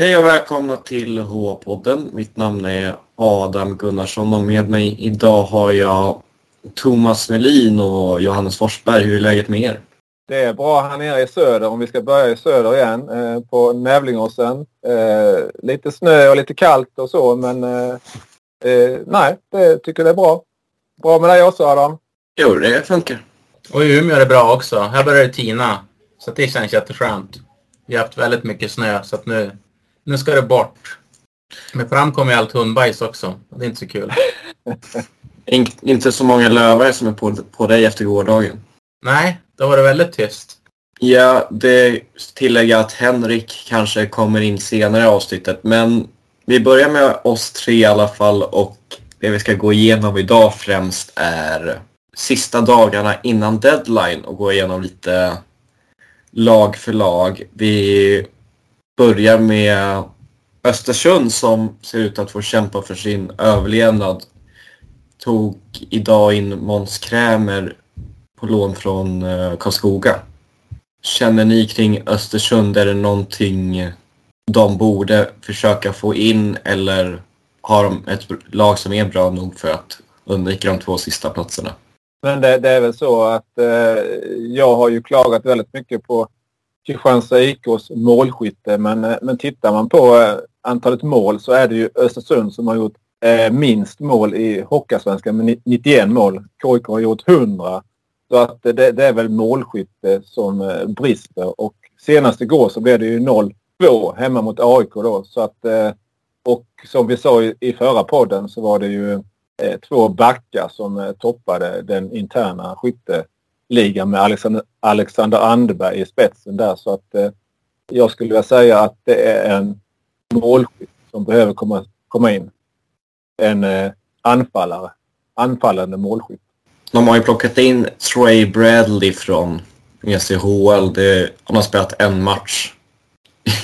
Hej och välkomna till H-podden. Mitt namn är Adam Gunnarsson och med mig idag har jag Thomas Melin och Johannes Forsberg. Hur är läget med er? Det är bra här nere i söder, om vi ska börja i söder igen, eh, på Nävlingåsen. Eh, lite snö och lite kallt och så, men eh, eh nej, det tycker det är bra. Bra med dig också Adam? Jo, det funkar. Och i Umeå är det bra också. Här börjar det tina. Så det känns jätteskönt. Vi har haft väldigt mycket snö så att nu, nu ska det bort. Men fram kommer allt hundbajs också. Det är inte så kul. In, inte så många lövar som är på, på dig efter gårdagen. Nej, då var det väldigt tyst. Ja, det tillägger att Henrik kanske kommer in senare i avsnittet. Men vi börjar med oss tre i alla fall och det vi ska gå igenom idag främst är sista dagarna innan deadline och gå igenom lite lag för lag. Vi börjar med Östersund som ser ut att få kämpa för sin överlevnad. Tog idag in Måns Krämer på lån från eh, Karlskoga. Känner ni kring Östersund, är det någonting de borde försöka få in eller har de ett lag som är bra nog för att undvika de två sista platserna? Men det, det är väl så att eh, jag har ju klagat väldigt mycket på Kristianstad IKs målskytte men, eh, men tittar man på eh, antalet mål så är det ju Östersund som har gjort eh, minst mål i Hockeyallsvenskan med 91 mål. KIK har gjort 100. Så att eh, det, det är väl målskytte som eh, brister och senast igår så blev det ju 0-2 hemma mot AIK då så att eh, och som vi sa i, i förra podden så var det ju två backar som toppade den interna skytte ligan med Alexander, Alexander Anderberg i spetsen där så att eh, jag skulle vilja säga att det är en målskytt som behöver komma, komma in. En eh, anfallare, anfallande målskytt. De har ju plockat in Trey Bradley från ECHL. Det, han har spelat en match.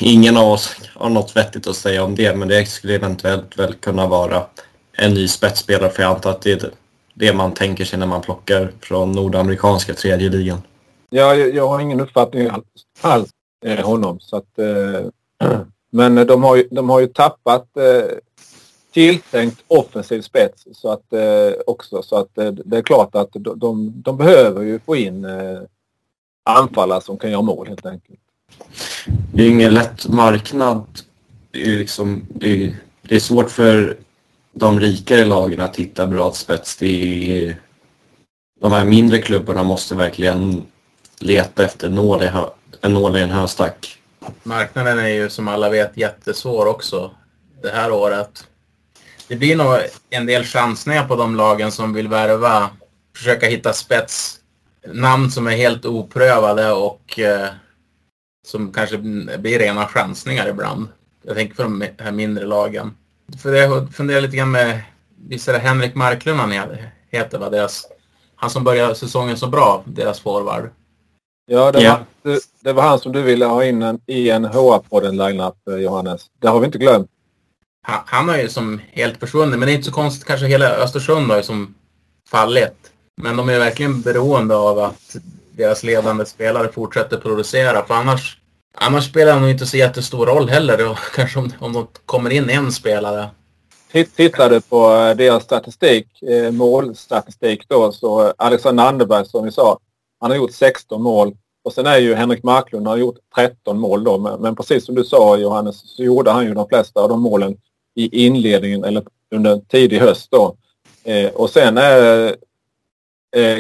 Ingen av oss har något vettigt att säga om det, men det skulle eventuellt väl kunna vara en ny spetsspelare, för jag antar att det är det man tänker sig när man plockar från nordamerikanska tredje ligan. Ja, jag, jag har ingen uppfattning alls, alls eh, honom. Så att, eh, men de har ju, de har ju tappat eh, tilltänkt offensiv spets så att, eh, också. Så att eh, det är klart att de, de, de behöver ju få in eh, anfallare som kan göra mål helt enkelt. Det är ingen lätt marknad. Det är, liksom, det är, det är svårt för de rikare lagen att hitta bra spets. Det är, de här mindre klubbarna måste verkligen leta efter nål i, en nål i en höstack. Marknaden är ju som alla vet jättesvår också det här året. Det blir nog en del chansningar på de lagen som vill värva. Försöka hitta spets. Namn som är helt oprövade och eh, som kanske blir rena chansningar ibland. Jag tänker på de här mindre lagen. För jag funderar lite grann med, visst är det Henrik Marklund han heter va? Deras, han som började säsongen så bra, deras forward. Ja, det, yeah. var, det, var han som du ville ha in en, i en HA-podden line-up, eh, Johannes. Det har vi inte glömt. Han, han har ju som helt försvunnit, men det är inte så konstigt. Kanske hela Östersund har ju som fallit. Men de är verkligen beroende av att deras ledande spelare fortsätter producera. För annars, annars spelar det nog inte så jättestor roll heller. Då, kanske om, om de kommer in en spelare. Tittar du på eh, deras statistik, eh, målstatistik då, så eh, Alexander Anderberg som vi sa, han har gjort 16 mål. Och sen är ju Henrik Marklund har gjort 13 mål då. Men, men precis som du sa Johannes så gjorde han ju de flesta av de målen i inledningen eller under tidig höst då. Eh, och sen är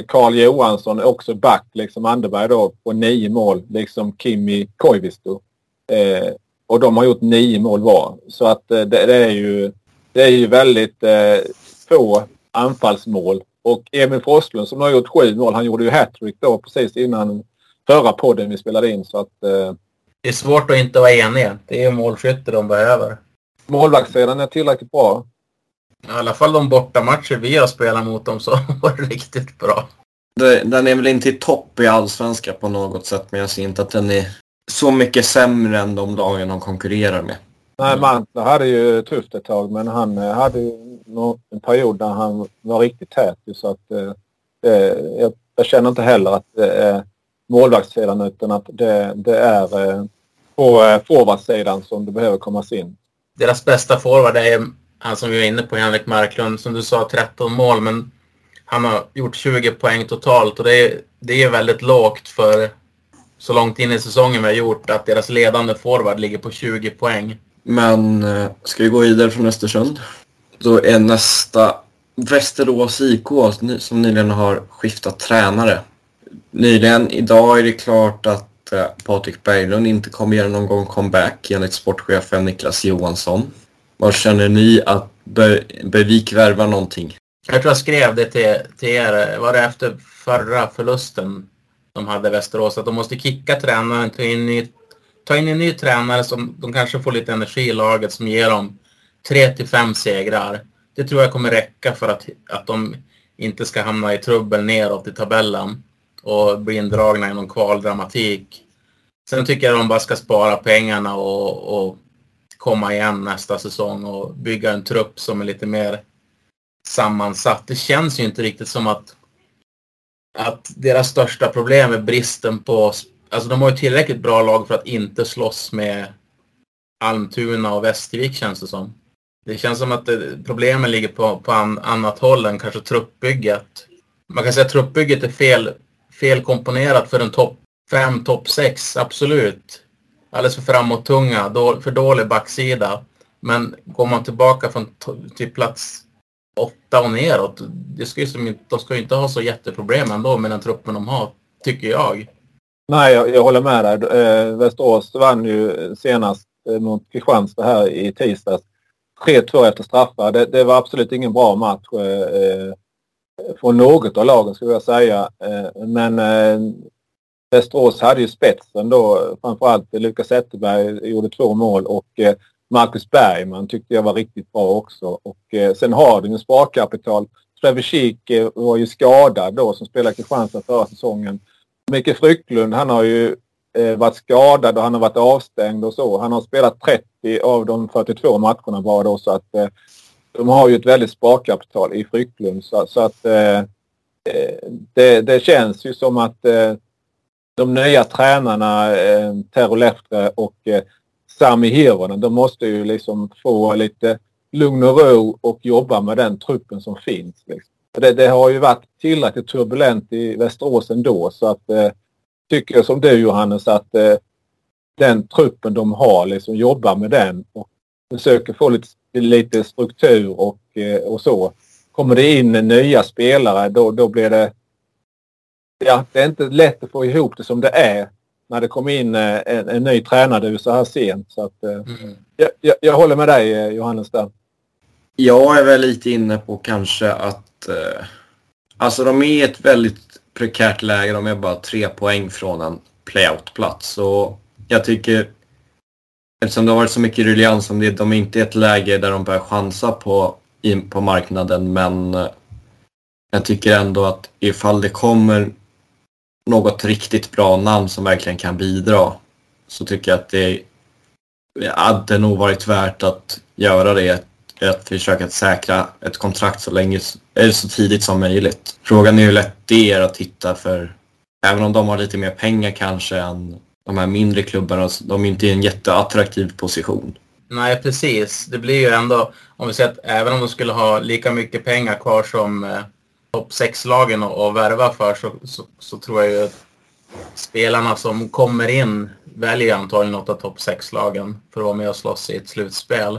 Karl eh, Johansson också back, liksom Anderberg då, på nio mål, liksom Kimi Koivisto. Eh, och de har gjort nio mål var. Så att eh, det, det, är ju, det är ju väldigt eh, få anfallsmål. Och Emil Forslund som har gjort sju mål, han gjorde ju hattrick då precis innan förra podden vi spelade in. Så att, eh, det är svårt att inte vara enig. Det är målskytte de behöver. Målvaktssidan är tillräckligt bra. I alla fall de bortamatcher vi har spelat mot dem så var det riktigt bra. Den är väl inte i topp i allsvenska på något sätt men jag ser inte att den är så mycket sämre än de lagen de konkurrerar med. Nej, Mantla hade ju tufft ett tag men han eh, hade ju en period där han var riktigt tät så att eh, jag, jag, känner inte heller att det är målvaktssidan utan att det, det är eh, på eh, forwardsidan som det behöver komma in. Deras bästa forward är han som vi var inne på, Henrik Marklund. Som du sa, 13 mål, men han har gjort 20 poäng totalt och det är, det är väldigt lågt för så långt in i säsongen vi har gjort att deras ledande forward ligger på 20 poäng. Men eh, ska vi gå vidare från Östersund? Då är nästa Västerås IK som nyligen har skiftat tränare. Nyligen, idag är det klart att eh, Patrik Berglund inte kommer göra någon gång comeback enligt sportchefen Niklas Johansson. Vad känner ni att Bergvik värva någonting? Jag tror jag skrev det till, till er, var det efter förra förlusten de hade Västerås, att de måste kicka tränaren, ta in, ny, ta in en ny tränare som de kanske får lite energi i laget som ger dem tre till fem segrar. Det tror jag kommer räcka för att, att de inte ska hamna i trubbel neråt i tabellen och bli indragna i någon kvaldramatik. Sen tycker jag de bara ska spara pengarna och, och komma igen nästa säsong och bygga en trupp som är lite mer sammansatt. Det känns ju inte riktigt som att, att deras största problem är bristen på... Alltså de har ju tillräckligt bra lag för att inte slåss med Almtuna och Västervik känns det som. Det känns som att det, problemen ligger på, på an, annat håll än kanske truppbygget. Man kan säga att truppbygget är fel, fel komponerat för en topp 5, topp 6, absolut. Alldeles för framåt-tunga, då, för dålig backsida. Men går man tillbaka från till typ plats åtta och neråt, det ska ju som, de ska ju inte ha så jätteproblem ändå med den truppen de har, tycker jag. Nej, jag, jag håller med dig. Eh, Västerås vann ju senast eh, mot Kristianstad här i tisdags. 3-2 efter straffar. Det, det, var absolut ingen bra match eh, eh från något av lagen skulle jag säga. Eh, men eh, Västerås hade ju spetsen då. Framförallt Lukas Zetterberg gjorde två mål och eh, Marcus Bergman tyckte jag var riktigt bra också. Och eh, sen har de ju sparkapital. Trevor eh, var ju skadad då som spelade Kristianstad förra säsongen. Micke Frycklund han har ju varit skadad och han har varit avstängd och så. Han har spelat 30 av de 42 matcherna bara då så att eh, de har ju ett väldigt sparkapital i Frycklund så, så att eh, det, det, känns ju som att de nya tränarna eh, Tero Lehtre och eh, Sami Hirvonen, de måste ju liksom få lite lugn och ro och jobba med den truppen som finns. Liksom. Det, det, har ju varit tillräckligt turbulent i Västerås ändå så att eh, tycker som du Johannes att eh, den truppen de har liksom jobbar med den och försöker få lite, lite struktur och, eh, och så. Kommer det in nya spelare då, då blir det ja, det är inte lätt att få ihop det som det är när det kommer in eh, en, en ny tränare så här sent. Så att, eh, mm. jag, jag, jag, håller med dig eh, Johannes där. Jag är väl lite inne på kanske att eh, alltså de är i ett väldigt prekärt läge. De är bara tre poäng från en playoutplats. Och jag tycker eftersom det har varit så mycket ruljans om det, de är inte i ett läge där de börjar chansa på, in på marknaden men jag tycker ändå att ifall det kommer något riktigt bra namn som verkligen kan bidra så tycker jag att det hade nog varit värt att göra det. Att försöka säkra ett kontrakt så, länge, eller så tidigt som möjligt. Frågan är hur lätt det är att hitta för även om de har lite mer pengar kanske än de här mindre klubbarna, de är inte i en jätteattraktiv position. Nej, precis. Det blir ju ändå, om vi säger att även om de skulle ha lika mycket pengar kvar som eh, topp 6-lagen och, värva för så, så, så, tror jag ju att spelarna som kommer in väljer antagligen något av topp 6-lagen för att vara med och slåss i ett slutspel.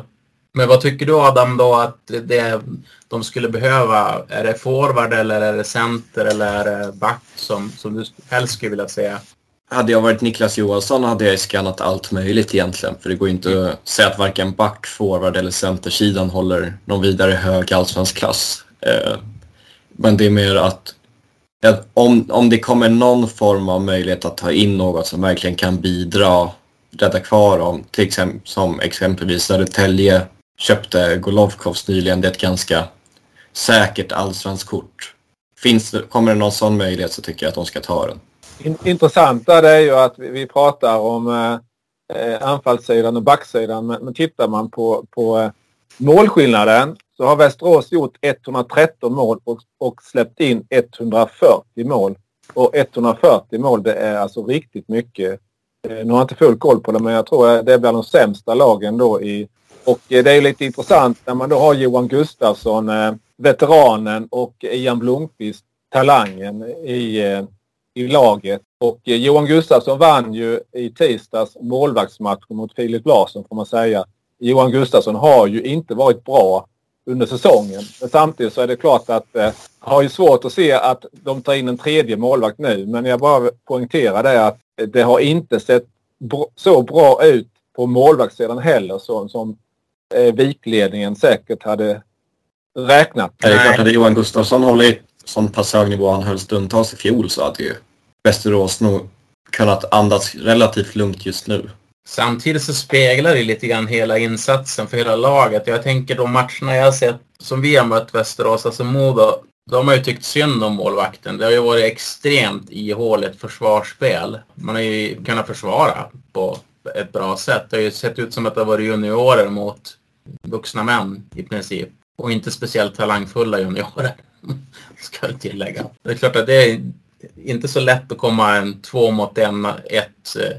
Men vad tycker du Adam då att det, de skulle behöva? Är det forward eller är det center eller är det back som, som du helst skulle vilja säga? Hade jag varit Niklas Johansson hade jag skannat allt möjligt egentligen. För det går inte att säga att varken back, forward eller centersidan håller någon vidare hög allsvensk klass. Men det är mer att, att om, om det kommer någon form av möjlighet att ta in något som verkligen kan bidra, rädda kvar dem, till exempel, som exempelvis Södertälje köpte Golovkovs nyligen, det är ett ganska säkert allsvenskt kort. Finns det, kommer det någon sån möjlighet så tycker jag att de ska ta den. Intressanta det är ju att vi, vi pratar om eh, eh, anfallssidan och backsidan men, men tittar man på, på eh, målskillnaden så har Västerås gjort 113 mål och, och släppt in 140 mål. Och 140 mål det är alltså riktigt mycket. Eh, nu har jag inte full koll på det men jag tror det är bland de sämsta lagen då i... Och eh, det är lite intressant när man då har Johan Gustafsson, eh, veteranen och Ian Blomqvist, talangen i, i laget. Och Johan Gustafsson vann ju i tisdags målvaktsmatchen mot Filip Larsson får man säga. Johan Gustafsson har ju inte varit bra under säsongen. Men samtidigt så är det klart att eh, jag har ju svårt att se att de tar in en tredje målvakt nu. Men jag bara poängterar det att det har inte sett så bra ut på målvaktssidan heller så, som eh, vikledningen säkert hade räknat. Det är klart hade Johan Gustafsson hållit sån pass hög nivå han höll stundtals i fjol så hade ju Västerås nog kunnat andas relativt lugnt just nu. Samtidigt så speglar det lite grann hela insatsen för hela laget. Jag tänker de matcherna jag har sett som vi har mött Västerås, alltså Modo, de har ju tyckt synd om målvakten. Det har ju varit extremt ihåligt försvarsspel. Man har ju kunnat försvara på ett bra sätt. Det har ju sett ut som att det har varit juniorer mot vuxna män i princip. Och inte speciellt talangfulla juniorer, ska jag tillägga. Det är klart att det är inte så lätt att komma en två mot en, ett eh,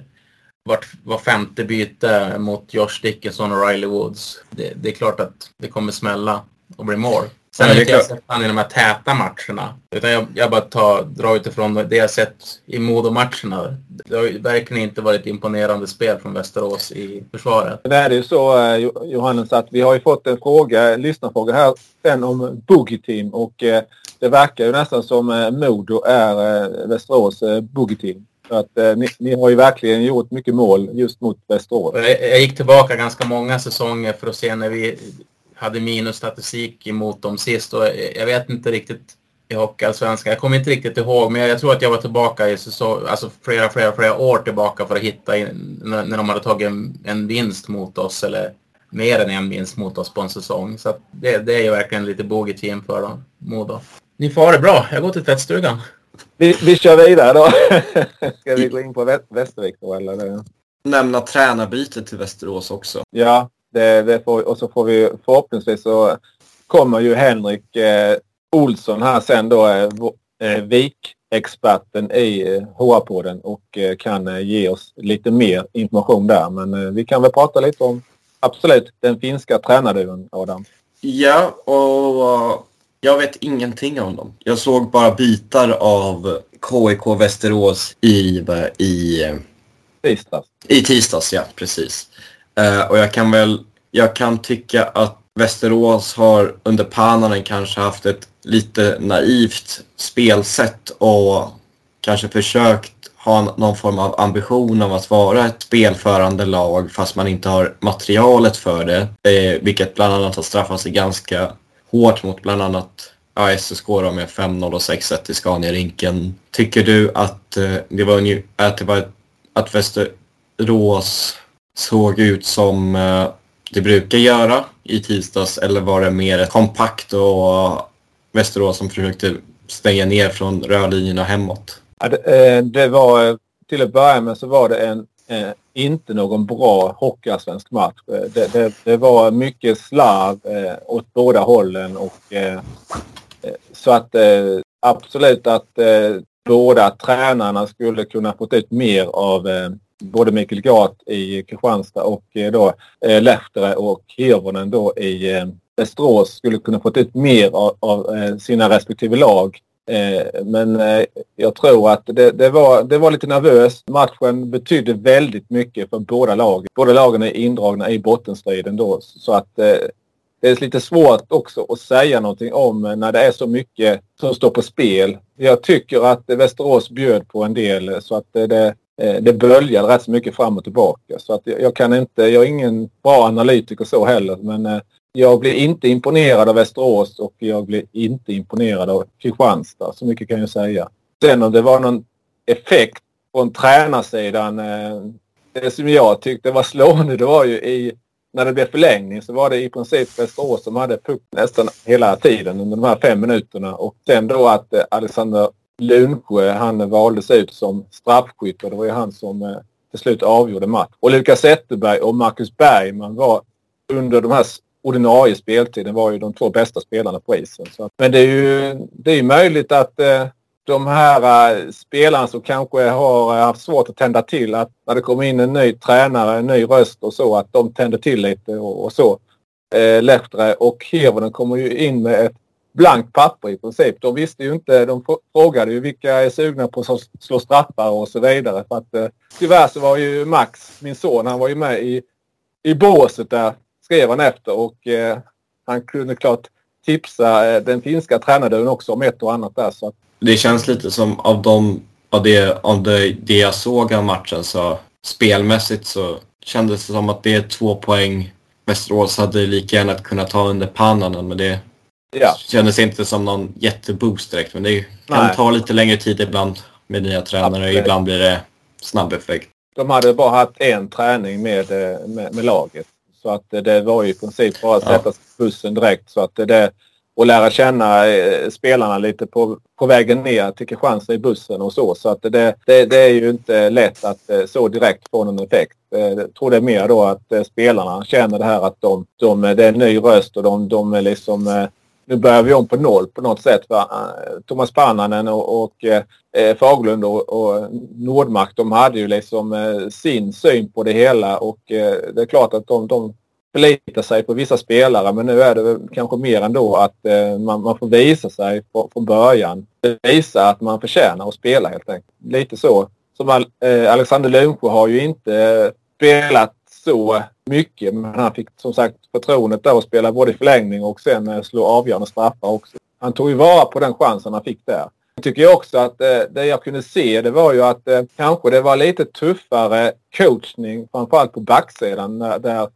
vart, var femte byte mot Josh Dickinson och Riley Woods. Det, det är klart att det kommer smälla och bli mål. Sen har inte jag sett han i de här täta matcherna. Utan jag, jag bara tar, drar utifrån det jag sett i Modo-matcherna. Det har verkligen inte varit imponerande spel från Västerås i försvaret. Det är ju så eh, Johannes att vi har ju fått en fråga, en lyssnarfråga här sen om Boogie Team och eh, det verkar ju nästan som eh, Modo är Västerås Boogie Team. Så att, eh, ni, ni, har ju verkligen gjort mycket mål just mot Västerås. Jag, jag gick tillbaka ganska många säsonger för att se när vi hade minusstatistik emot dem sist och jag vet inte riktigt i Hockeyallsvenskan. Jag kommer inte riktigt ihåg men jag tror att jag var tillbaka i säsong, alltså flera, flera, flera år tillbaka för att hitta in, när, när de hade tagit en, en vinst mot oss eller mer än en vinst mot oss på en säsong. Så det, det är ju verkligen lite bogey-team för dem, Modo. Ni får ha det bra. Jag går till tvättstugan. Vi, vi kör vidare då. Ska vi gå in på Västervik då eller? Nämna tränarbytet till Västerås också. Ja, det, det får, och så får vi förhoppningsvis så kommer ju Henrik eh, Olsson här sen då, eh, eh VIK-experten i eh, HR-podden och eh, kan eh, ge oss lite mer information där. Men eh, vi kan väl prata lite om absolut den finska tränarduon, Adam. Ja, och jag vet ingenting om dem. Jag såg bara bitar av KIK Västerås i, i tisdags. I tisdags, ja precis. Uh, och jag kan väl, jag kan tycka att Västerås har under Pananen kanske haft ett lite naivt spelsätt och kanske försökt ha någon form av ambition av att vara ett spelförande lag fast man inte har materialet för det. Eh, vilket bland annat har straffat sig ganska hårt mot bland annat ja, SSK då med 5-0 och 6-1 i Scania-rinken. Tycker du att eh, det var, att, det var att Västerås såg ut som eh, det brukar göra i tisdags eller var det mer kompakt och Västerås som försökte stänga ner från rödlinjerna hemåt? Ja, det, eh, det, var till att börja med så var det en eh, inte någon bra hockeyallsvensk match. Eh, det, det, det, var mycket slarv eh, åt båda hållen och eh, eh, så att eh, absolut att eh, båda tränarna skulle kunna fått ut mer av eh, både Mikael Gat i Kristianstad och eh, då eh, Lehtere och Hirvonen då i eh, Västerås skulle kunna fått ut mer av, av eh, sina respektive lag Eh, men eh, jag tror att det, det, var, det var lite nervöst. Matchen betydde väldigt mycket för båda lagen. Båda lagen är indragna i bottenstriden då så att eh, det är lite svårt också att säga någonting om eh, när det är så mycket som står på spel. Jag tycker att Västerås bjöd på en del eh, så att eh, det, det böljade rätt så mycket fram och tillbaka. Så att jag kan inte, jag är ingen bra analytiker så heller men jag blir inte imponerad av Västerås och jag blir inte imponerad av Kristianstad. Så mycket kan jag säga. Sen om det var någon effekt från tränarsidan. Eh, det som jag tyckte var slående det var ju i när det blev förlängning så var det i princip Västerås som hade puck nästan hela tiden under de här fem minuterna. Och sen då att eh, Alexander Lundsjö han valdes ut som straffskytt och det var ju han som eh, till slut avgjorde matchen. Och Lukas Zetterberg och Marcus Bergman var under de här ordinarie speltiden var ju de två bästa spelarna på isen. Så, men det är ju det är möjligt att eh, de här eh, spelarna som kanske har eh, haft svårt att tända till. Att när det kommer in en ny tränare, en ny röst och så, att de tänder till lite och, och så. Eh, Lehtre och Hirvonen kommer ju in med ett blankt papper i princip. De visste ju inte, de frågade ju vilka är sugna på att slå straffar och så vidare. För att, eh, tyvärr så var ju Max, min son, han var ju med i, i båset där, skrev han efter och eh, han kunde klart tipsa eh, den finska tränaren också om ett och annat där. Så. Det känns lite som av, de, av, det, av det, det jag såg av matchen så spelmässigt så kändes det som att det är två poäng Västerås hade lika gärna kunnat ta under pannan men det ja. kändes inte som någon jätteboost direkt. Men det kan Nej. ta lite längre tid ibland med nya tränare. Absolut. Ibland blir det snabb effekt. De hade bara haft en träning med, eh, med, med laget. Så att det var ju i princip bara att sätta sig på bussen direkt. Så att det, och lära känna eh, spelarna lite på, på vägen ner till Kristianstad i bussen och så. Så att det, det, det, är ju inte lätt att eh, så direkt få någon effekt. Eh, jag tror det är mer då att spelarna känner det här att de, de, det är en ny röst och de, de är liksom nu börjar vi om på noll på något sätt. Va? Thomas Pannanen och, och eh, Faglund och, och, Nordmark de hade ju liksom eh, sin syn på det hela och eh, det är klart att de, de förlitar sig på vissa spelare men nu är det kanske mer ändå att eh, man, man, får visa sig på, från början. Visa att man förtjänar att spela helt enkelt. Lite så. Som eh, Alexander Lundsjö har ju inte eh, spelat så mycket men han fick som sagt förtroendet där att spela både i förlängning och sen eh, slå avgörande straffar också. Han tog ju vara på den chansen han fick där. Jag tycker också att eh, det jag kunde se det var ju att eh, kanske det var lite tuffare coachning framförallt på backsidan där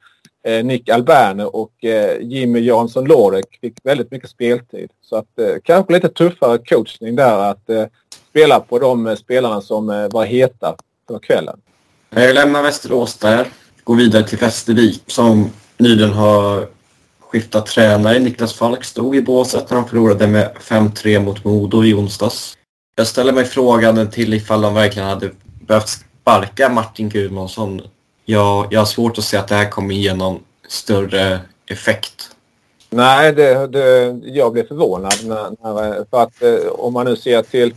Eh, Nick Alberne och eh, Jimmy Jansson Lorek fick väldigt mycket speltid. Så att eh, kanske lite tuffare coachning där att eh, spela på de spelarna som var heta för kvällen. Jag lämnar Västerås där. Går vidare till Västervik som nyligen har skiftat tränare. Niklas Falk stod i båset när de förlorade med 5-3 mot Modo i onsdags. Jag ställer mig frågan till ifall de verkligen hade behövt sparka Martin Gudmundsson jag, jag har svårt att se att det här kommer ge någon större effekt. Nej, det, det, jag blev förvånad. När, när, för att eh, om man nu ser till,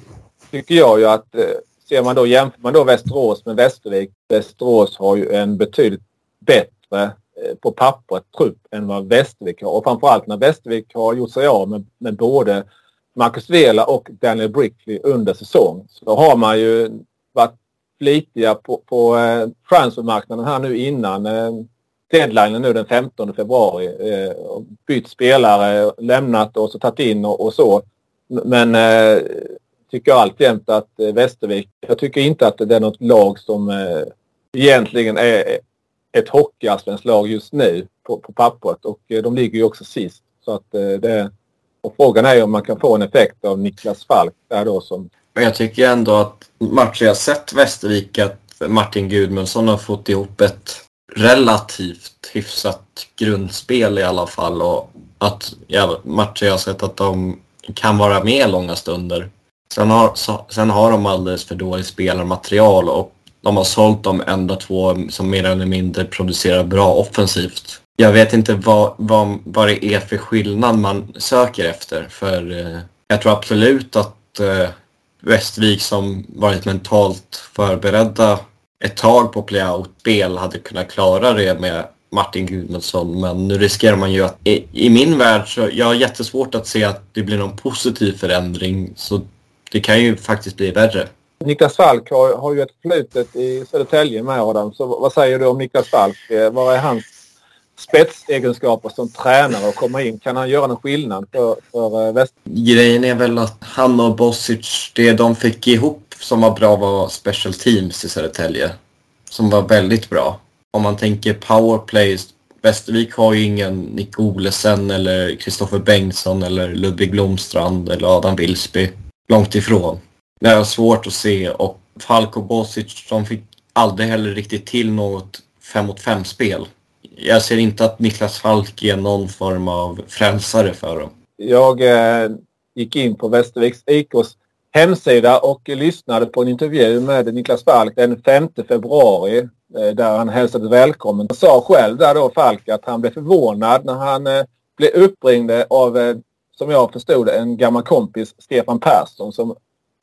tycker jag ju att eh, ser man då, jämför man då Västerås med Västervik. Västerås har ju en betydligt bättre eh, på pappret trupp än vad Västervik har. Och framförallt när Västervik har gjort sig av med, med både Marcus Vela och Daniel Brickley under säsong. Så har man ju varit flitiga på, på eh, transfermarknaden här nu innan eh, deadlinen nu den 15 februari. Eh, bytt spelare, lämnat och så tagit in och, och så. Men eh, tycker alltjämt att eh, Västervik, jag tycker inte att det är något lag som eh, egentligen är eh, ett hockeyallsvenskt lag just nu på, på pappret och de ligger ju också sist. Så att det, och frågan är om man kan få en effekt av Niklas Falk där då som men jag tycker ändå att matcher jag sett Västervik att Martin Gudmundsson har fått ihop ett relativt hyfsat grundspel i alla fall och att ja, matcher jag har sett att de kan vara med långa stunder. Sen har, så, sen har de alldeles för dåligt spelarmaterial och de har sålt de enda två som mer eller mindre producerar bra offensivt. Jag vet inte vad, vad, vad det är för skillnad man söker efter för eh, jag tror absolut att eh, Västervik som varit mentalt förberedda ett tag på playout-spel hade kunnat klara det med Martin Gudmundsson men nu riskerar man ju att i, i, min värld så jag har jättesvårt att se att det blir någon positiv förändring så det kan ju faktiskt bli värre. Niklas Falk har, har ju ett förflutet i Södertälje med Adam så vad säger du om Niklas Falk? Eh, vad är hans spetsegenskaper som tränare och komma in? Kan han göra någon skillnad för, för eh, Väst? Grejen är väl att han och Bosic, det de fick ihop som var bra var special teams i Södertälje. Som var väldigt bra. Om man tänker powerplay, Västervik har ju ingen Nick Olesen eller Kristoffer Bengtsson eller Ludvig Blomstrand eller Adam Wilsby. Långt ifrån. Det är svårt att se och Falk och Bosic, de fick aldrig heller riktigt till något 5 mot 5-spel jag ser inte att Niklas Falk är någon form av frälsare för dem. Jag eh, gick in på Västerviks IKs hemsida och lyssnade på en intervju med Niklas Falk den 5 februari eh, där han hälsade välkommen. Han sa själv där då Falk att han blev förvånad när han eh, blev uppringd av, eh, som jag förstod en gammal kompis, Stefan Persson som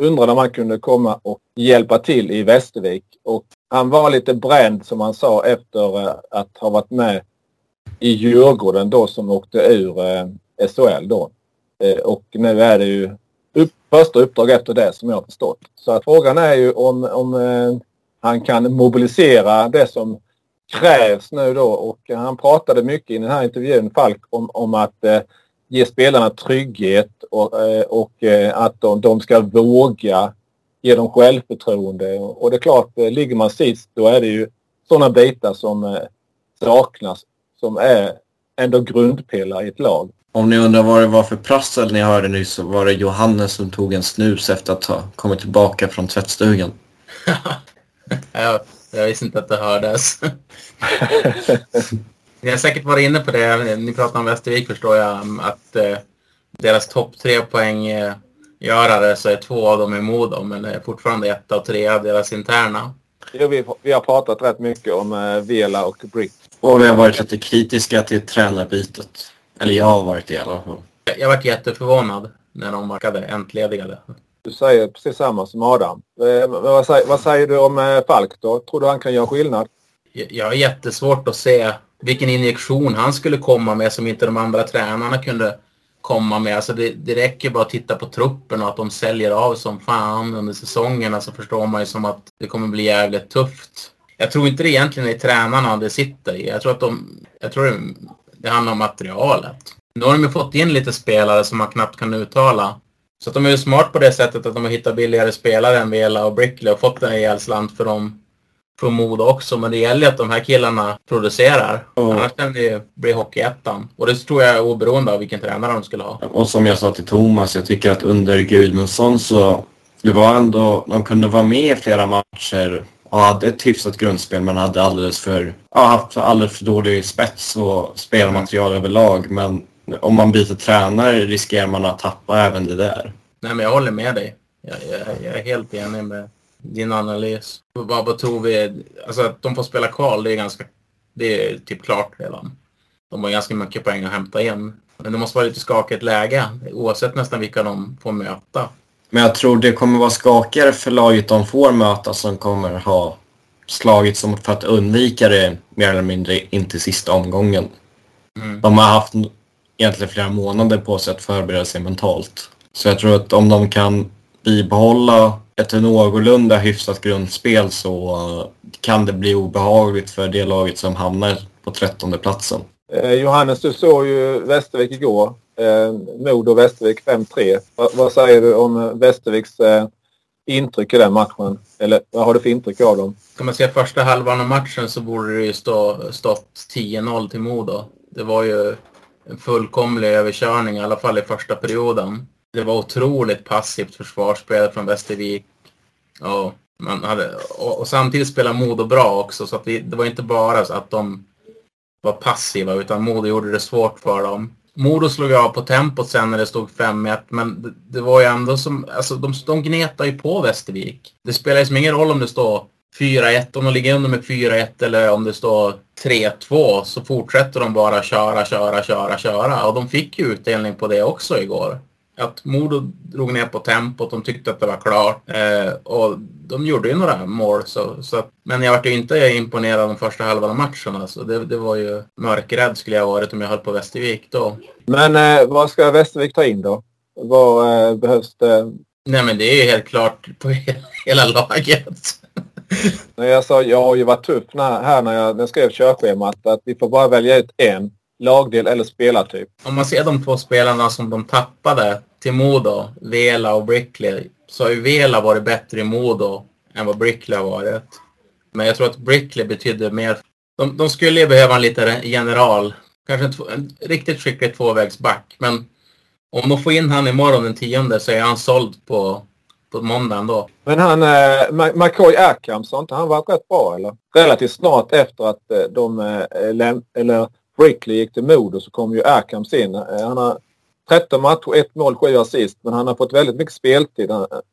undrade om han kunde komma och hjälpa till i Västervik. Och han var lite bränd som han sa efter eh, att ha varit med i Djurgården då som åkte ur eh, SHL då. Eh, och nu är det ju upp, första uppdrag efter det som jag har förstått. Så att frågan är ju om, om eh, han kan mobilisera det som krävs nu då och han pratade mycket i den här intervjun Falk om, om att eh, ge spelarna trygghet och, eh, och eh, att de, de ska våga ge dem självförtroende. Och det är klart, eh, ligger man sist då är det ju sådana bitar som saknas som är ändå grundpelare i ett lag. Om ni undrar vad det var för prassel ni hörde nyss så var det Johannes som tog en snus efter att ha kommit tillbaka från tvättstugan. jag, jag visste inte att det hördes. Ni har säkert varit inne på det. Ni pratar om Västervik förstår jag. Att eh, deras topp tre poäng eh, görare så är två av dem i Modo men det är fortfarande ett och tre av deras interna. Ja, vi, vi har pratat rätt mycket om eh, Vela och Brick. Och vi har varit lite kritiska till tränarbytet. Eller jag har varit det i alla fall. Jag varit jätteförvånad när de verkade entledigade. Du säger precis samma som Adam. Eh, vad, säger, vad säger du om eh, Falk då? Tror du han kan göra skillnad? Jag har jättesvårt att se vilken injektion han skulle komma med som inte de andra tränarna kunde komma med. Alltså det, det räcker bara att titta på truppen och att de säljer av som fan under säsongerna så förstår man ju som att det kommer bli jävligt tufft. Jag tror inte det egentligen är tränarna det sitter i. Jag tror att de, jag tror det, det handlar om materialet. Nu har de ju fått in lite spelare som man knappt kan uttala. Så att de är ju smart på det sättet att de har hittat billigare spelare än Vela och Brickley och fått en rejäl slant för dem från Modo också. Men det gäller att de här killarna producerar. Oh. Annars kan det bli Hockeyettan. Och det tror jag är oberoende av vilken tränare de skulle ha. Och som jag sa till Thomas, jag tycker att under Gudmundsson så det var ändå, de kunde vara med i flera matcher och hade ett hyfsat grundspel men hade alldeles för, ja, haft alldeles för dålig spets och spelmaterial överlag. Men om man byter tränare riskerar man att tappa även det där. Nej men jag håller med dig. Jag, jag, jag är helt enig med din analys. Vad, vad tror vi? Alltså att de får spela kval, det är ganska... Det är typ klart redan. De har ganska mycket poäng att hämta in. Men det måste vara lite skakigt läge oavsett nästan vilka de får möta. Men jag tror det kommer vara skakigare för laget de får möta som kommer ha slagit som för att undvika det mer eller mindre in till sista omgången. Mm. De har haft egentligen flera månader på sig att förbereda sig mentalt. Så jag tror att om de kan bibehålla ett någorlunda hyfsat grundspel så kan det bli obehagligt för det laget som hamnar på trettonde platsen. Eh, Johannes, du såg ju Västervik igår. Eh, Modo Västervik 5-3. Va, vad säger du om Västerviks eh, intryck i den matchen? Eller vad har du för intryck av dem? Ska man se första halvan av matchen så borde det ju stå, stått 10-0 till Modo. Det var ju en fullkomlig överkörning, i alla fall i första perioden. Det var otroligt passivt försvarsspel från Västervik. Ja, man hade, och, och samtidigt spelade Modo bra också, så att vi, det var inte bara så att de var passiva, utan Modo gjorde det svårt för dem. Modo slog av på tempot sen när det stod 5-1, men det, det, var ju ändå som... Alltså de, de gnetade ju på Västervik. Det spelar ju som ingen roll om det står 4-1, om de ligger under med 4-1 eller om det står 3-2 så fortsätter de bara köra, köra, köra, köra. Och de fick ju utdelning på det också igår. Att Modo drog ner på tempot, de tyckte att det var klart. Eh, och de gjorde ju några mål. Så, så men jag vart ju inte imponerad de första halvan av matchen. Alltså. Det, det var ju mörkrädd skulle jag varit om jag höll på Västervik då. Men eh, vad ska Västervik ta in då? Vad eh, behövs det? Nej men det är ju helt klart på hela, hela laget. jag, sa, jag har ju varit tuff när, här när jag, när jag skrev körschemat att vi får bara välja ut en lagdel eller spelartyp. Om man ser de två spelarna som de tappade till Modo, Vela och Brickley, så har ju Vela varit bättre i Modo än vad Brickley har varit. Men jag tror att Brickley betyder mer. De, de skulle ju behöva en liten general. Kanske en, två, en riktigt skicklig tvåvägsback. Men om de får in han imorgon den tionde så är han såld på på måndagen då. Men han, eh, McCoy Ackhams, har inte han varit rätt bra eller? Relativt snart efter att eh, de, eh, eller Brickley gick till Modo så kom ju Ackhams in. Eh, han har 13 matcher, 1 mål, 7 assist. Men han har fått väldigt mycket speltid.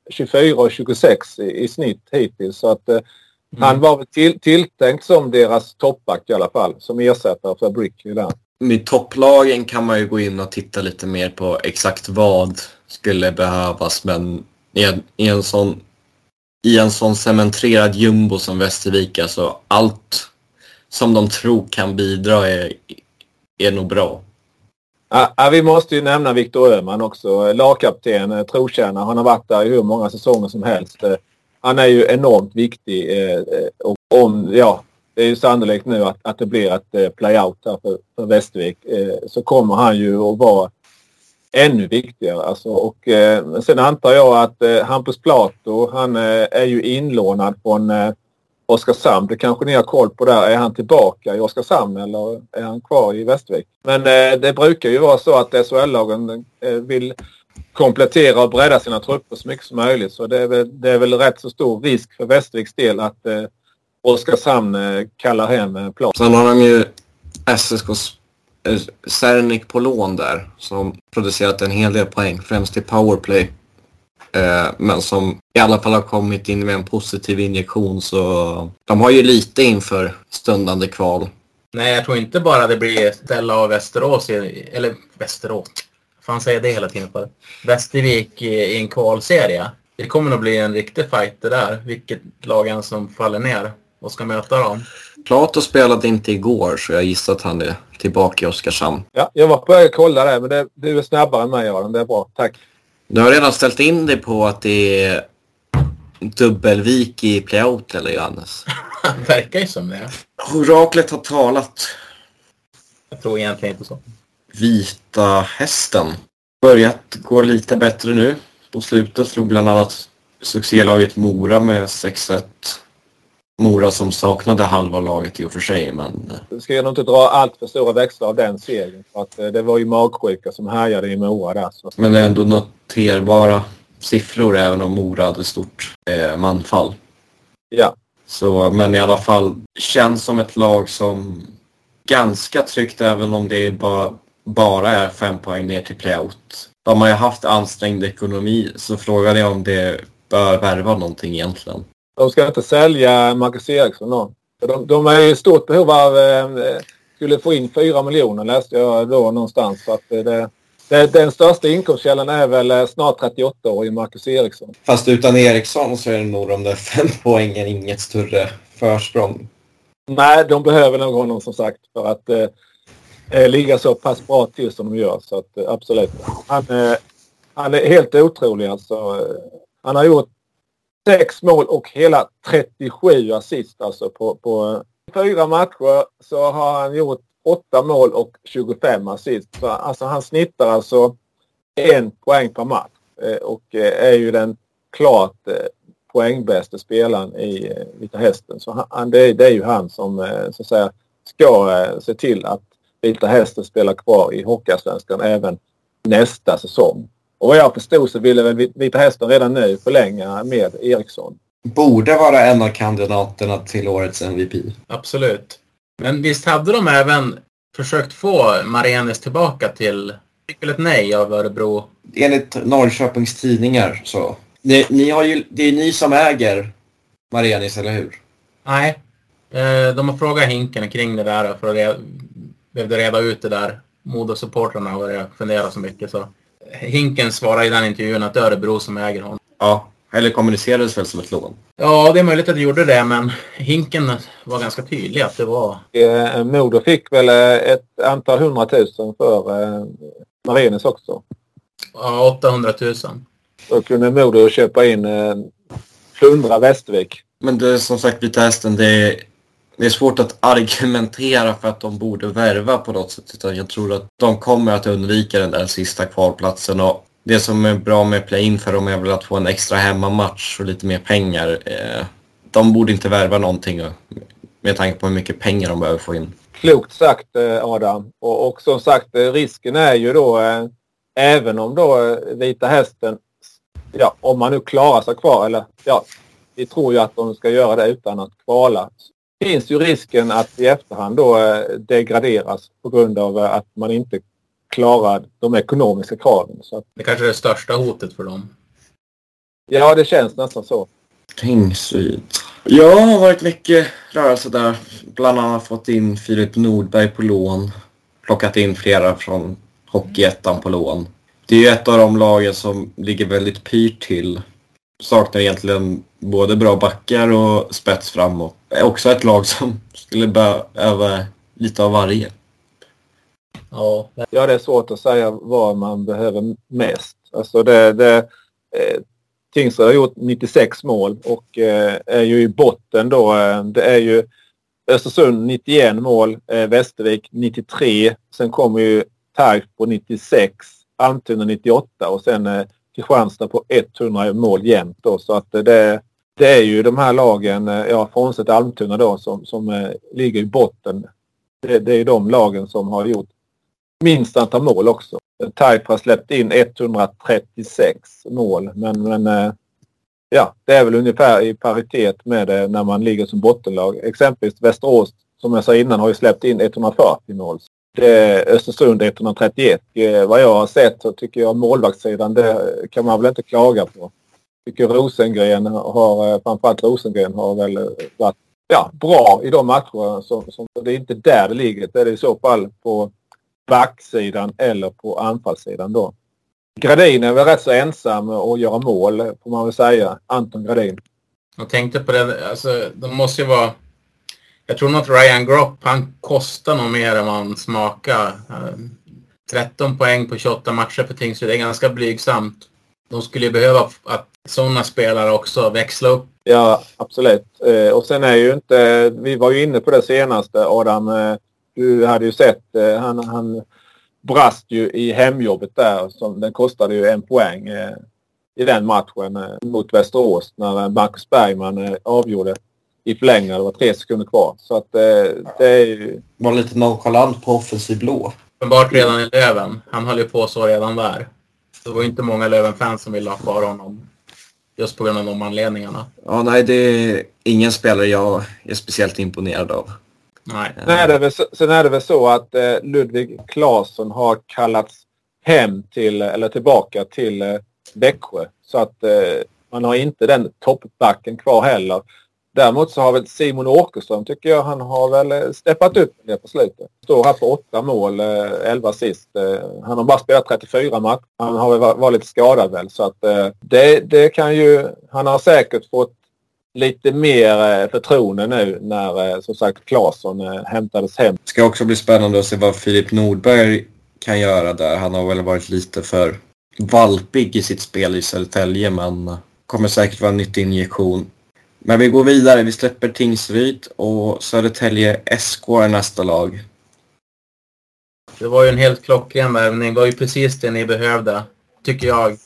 24 och 26 i, i snitt hittills. Så att, eh, mm. Han var till, tilltänkt som deras toppback i alla fall. Som ersättare för Brickley där. Med topplagen kan man ju gå in och titta lite mer på exakt vad skulle behövas. Men i en, i en sån i en sån cementerad jumbo som Västervik. Alltså allt som de tror kan bidra är, är nog bra. Ja, vi måste ju nämna Viktor Öhman också. Lagkapten, eh, trotjänare. Han har varit där i hur många säsonger som helst. Eh, han är ju enormt viktig. Eh, och om, ja, det är ju sannolikt nu att, att det blir ett playout här för, för Västervik. Så kommer han ju att vara ännu viktigare. Alltså, och, eh, sen antar jag att eh, Hampus Plato, han eh, är ju inlånad från Oskarshamn. Det kanske ni har koll på där. Är han tillbaka i Oskarshamn eller är han kvar i Västervik? Men eh, det brukar ju vara så att SHL-lagen eh, vill komplettera och bredda sina trupper så mycket som möjligt. Så det är väl, det är väl rätt så stor risk för Västerviks del att eh, Oskarshamn eh, kallar hem eh, Sen har de ju SSKs Sernik eh, på lån där som producerat en hel del poäng, främst i powerplay. Eh, men som i alla fall har kommit in med en positiv injektion så de har ju lite inför stundande kval. Nej, jag tror inte bara det blir Stella och Västerås, eller Västerås, fan säger det hela tiden för? Västervik i, en kvalserie. Det kommer nog bli en riktig fight det där, vilket lag än som faller ner och ska möta dem. Plato spelade inte igår så jag gissar att han är tillbaka i Oskarshamn. Ja, jag var på väg att kolla det men det, du är snabbare än mig Adam. Det är bra. Tack. Du har redan ställt in dig på att det är dubbelvik i playout eller Johannes? Det verkar ju som det. Oraklet har talat. Jag tror egentligen inte så. Vita hästen. Börjat gå lite bättre nu. På slutet slog bland annat succélaget Mora med 6-1. Mora som saknade halva laget i och för sig. Men... Du ska nog inte dra allt för stora växlar av den segern. För att eh, det var ju magsjuka som härjade i Mora där. Så. Men det är ändå noterbara siffror även om Mora hade stort eh, manfall. Ja. Så, men i alla fall känns som ett lag som ganska tryggt även om det bara, bara är fem poäng ner till playout. De har ju haft ansträngd ekonomi så frågan är om det bör värva någonting egentligen. De ska inte sälja Marcus Eriksson då. De, de är i stort behov av... Eh, skulle få in 4 miljoner läste jag då någonstans. Så att det, det, den största inkomstkällan är väl eh, snart 38-årig Marcus Eriksson. Fast utan Eriksson så är det nog de där fem poängen inget större försprång. Nej, de behöver nog honom som sagt för att eh, eh, ligga så pass bra till som de gör. Så att, eh, absolut. Han, eh, han är helt otrolig alltså. Han har gjort sex mål och hela 37 assist alltså på, på fyra matcher så har han gjort åtta mål och 25 assist. Så, alltså han snittar alltså en poäng per match eh, och eh, är ju den klart poängbäste poängbästa spelaren i Vita Hästen. Så han, det, är, det är ju han som så att säga ska se till att Vita Hästen spelar kvar i Hockeyallsvenskan även nästa säsong. Och vad jag förstod så ville väl Vita Hästen redan nu förlänga med Eriksson. Borde vara en av kandidaterna till årets MVP. Absolut. Men visst hade de även försökt få Marenis tillbaka till... Fick väl ett nej av Örebro? Enligt Norrköpings tidningar så. Ni, ni har ju, det är ni som äger Marenis, eller hur? Nej. Eh, de har frågat Hinken kring det där för att reda, behövde reda ut det där. Modosupportrarna har börjat fundera så mycket så. Hinken svarade i den intervjun att det är Örebro som äger honom. Ja, eller kommunicerades väl som ett lån? Ja, det är möjligt att det gjorde det, men Hinken var ganska tydlig att det var... Eh, Modo fick väl eh, ett antal hundratusen för eh, Marinus också. Ja, 800 000. Då kunde Modo köpa in eh, plundra Västervik. Men det är som sagt Vita Hästen, det är det är svårt att argumentera för att de borde värva på något sätt. Utan jag tror att de kommer att undvika den där sista kvalplatsen. Och det som är bra med play-in för dem är väl att få en extra hemmamatch och lite mer pengar. Eh, de borde inte värva någonting eh, med tanke på hur mycket pengar de behöver få in. Klokt sagt eh, Adam. Och, och som sagt risken är ju då även om då Vita Hästen, ja om man nu klarar sig kvar eller ja, vi tror ju att de ska göra det utan att kvala finns ju risken att i efterhand då eh, degraderas på grund av eh, att man inte klarar de ekonomiska kraven. Så det kanske är det största hotet för dem. Ja, det känns nästan så. Tingsryd. Ja, det har varit mycket rörelse där. Bland annat fått in Filip Nordberg på lån. Plockat in flera från Hockeyettan på lån. Det är ju ett av de lagen som ligger väldigt pyrt till saknar egentligen både bra backar och spets framåt. Är också ett lag som skulle behöva lite av varje. Ja, ja det är svårt att säga vad man behöver mest. Alltså det, det, eh, Tingsryd har gjort 96 mål och eh, är ju i botten då. Eh, det är ju Östersund 91 mål, eh, Västervik 93. Sen kommer ju Tarf på 96, Almtuna 98 och sen eh, Kristianstad på 100 mål jämt då. Så att eh, det, det är ju de här lagen, eh, ja frånsett Almtuna då, som, som eh, ligger i botten. Det, det är de lagen som har gjort minst antal mål också. Taip har släppt in 136 mål men, men eh, ja, det är väl ungefär i paritet med det när man ligger som bottenlag. Exempelvis Västerås som jag sa innan har ju släppt in 140 mål. Det är Östersund 131. Eh, vad jag har sett så tycker jag målvaktssidan det kan man väl inte klaga på. Jag tycker Rosengren har, eh, framförallt Rosengren har väl eh, varit ja, bra i de matcherna. Så, så det är inte där det ligger. Det är det i så fall på backsidan eller på anfallssidan då. Gradin är väl rätt så ensam att göra mål får man väl säga. Anton Gradin. Jag tänkte på det, alltså de måste ju vara... Jag tror nog att Ryan Gropp, han kostar nog mer än vad han smakar. Eh, 13 poäng på 28 matcher för Tingsryd, det är ganska blygsamt. De skulle ju behöva att sådana spelare också växla upp. Ja, absolut. Eh, och sen är ju inte... Vi var ju inne på det senaste, Adam. Eh, du hade ju sett, eh, han, han brast ju i hemjobbet där. Som, den kostade ju en poäng i den matchen mot Västerås när Marcus Bergman avgjorde i förlängning. Det var tre sekunder kvar. Så att det är ju... Var lite nonchalant på offensiv blå. Uppenbart redan i Löven. Han höll ju på så redan där. Det var inte många Löven-fans som ville ha kvar honom. Just på grund av de anledningarna. Ja, nej, det är ingen spelare jag är speciellt imponerad av. Nej. Sen är det väl så, sen är det väl så att eh, Ludvig Claesson har kallats hem till, eller tillbaka till eh, Växjö. Så att eh, man har inte den toppbacken kvar heller. Däremot så har väl Simon Åkerström tycker jag han har väl eh, steppat upp det på slutet. Står här på åtta mål, eh, elva sist. Eh, han har bara spelat 34 matcher. Han har väl varit lite skadad väl så att eh, det, det kan ju... Han har säkert fått lite mer förtroende nu när som sagt Claesson hämtades hem. Det ska också bli spännande att se vad Filip Nordberg kan göra där. Han har väl varit lite för valpig i sitt spel i Södertälje men kommer säkert vara en nyttig injektion. Men vi går vidare. Vi släpper Tingsryd och Södertälje SK är nästa lag. Det var ju en helt klockren värvning. Det var ju precis det ni behövde, tycker jag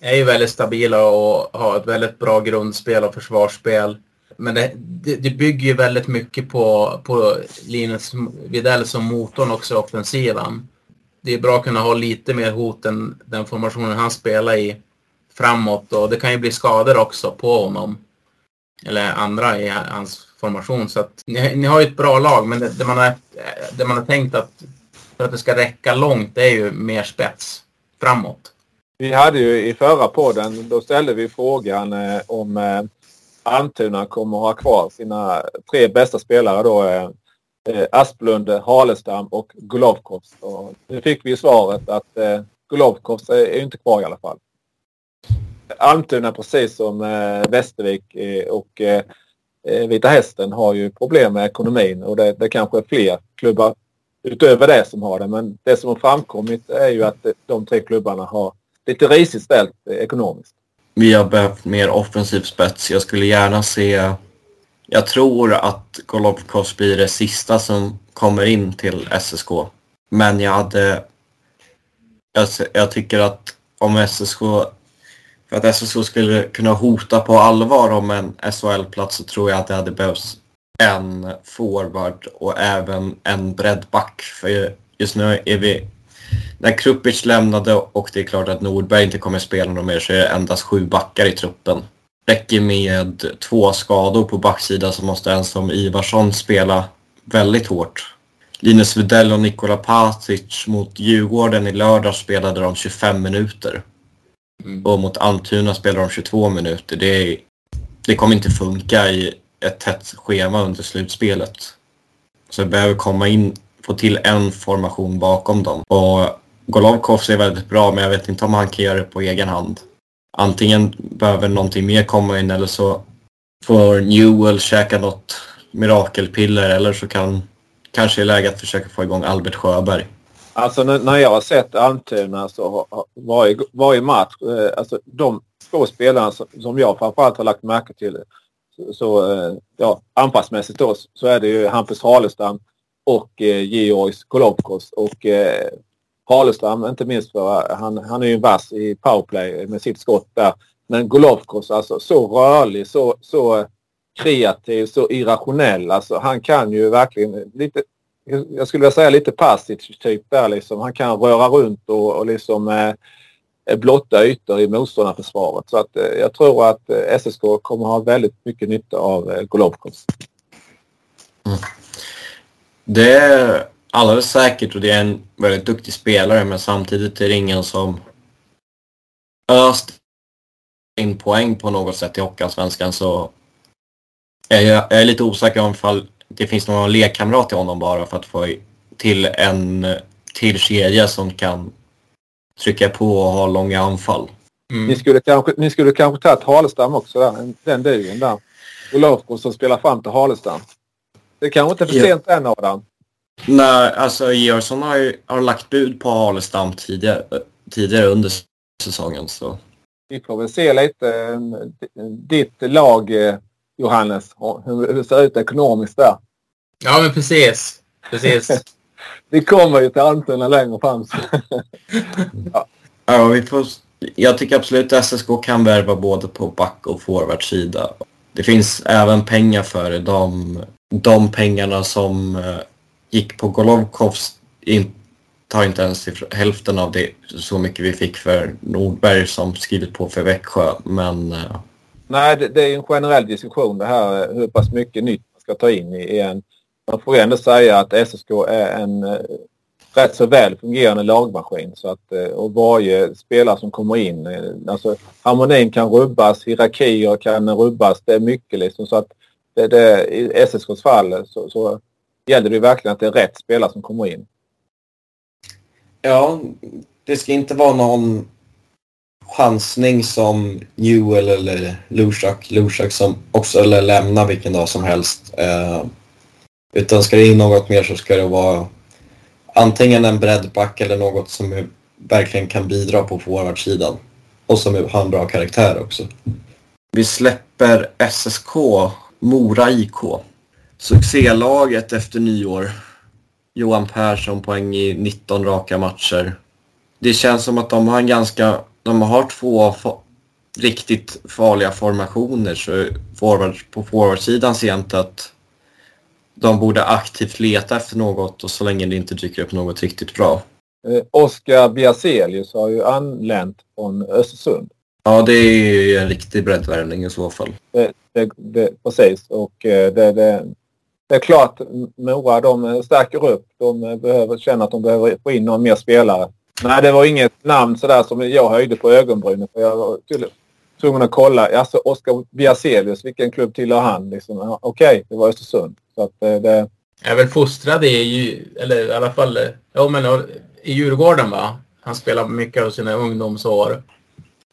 är ju väldigt stabila och har ett väldigt bra grundspel och försvarsspel. Men det, det, det bygger ju väldigt mycket på, på Linus Widell som motorn också i offensiven. Det är bra att kunna ha lite mer hot än den formationen han spelar i framåt och det kan ju bli skador också på honom. Eller andra i hans formation. Så att ni, ni har ju ett bra lag men det, det, man har, det man har tänkt att för att det ska räcka långt det är ju mer spets framåt. Vi hade ju i förra podden, då ställde vi frågan eh, om eh, Almtuna kommer att ha kvar sina tre bästa spelare då. Eh, eh Asplund, Halestam och Golovkovs. Och nu fick vi svaret att eh, Golovkovs är, är inte kvar i alla fall. Almtuna precis som eh, Västervik eh, och eh, eh, Vita Hästen har ju problem med ekonomin och det, det kanske är fler klubbar utöver det som har det. Men det som har framkommit är ju att eh, de tre klubbarna har lite risigt ställt eh, ekonomiskt. Vi har behövt mer offensiv spets. Jag skulle gärna se... Jag tror att Golovkos blir det sista som kommer in till SSK. Men jag hade... Jag, jag tycker att om SSK... För att SSO skulle kunna hota på allvar om en SHL-plats så tror jag att det hade behövts en forward och även en breddback. För just nu är vi när Krupic lämnade och det är klart att Nordberg inte kommer spela något mer så är det endast sju backar i truppen. Räcker med två skador på backsidan så måste en som Ivarsson spela väldigt hårt. Linus Widell och Nikola Patic mot Djurgården i lördag spelade de 25 minuter. Mm. Och mot Almtuna spelar de 22 minuter. Det, det kommer inte funka i ett tätt schema under slutspelet. Så vi behöver komma in, få till en formation bakom dem. Och Golovkovs är väldigt bra men jag vet inte om han kan göra det på egen hand. antingen behöver någonting mer komma in eller så får Newell käka något mirakelpiller eller så kan kanske är läge att försöka få igång Albert Sjöberg. Alltså när jag har sett Almtuna så varje, varje match, eh, alltså de två spelarna som jag framförallt har lagt märke till så, eh, ja, anpassmässigt då så är det ju Hampus Halestam och eh, Georg Golovkos och eh, Halestam inte minst för eh, han, han är ju vass i powerplay med sitt skott där. Men Golovkos alltså så rörlig, så, så kreativ, så irrationell. Alltså han kan ju verkligen lite, jag skulle vilja säga lite passivt typ där liksom. Han kan röra runt och, och liksom eh, eh blotta ytor i motståndarförsvaret. Så att eh, jag tror att eh, SSK kommer ha väldigt mycket nytta av eh, Golovkos. Mm. Det är alldeles säkert och det är en väldigt duktig spelare men samtidigt är det ingen som öst in poäng på något sätt i Hockeyallsvenskan så jag, jag är lite osäker om ifall det finns någon lekkamrat till honom bara för att få till en till kedja som kan trycka på och ha långa anfall. Mm. Ni, skulle kanske, ni skulle kanske tagit Halestam också där, den dugen där. Olofsgård som spelar fram till Halestam. Det kanske inte är för sent ja. än Adam. Nej, alltså Georgsson har ju har lagt bud på Halestam tidigare, tidigare under säsongen. Så. Vi får väl se lite eh, ditt lag eh, Johannes, hur det ser ut ekonomiskt där. Ja men precis. precis. vi kommer ju till Almtuna längre fram. ja. ja, vi får, jag tycker absolut att SSK kan värva både på back och forwardsida. Det finns även pengar för de, de pengarna som eh, gick på Golovkovs in, tar inte ens hälften av det så mycket vi fick för Nordberg som skrivit på för Växjö. Men... Nej, det, det, är en generell diskussion det här eh, hur pass mycket nytt man ska ta in i en... Man får ju ändå säga att SSK är en eh, rätt så väl fungerande lagmaskin. Så att, eh, och varje spelare som kommer in, eh, alltså harmonin kan rubbas, hierarkier kan rubbas. Det är mycket liksom. Så att det, det, i SSKs fall eh, så, så gäller det verkligen att det är rätt spelare som kommer in. Ja, det ska inte vara någon chansning som Newell eller Lushak, Lushak som också eller lämna vilken dag som helst. Eh, utan ska det in något mer så ska det vara antingen en breddback eller något som verkligen kan bidra på forwardsidan. Och som har en bra karaktär också. Vi släpper SSK, Mora IK. Succélaget efter nyår. Johan Persson poäng i 19 raka matcher. Det känns som att de har en ganska... De har två riktigt farliga formationer så forward, på forwardsidan ser jag inte att de borde aktivt leta efter något och så länge det inte dyker upp något riktigt bra. Eh, Oskar Biaselius har ju anlänt från Östersund. Ja, det är ju en riktig breddvärvning i så fall. Det, det, det, precis och eh, det, det, det är klart Mora de stärker upp. De behöver känna att de behöver få in någon mer spelare. Nej, det var inget namn sådär som jag höjde på ögonbrynen. För jag var tvungen att kolla. Alltså Oskar Biaselius, vilken klubb tillhör han? Liksom, Okej, okay, det var Östersund. Så att eh, det... Jag är väl fostrad i, eller i alla fall, ja men i Djurgården va? Han spelar mycket av sina ungdomsår.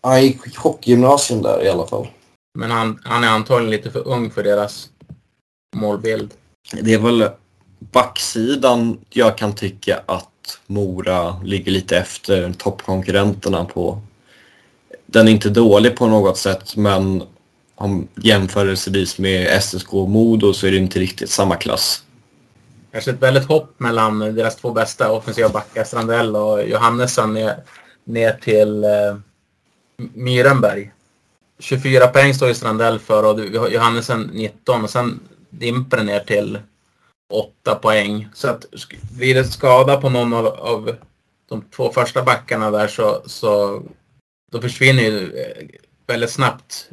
Han gick hockeygymnasium där i alla fall. Men han, han är antagligen lite för ung för deras målbild. Det är väl backsidan jag kan tycka att Mora ligger lite efter toppkonkurrenterna på. Den är inte dålig på något sätt men om jämförelsevis med SSK och Modo så är det inte riktigt samma klass. Kanske ett väldigt hopp mellan deras två bästa offensiva backar, Strandell och Johannesson, ner, ner till eh, Myrenberg. 24 poäng står ju Strandell för och Johannesson 19 och sen dimper ner till 8 poäng. Så att blir det skada på någon av, av de två första backarna där så, så då försvinner ju eh, väldigt snabbt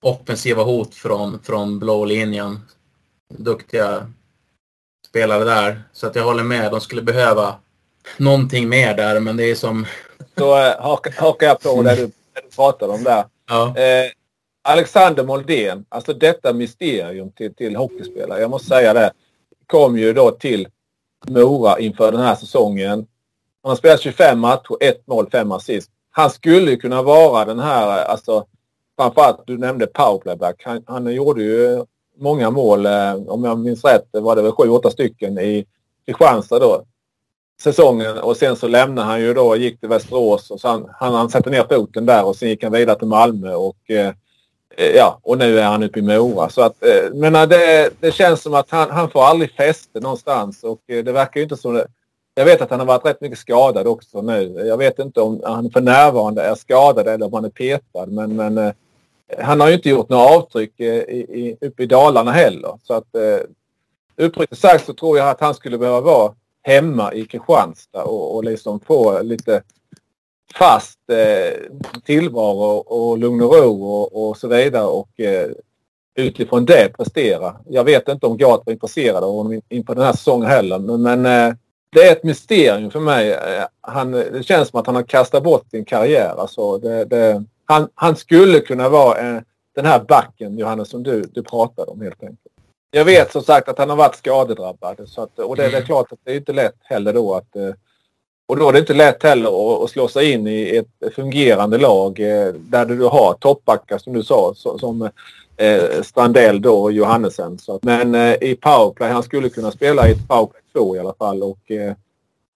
offensiva hot från, från blå linjen. Duktiga spelare där. Så att jag håller med. De skulle behöva någonting mer där, men det är som... Då äh, hakar jag på det du, det du pratar om där. Ja. Eh, Alexander Moldén, alltså detta mysterium till, till hockeyspelare. Jag måste säga det. Kom ju då till Mora inför den här säsongen. Han har spelat 25 matcher, ett mål, fem assist. han skulle ju kunna vara den här, alltså framförallt du nämnde powerplayback. Han, han gjorde ju många mål, eh, om jag minns rätt var det väl sju, åtta stycken i Kristianstad då. Säsongen och sen så lämnade han ju då och gick till Västerås och sen han, han satte ner foten där och sen gick han vidare till Malmö och eh Eh, ja, och nu är han uppe i Mora. Så att, eh, men eh, det, det känns som att han, han får aldrig fäste någonstans och eh, det verkar ju inte som det. Jag vet att han har varit rätt mycket skadad också nu. Jag vet inte om han för närvarande är skadad eller om han är petad men, men han har ju inte gjort några avtryck i, i, uppe i Dalarna heller. Så att eh, uppriktigt sagt så tror jag att han skulle behöva vara hemma i Kristianstad och, och liksom få lite fast eh, tillvaro och lugn och ro och, och så vidare och eh, utifrån det prestera. Jag vet inte om Gat var intresserad av honom inför den här säsongen heller men, eh, det är ett mysterium för mig. Eh, han, det känns som att han har kastat bort sin karriär. Alltså det, det, han, han skulle kunna vara en, den här backen, Johannes, som du, du pratade om helt enkelt. Jag vet som sagt att han har varit skadedrabbad. Så att, och det, det är mm. klart att det är inte lätt heller då att... Och då är det inte lätt heller att, slå sig in i ett fungerande lag eh, där du har toppbackar som du sa som eh, Strandell då och Johannesen. Så, men eh, i powerplay, han skulle kunna spela i ett powerplay 2 i alla fall och eh,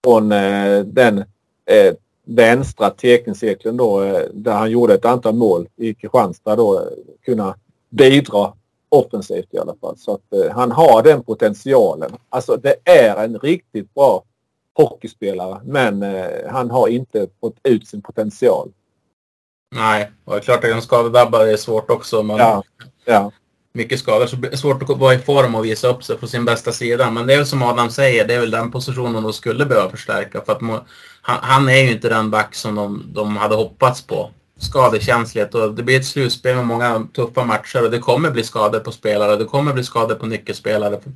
från eh, den eh, vänstra teckningscirkeln då eh, där han gjorde ett antal mål i Kristianstad då eh, kunna bidra offensivt i alla fall. Så att eh, han har den potentialen. Alltså det är en riktigt bra hockeyspelare men eh, han har inte fått ut sin potential. Nej, och det är klart att en skadedrabbad är svårt också. Man, ja, ja. Mycket skador så det är svårt att vara i form och visa upp sig på sin bästa sida. Men det är väl som Adam säger, det är väl den positionen de skulle behöva förstärka. För att han, han, är ju inte den back som de, de hade hoppats på. Skadekänslighet och det blir ett slutspel med många tuffa matcher och det kommer bli skador på spelare. Det kommer bli skador på nyckelspelare för,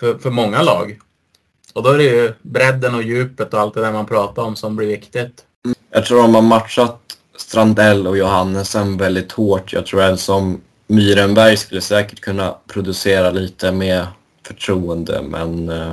för, för många lag. Och då är det ju bredden och djupet och allt det där man pratar om som blir viktigt. Jag tror de har matchat Strandell och Johannesen väldigt hårt. Jag tror en som Myrenberg skulle säkert kunna producera lite med förtroende men eh,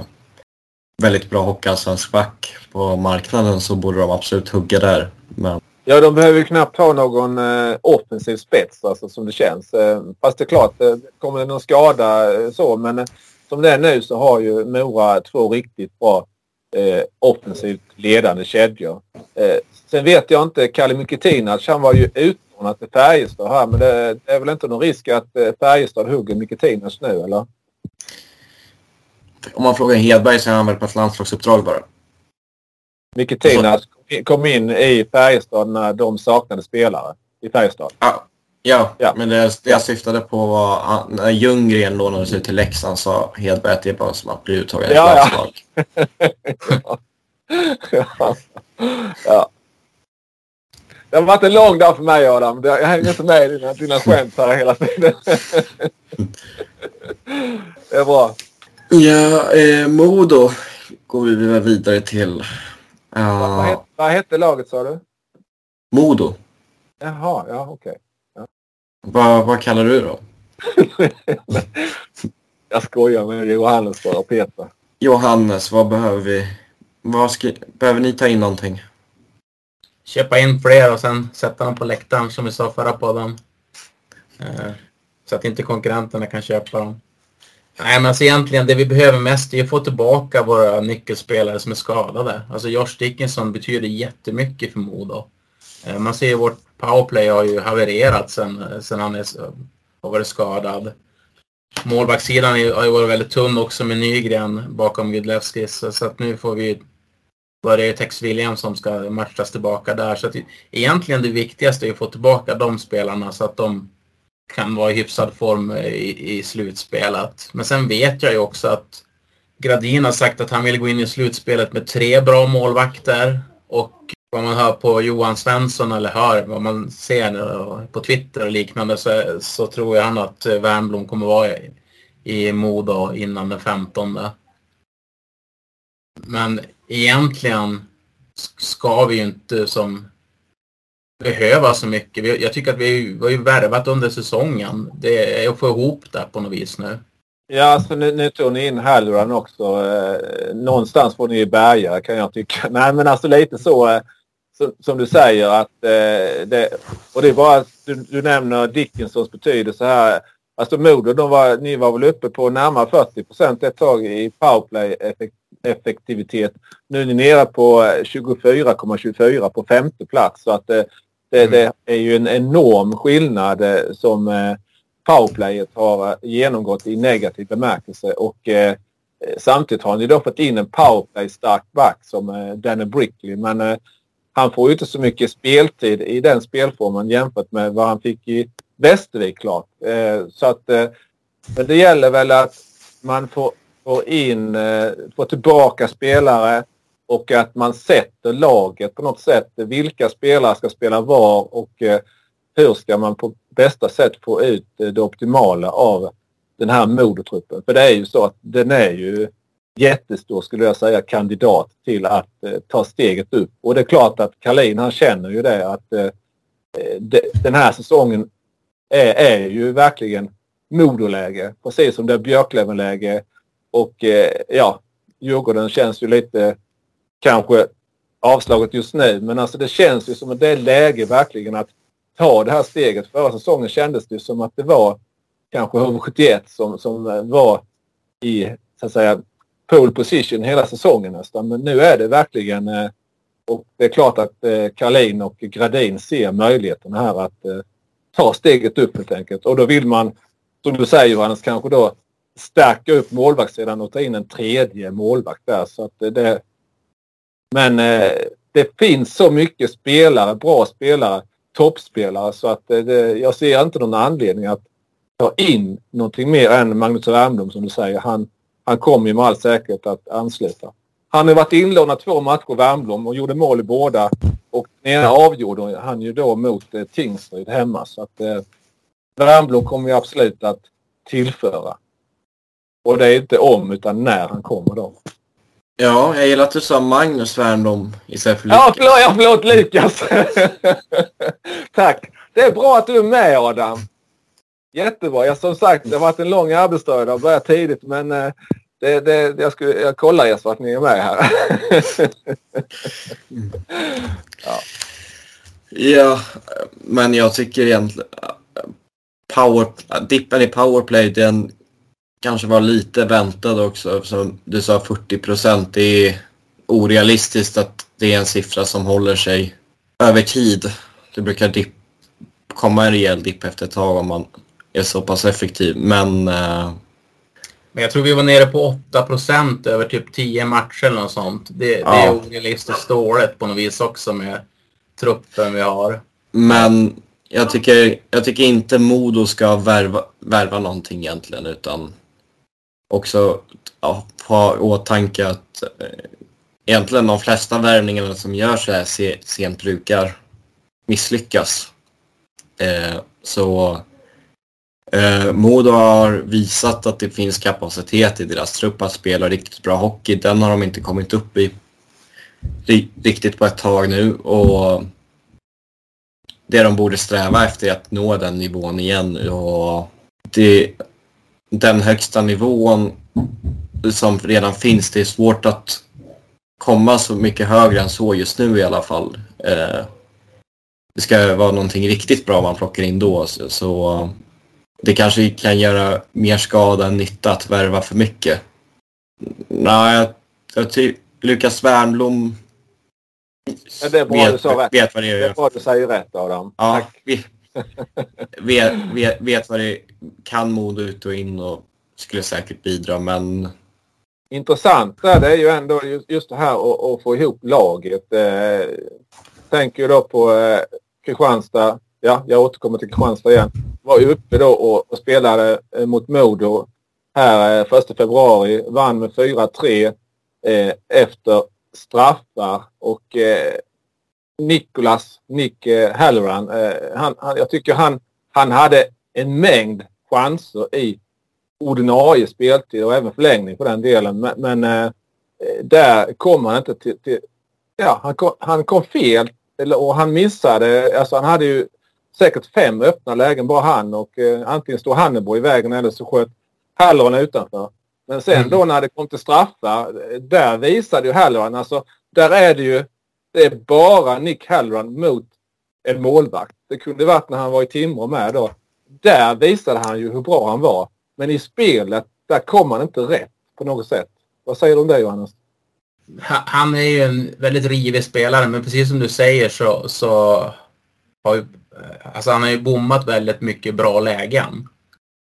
väldigt bra hockeyallsvensk back på marknaden så borde de absolut hugga där. Men... Ja, de behöver ju knappt ha någon eh, offensiv spets alltså, som det känns. Eh, fast det är klart, eh, kommer det någon skada eh, så men eh, som det är nu så har ju Mora två riktigt bra eh, offensivt ledande kedjor. Eh, sen vet jag inte, Kalle Mikitinac han var ju utlånad till Färjestad här men det, det, är väl inte någon risk att eh, Färjestad hugger Mikitinac nu eller? Om man frågar Hedberg så är han väl på ett landslagsuppdrag bara. Mikitinac kom in i Färjestad när de saknade spelare i Färjestad. Ja, Ja, ja. men det, det jag syftade på var när Ljunggren lånades ut till Leksand sa Hedberg att det är bara som att bli uttagen i ja, landslag. ja. ja. Det har varit en lång dag för mig Adam. Jag hänger inte med i dina, dina skämt här hela tiden. det är bra. Ja, eh, Modo går vi vidare till. Uh, vad, hette, vad hette laget sa du? Modo. Jaha, ja okej. Okay. Vad, vad kallar du då? jag skojar med Johannes bara, Peter. Johannes, vad behöver vi? Vad ska, behöver ni ta in någonting? Köpa in fler och sen sätta dem på läktaren som vi sa förra podden. Eh, så att inte konkurrenterna kan köpa dem. Nej, men alltså egentligen det vi behöver mest är att få tillbaka våra nyckelspelare som är skadade. Alltså Josh Dickinson betyder jättemycket för Modo. Eh, man ser vårt powerplay har ju havererat sen, sen han är, har varit skadad. Målvaktssidan har ju varit väldigt tunn också med Nygren bakom Gudlevskis. Så att nu får vi börja Tex Williams som ska matchas tillbaka där. Så att egentligen det viktigaste är att få tillbaka de spelarna så att de kan vara i hyfsad form eh, i, i slutspelet. Men sen vet jag ju också att Gradin har sagt att han vill gå in i slutspelet med tre bra målvakter. Och vad man hör på Johan Svensson eller hör vad man ser på Twitter och liknande så, så tror jag han att eh, Wernbloom kommer vara i, i Modo innan den 15. Men egentligen ska vi ju inte som behöva så mycket. Jag tycker att vi har ju värvat under säsongen. Det är att få ihop det på något vis nu. Ja, alltså nu, nu tog ni in Halloran också. Eh, någonstans får ni ju bärga kan jag tycka. Nej, men alltså lite så. Eh, som, du säger att eh, det, och det är bara du, du nämner Dickinsons betydelse här. Alltså Modo, de var, ni var väl uppe på närmare 40 procent ett tag i powerplay effektivitet. Nu är ni nere på 24,24 på femte plats. Så att det, det, mm. det, är ju en enorm skillnad eh, som eh, powerplayet har genomgått i negativ bemärkelse. Och eh, samtidigt har ni då fått in en powerplay stark back som eh, Danny Brickley. Men eh, han får ju inte så mycket speltid i den spelformen jämfört med vad han fick i Västervik klart. Eh, så att eh, men det gäller väl att man får, får in, eh, får tillbaka spelare och att man sätter laget på något sätt. Vilka spelare ska spela var och eh, hur ska man på bästa sätt få ut eh, det optimala av den här modertruppen. För det är ju så att den är ju jättestor skulle jag säga kandidat till att eh, ta steget upp. Och det är klart att Kalin han känner ju det att eh, eh de, den här säsongen är, är ju verkligen modoläge. Precis som det är Björklövenläge. Och eh, ja, Djurgården känns ju lite kanske avslaget just nu. Men alltså det känns ju som att det är läge verkligen att ta det här steget. Förra säsongen kändes det som att det var kanske HV71 som, som eh, var i så att säga pole position hela säsongen nästan. Men nu är det verkligen eh, och det är klart att eh, Karlin och Gradin ser möjligheten här att eh, ta steget upp helt enkelt. Och då vill man, som du säger Johannes, kanske då stärka upp målvaktssidan och ta in en tredje målvakt där. Så att eh, det, men det finns så mycket spelare, bra spelare, toppspelare så att det, jag ser inte någon anledning att ta in någonting mer än Magnus Wernbloom som du säger. Han, han kommer ju med all säkerhet att ansluta. Han har varit inlånad två matcher, Wernbloom, och gjorde mål i båda. Och den ena avgjorde han ju då mot eh, Tingsryd hemma. Så att eh, Wernbloom kommer ju absolut att tillföra. Och det är inte om utan när han kommer då. Ja, jag gillar att du sa Magnus Wernbloom istället för Lukas. Ja, förlåt, ja, förlåt Lukas. Tack. Det är bra att du är med Adam. Jättebra. Jag, som sagt, det har varit en lång arbetsdag idag. Börjat tidigt men eh, det, det, jag, skulle, jag kollar er så att ni är med här. ja. ja, men jag tycker egentligen power, dippen i powerplay den kanske var lite väntad också. Som du sa 40 procent. Det är orealistiskt att det är en siffra som håller sig över tid. Det brukar dip, komma en rejäl dipp efter ett tag om man är så pass effektiv. Men... Uh... Men jag tror vi var nere på 8 procent över typ 10 matcher eller något sånt. Det, ja. det är orealistiskt dåligt på något vis också med truppen vi har. Men jag tycker, jag tycker inte Modo ska värva, värva någonting egentligen utan också ja, ha åtanke att eh, egentligen de flesta värvningarna som görs här sent brukar misslyckas. Eh, så Eh, Modo har visat att det finns kapacitet i deras trupp att spela riktigt bra hockey. Den har de inte kommit upp i riktigt på ett tag nu och det de borde sträva efter är att nå den nivån igen. Och det, den högsta nivån som redan finns, det är svårt att komma så mycket högre än så just nu i alla fall. Eh, det ska vara någonting riktigt bra man plockar in då. Så, så det kanske kan göra mer skada än nytta att värva för mycket. Nej, jag, jag tycker Lukas Wernbloom ja, det är bra vet, du sa rätt. vet vad det är. Det är bra du säger rätt Adam. Ja, Tack. vet, vet, vet vad det kan Modo ut och in och skulle säkert bidra men Intressant det är ju ändå just det här att, att få ihop laget. Eh, tänker ju då på eh, Kristianstad. Ja, jag återkommer till Kristianstad igen var ju uppe då och, och spelade eh, mot Modo här eh, 1 februari. Vann med 4-3 eh, efter straffar och eh, Nicholas, Nick eh, Halloran, eh, han, han, jag tycker han, han hade en mängd chanser i ordinarie speltid och även förlängning på den delen. Men, men eh, där kom han inte till, till ja, han kom, han kom fel eller, och han missade, alltså han hade ju säkert fem öppna lägen bara han och eh, antingen stod Hannebo i vägen eller så sköt Halloran utanför. Men sen mm. då när det kom till straffar, där visade ju Halloran, alltså där är det ju det är bara Nick Halloran mot en målvakt. Det kunde varit när han var i Timrå med då. Där visade han ju hur bra han var. Men i spelet, där kom han inte rätt på något sätt. Vad säger du om det Johannes? Han är ju en väldigt rivig spelare men precis som du säger så, så har ju, Eh, alltså han har ju bommat väldigt mycket bra lägen.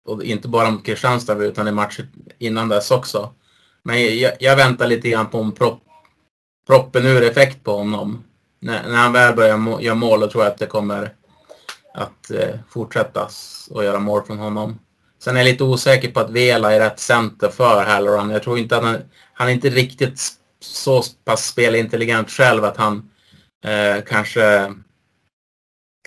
Och inte bara mot Kristianstad utan i matchen innan dess också. Men jag, jag väntar lite grann på en propp, proppen ur-effekt på honom. När, när han väl börjar må, göra mål då tror jag att det kommer att eh, fortsätta och göra mål från honom. Sen är jag lite osäker på att Vela är rätt center för Halloran. Jag tror inte att han, han är inte riktigt så pass spelintelligent själv att han eh, kanske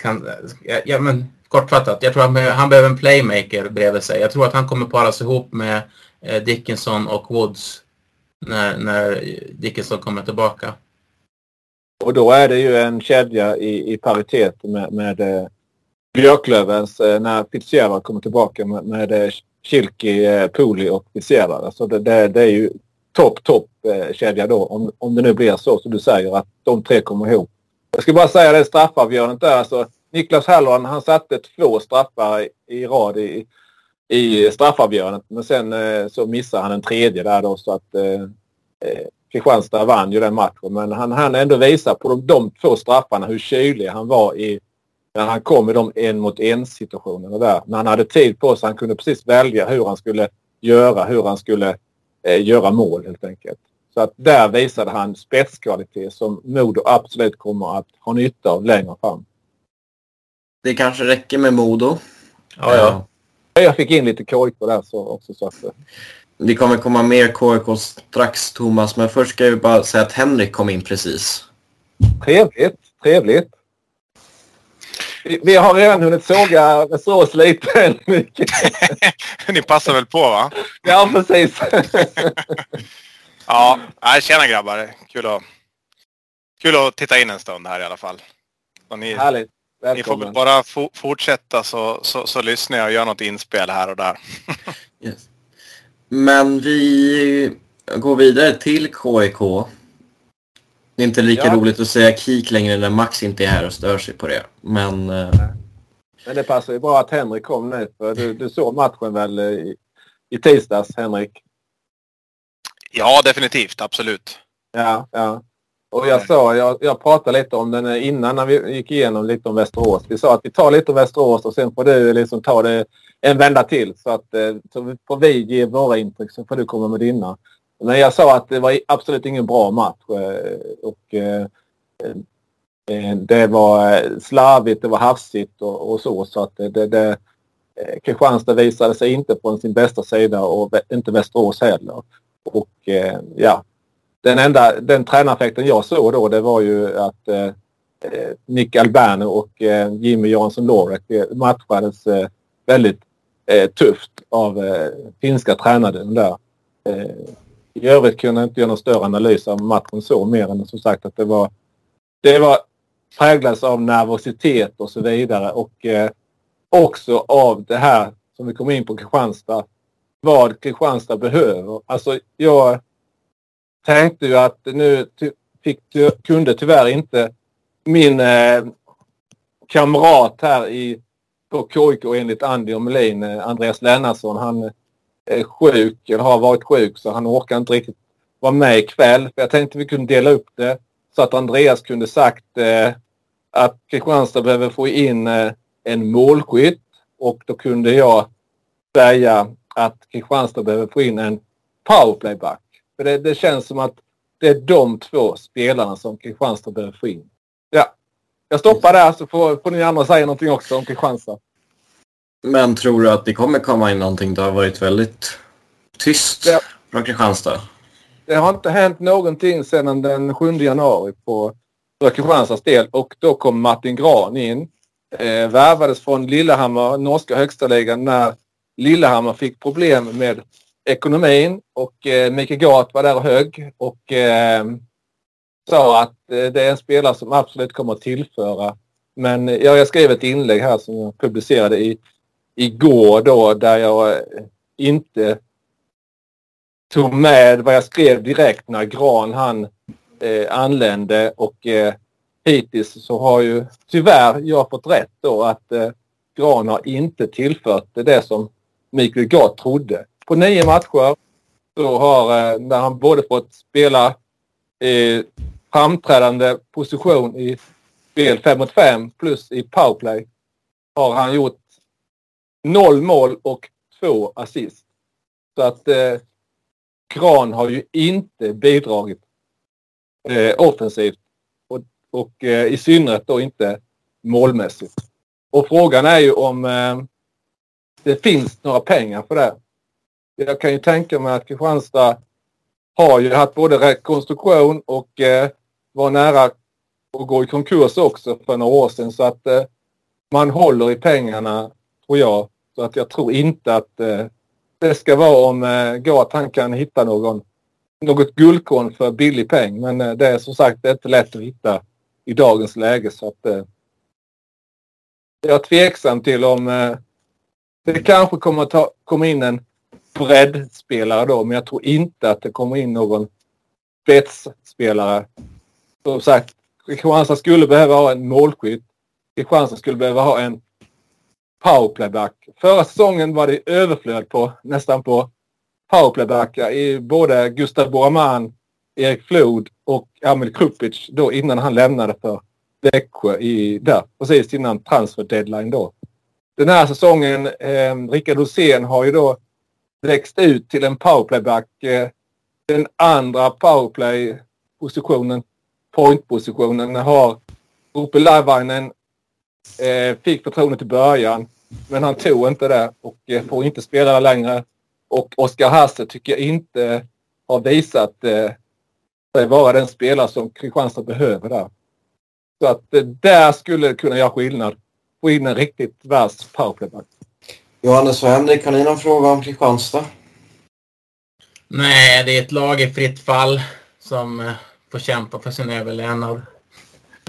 kan, ja, ja, men kortfattat, jag tror att han behöver en playmaker bredvid sig. Jag tror att han kommer paras ihop med eh, Dickinson och Woods när, när Dickinson kommer tillbaka. Och då är det ju en kedja i, i paritet med, med eh, Björklövens eh, när Fitzgerald kommer tillbaka med, med eh, Kilki, eh, Pooley och Fitzgerald. Alltså det, det, det, är ju topp, topp eh, kedja då. Om, om det nu blir så som du säger att de tre kommer ihop. Jag ska bara säga det straffavgörandet där. Alltså, Niklas Halloran han satte två straffar i, i rad i, i straffavgörandet. Men sen eh, så missade han en tredje där då så att eh, eh Kristianstad vann ju den matchen. Men han hann ändå visa på de, de två straffarna hur kylig han var i när han kom i de en mot en situationerna där. När han hade tid på sig. Han kunde precis välja hur han skulle göra, hur han skulle eh, göra mål helt enkelt. Så att där visade han spetskvalitet som Modo absolut kommer att ha nytta av längre fram. Det kanske räcker med Modo. Ja, ja. Jag fick in lite KIK där så också. Så att, det kommer komma mer KIK strax Thomas, men först ska jag bara säga att Henrik kom in precis. Trevligt, trevligt. Vi har redan hunnit såga Västerås lite. Ni passar väl på va? Ja, precis. ja, tjena grabbar. Kul att, kul att titta in en stund här i alla fall. Och ni, Härligt. Välkommen. Ni får bara fortsätta så, så, så lyssnar jag och gör något inspel här och där. yes. Men vi går vidare till KIK. Det är inte lika ja. roligt att säga KIK längre när Max inte är här och stör sig på det. Men... Eh, Men det passar ju bra att Henrik kom nu. För du, du såg matchen väl i, i tisdags, Henrik? Ja, definitivt. Absolut. Ja, ja. Och jag sa, jag, jag pratade lite om den innan när vi gick igenom lite om Västerås. Vi sa att vi tar lite om Västerås och sen får du liksom ta det en vända till. Så att eh, så får vi ge våra intryck så får du komma med dina. Men jag sa att det var absolut ingen bra match. Eh, och eh, det var slarvigt, det var hafsigt och, och så. Så att det, det, Kristianstad visade sig inte på sin bästa sida och inte Västerås heller. Och eh, ja, den enda den tränareffekten jag såg då det var ju att eh, eh Nick Albano och eh, Jimmy Jansson Lorek matchades eh, väldigt eh, tufft av eh, finska tränare där. Eh, I övrigt kunde jag inte göra någon större analys av matchen så mer än som sagt att det var det var präglades av nervositet och så vidare och eh, också av det här som vi kom in på Kristianstad. Vad Kristianstad behöver. Alltså jag tänkte ju att nu fick, kunde tyvärr inte min eh, kamrat här i, på KIK enligt Andy och Melin, eh, Andreas Lennartsson, han är sjuk eller har varit sjuk så han orkar inte riktigt vara med ikväll. För jag tänkte vi kunde dela upp det så att Andreas kunde sagt eh, att Kristianstad behöver få in eh, en målskytt och då kunde jag säga att Kristianstad behöver få in en powerplayback. För det, det, känns som att det är de två spelarna som Kristianstad behöver få in. Ja, jag stoppar där så får, får ni andra säga någonting också om Kristianstad. Men tror du att det kommer komma in någonting? Det har varit väldigt tyst ja. från Kristianstad. Det har inte hänt någonting sedan den 7 januari på för Kristianstads del och då kom Martin Gran in. Eh, värvades från Lillehammer, norska högsta ligan, när Lillehammer fick problem med ekonomin och eh, Mikael Gat var där och högg och eh, sa att eh, det är en spelare som absolut kommer att tillföra. Men eh, ja, jag skrev ett inlägg här som jag publicerade i, igår då där jag eh, inte tog med vad jag skrev direkt när Gran han eh, anlände och eh, hittills så har ju tyvärr jag fått rätt då att eh, Gran har inte tillfört det som Mikael Gard trodde. På nio matcher så har, eh, när han både fått spela i framträdande position i spel 5 mot 5 plus i powerplay har han gjort noll mål och två assist. Så att eh, Gran har ju inte bidragit eh, offensivt och, och eh, i synnerhet då inte målmässigt. Och frågan är ju om eh, det finns några pengar för det. Jag kan ju tänka mig att Kristianstad har ju haft både rekonstruktion och eh, var nära att gå i konkurs också för några år sedan så att eh, man håller i pengarna tror jag. Så att jag tror inte att eh, det ska vara om eh, går att han kan hitta någon, något guldkorn för billig peng. Men eh, det är som sagt är inte lätt att hitta i dagens läge så att eh, jag är tveksam till om eh, det kanske kommer att ta, komma in en breddspelare då men jag tror inte att det kommer in någon spetsspelare. Som sagt, Kristianstad skulle behöva ha en målskytt. Kristianstad skulle behöva ha en powerplayback. Förra säsongen var det överflöd på nästan på powerplaybackar i både Gustav Boraman, Erik Flod och Amil Krupic då innan han lämnade för Växjö i, där, precis innan transfer deadline då. Den här säsongen, eh, Rickard Rosén har ju då växt ut till en powerplayback. Eh, den andra powerplay-positionen, point-positionen, har Ope Lavainen eh, fick förtroendet i början. Men han tog inte det och eh, får inte spela där längre. Och Oskar Hasse tycker jag inte har visat eh, sig vara den spelare som Kristianstad behöver där. Så att eh, där skulle det kunna göra skillnad. Få in en riktigt vass powerplayback. Johannes och Henrik, har ni någon fråga om Kristianstad? Nej, det är ett lag i fritt fall som eh, får kämpa för sin överlevnad.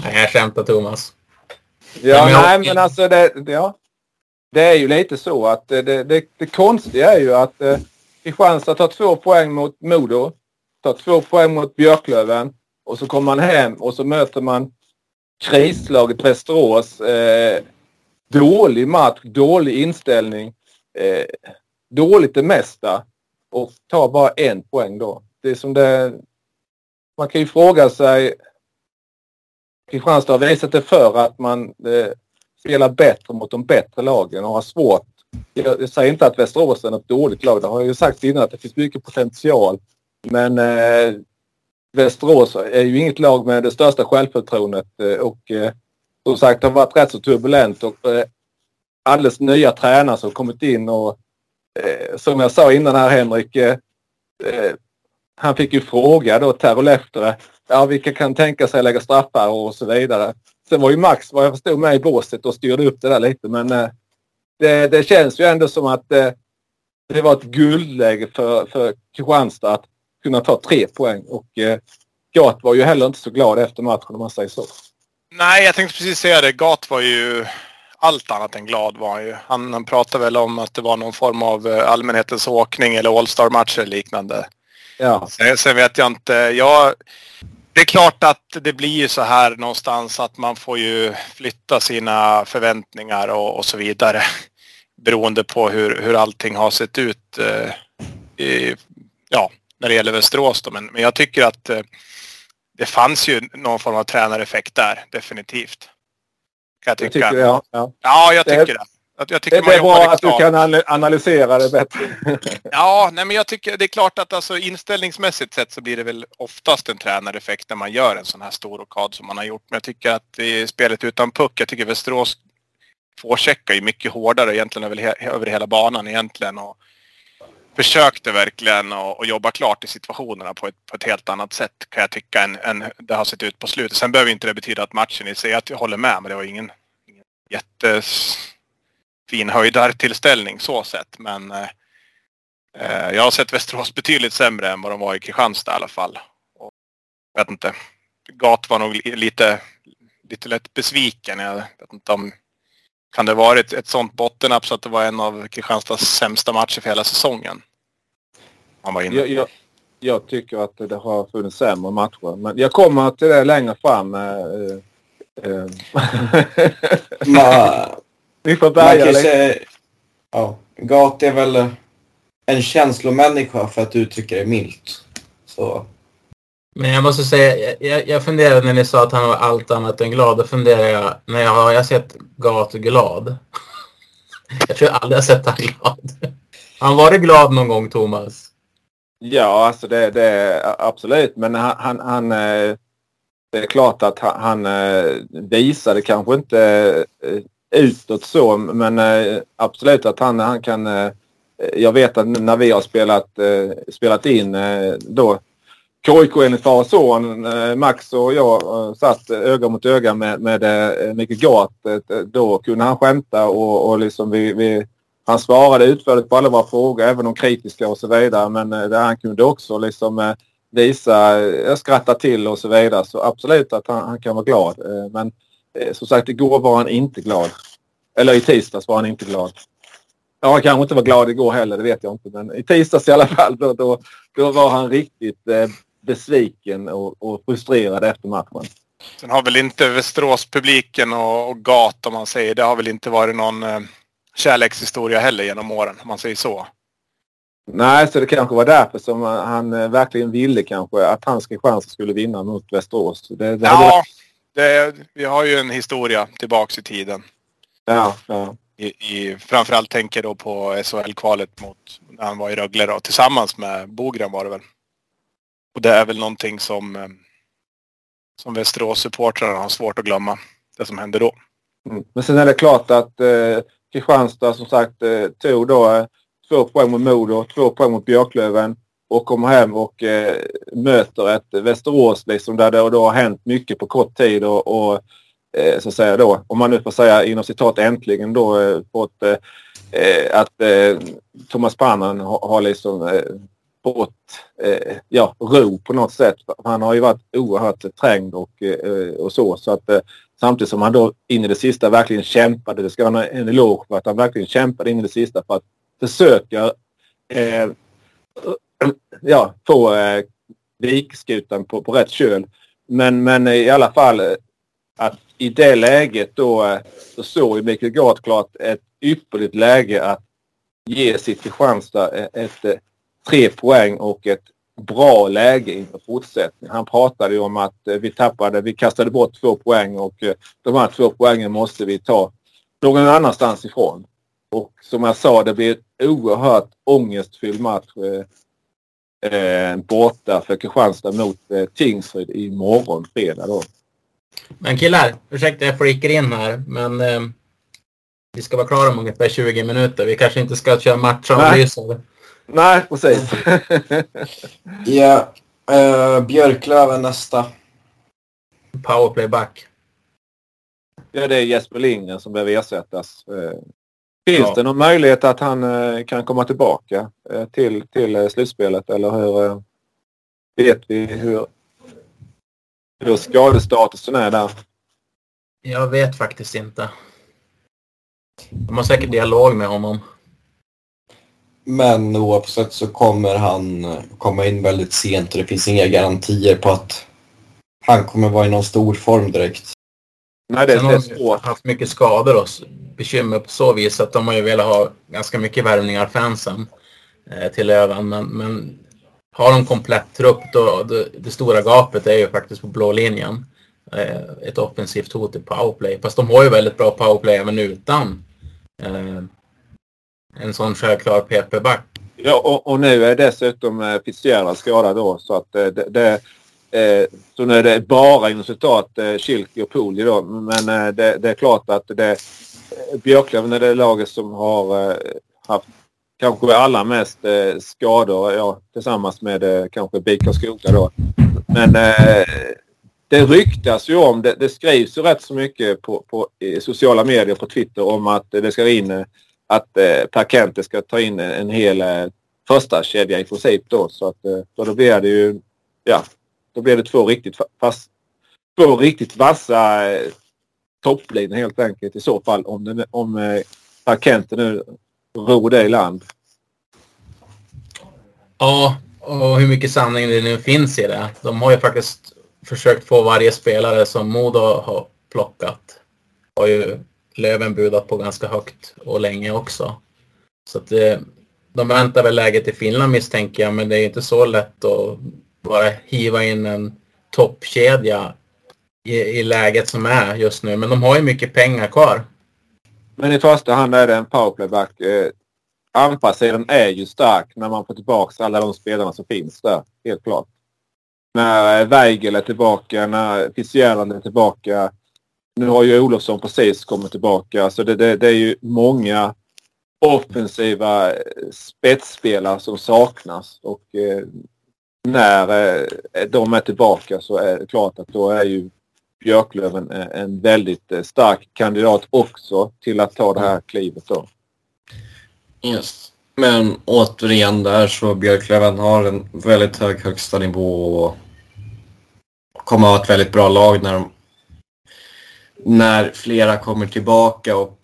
Nej, jag skämtar Thomas. Ja, men jag- nej men alltså det, ja. Det är ju lite så att det, det, det, det konstiga är ju att eh, Kristianstad tar två poäng mot Modo. Tar två poäng mot Björklöven. Och så kommer man hem och så möter man krislaget Västerås. Eh, dålig match, dålig inställning. Eh, dåligt det mesta. Och tar bara en poäng då. Det är som det... Man kan ju fråga sig Kristianstad har visat det för att man eh, spelar bättre mot de bättre lagen och har svårt. Jag, jag säger inte att Västerås är något dåligt lag. Det har jag ju sagt innan att det finns mycket potential. Men eh, Västerås är ju inget lag med det största självförtroendet eh, och eh, som sagt det har varit rätt så turbulent och eh, alldeles nya tränare som kommit in och eh, som jag sa innan här Henrik. Eh, eh han fick ju fråga då Terro Lehtere ja, vilka kan tänka sig att lägga straffar och så vidare. Sen var ju Max, vad jag förstod, med i båset och styrde upp det där lite. Men eh, det, det känns ju ändå som att eh, det var ett guldläge för, för Kristianstad att kunna ta tre poäng. Och eh, Gat var ju heller inte så glad efter matchen om man säger så. Nej, jag tänkte precis säga det. Gat var ju allt annat än glad var han ju. Han, han pratade väl om att det var någon form av eh, allmänhetens åkning eller All-star-match eller liknande. Ja, Sen, sen vet jag inte. Jag, det är klart att det blir ju så här någonstans att man får ju flytta sina förväntningar och, och så vidare. Beroende på hur, hur allting har sett ut eh, i, ja, när det gäller Västerås. Då. Men, men jag tycker att eh, det fanns ju någon form av tränareffekt där, definitivt. Kan jag jag tycka. tycker det. Ja, ja. Ja, jag Det- tycker det. Jag, jag tycker Det man är bra att du kan ana- analysera det bättre. Ja, nej men jag tycker det är klart att alltså inställningsmässigt sett så blir det väl oftast en tränareffekt när man gör en sån här stor rockad som man har gjort. Men jag tycker att i spelet utan puck, jag tycker Västerås forecheckar ju mycket hårdare egentligen över, över hela banan egentligen. Och försökte verkligen att jobba klart i situationerna på ett, på ett helt annat sätt kan jag tycka än, än det har sett ut på slutet. Sen behöver inte det betyda att matchen i sig, att jag håller med, men det var ingen, ingen jättefin höjdartillställning så sett. Men eh, eh, Jag har sett Västerås betydligt sämre än vad de var i Kristianstad i alla fall. Och, jag vet inte. Gat var nog lite, lite lätt besviken. Jag vet inte om... Kan det varit ett sånt bottennapp så att det var en av Kristianstads sämsta matcher för hela säsongen? Han var inne. Jag, jag, Jag tycker att det har funnits sämre matcher. Men jag kommer till det längre fram. Eh, eh, Ma, Vi får lite. säga, ja, Gat är väl en känslomänniska för att uttrycka det milt. Så, Men jag måste säga, jag- jag, funderade när ni sa att han var allt annat än glad. Då funderar jag, när jag har jag sett Gat glad? jag tror jag aldrig har sett han glad. Har han varit glad någon gång, Thomas? Ja, alltså det, det absolut. Men han, han, han eh, det är klart att han, han eh, visade kanske inte eh, utåt så, men absolut att han, han kan. Jag vet att när vi har spelat, spelat in då KIK enligt far och son, Max och jag satt öga mot öga med, med Micke Gart. Då kunde han skämta och, och liksom vi, vi han svarade utförligt på alla våra frågor, även de kritiska och så vidare. Men eh, han kunde också liksom eh, visa, eh, skratta till och så vidare. Så absolut att han, han kan vara glad. Eh, Men eh, som sagt, igår var han inte glad. Eller i tisdags var han inte glad. Ja, han kanske inte var glad igår heller, det vet jag inte. Men i tisdags i alla fall, då, då, då var han riktigt eh, besviken och, och frustrerad efter matchen. Sen har väl inte Västerås-publiken och, och Gat, om man säger, det har väl inte varit någon eh, kärlekshistoria heller genom åren, om man säger så. Nej, så det kanske var därför som han eh, verkligen ville kanske att hans Kristianstad skulle vinna mot Västerås. Det, det Ja, det, vi har ju en historia tillbaks i tiden. Ja, ja. I, i, framförallt tänker jag då på SHL-kvalet mot när han var i Rögle då, tillsammans med Bogren var det väl. Och det är väl någonting som, eh, som Västerås-supportrarna har svårt att glömma. Det som hände då. Mm. Men sen är det klart att eh, Kristianstad som sagt eh, tog då eh, två poäng mot Modo, två poäng mot Björklöven och kommer hem och eh, möter ett Västerås liksom där det då har hänt mycket på kort tid och, och eh, så att säga då, om man nu får säga inom citat äntligen då eh, fått eh, eh att eh, Thomas Pannan har, har liksom eh, fått eh, ja, ro på något sätt. Han har ju varit oerhört trängd och, eh, och så. så att, eh, samtidigt som han då in i det sista verkligen kämpade. Det ska han ha en eloge för att han verkligen kämpade in i det sista för att försöka eh, ja, få eh, vikskutan på, på rätt köl. Men, men i alla fall eh, att i det läget då eh, så såg ju Mikael Gard klart ett ypperligt läge att ge sitt Kristianstad ett, ett eh, tre poäng och ett bra läge inför fortsättningen. Han pratade ju om att eh, vi tappade, vi kastade bort två poäng och eh, de här två poängen måste vi ta någon annanstans ifrån. Och som jag sa, det blir ett oerhört ångestfylld match eh, eh, borta för Kristianstad mot eh, Tingsryd imorgon fredag då. Men killar, ursäkta jag flikar in här, men eh, vi ska vara klara om ungefär 20 minuter. Vi kanske inte ska köra matchanalyser. Nej, precis. ja, eh, Björklöven nästa. Powerplayback. ja, det är Jesper Lindgren som behöver ersättas. Eh, Finns Ja. det någon möjlighet att han eh, kan komma tillbaka till, till slutspelet eller hur vet vi hur, hur skadestatusen är där? Jag vet faktiskt inte. De har säkert dialog med honom. Men oavsett så kommer han komma in väldigt sent och det finns inga garantier på att han kommer vara i någon stor form direkt. Nej, det, det har är de ju svårt. haft mycket skador och bekymmer på så vis att de har ju velat ha ganska mycket värvningar fansen eh, till Löven. Men, men har de komplett trupp då, det, det stora gapet är ju faktiskt på blå linjen. Eh, ett offensivt hot i powerplay. Fast de har ju väldigt bra powerplay även utan eh, en sån självklar PP-back. Ja, och, och nu är dessutom eh, Fitzgerald skadad då så att eh, det, det eh, så nu är det bara inom citat eh, Schilke och Poli då. Men eh, det, det är klart att det eh, Björklöven är det laget som har eh, haft kanske allra mest eh, skador. Ja, tillsammans med eh, kanske BIK Karlskoga då. Men eh, det ryktas ju om, det, det skrivs ju rätt så mycket på, på i sociala medier på Twitter om att det ska in eh, att eh, Per Kente ska ta in en hel eh, första kedja i princip då. Så, att, eh, så då blir det ju, ja, då blir det två riktigt fast, två riktigt vassa eh, topplinor helt enkelt i så fall om, den, om eh, Per Kente nu ror det i land. Ja, och hur mycket sanning det nu finns i det. De har ju faktiskt försökt få varje spelare som Modo har plockat. Har ju Löven budat på ganska högt och länge också. Så att det, de väntar väl läget i Finland misstänker jag, men det är inte så lätt att bara hiva in en toppkedja i, i läget som är just nu. Men de har ju mycket pengar kvar. Men i första hand är det en powerplayback. Eh, anfallssidan är ju stark när man får tillbaka alla de spelarna som finns där. Helt klart. När eh, Weigel är tillbaka, när Fitzgerald är tillbaka. Nu har ju Olofsson precis kommit tillbaka. Så det, det, det är ju många offensiva eh, spetsspelare som saknas. Och eh, när eh, de är tillbaka så är det klart att då är ju Björklöven eh, en väldigt eh, stark kandidat också till att ta det här klivet då. Yes. Men återigen där så Björklöven har en väldigt hög högsta nivå och kommer att ha ett väldigt bra lag när, de, när flera kommer tillbaka och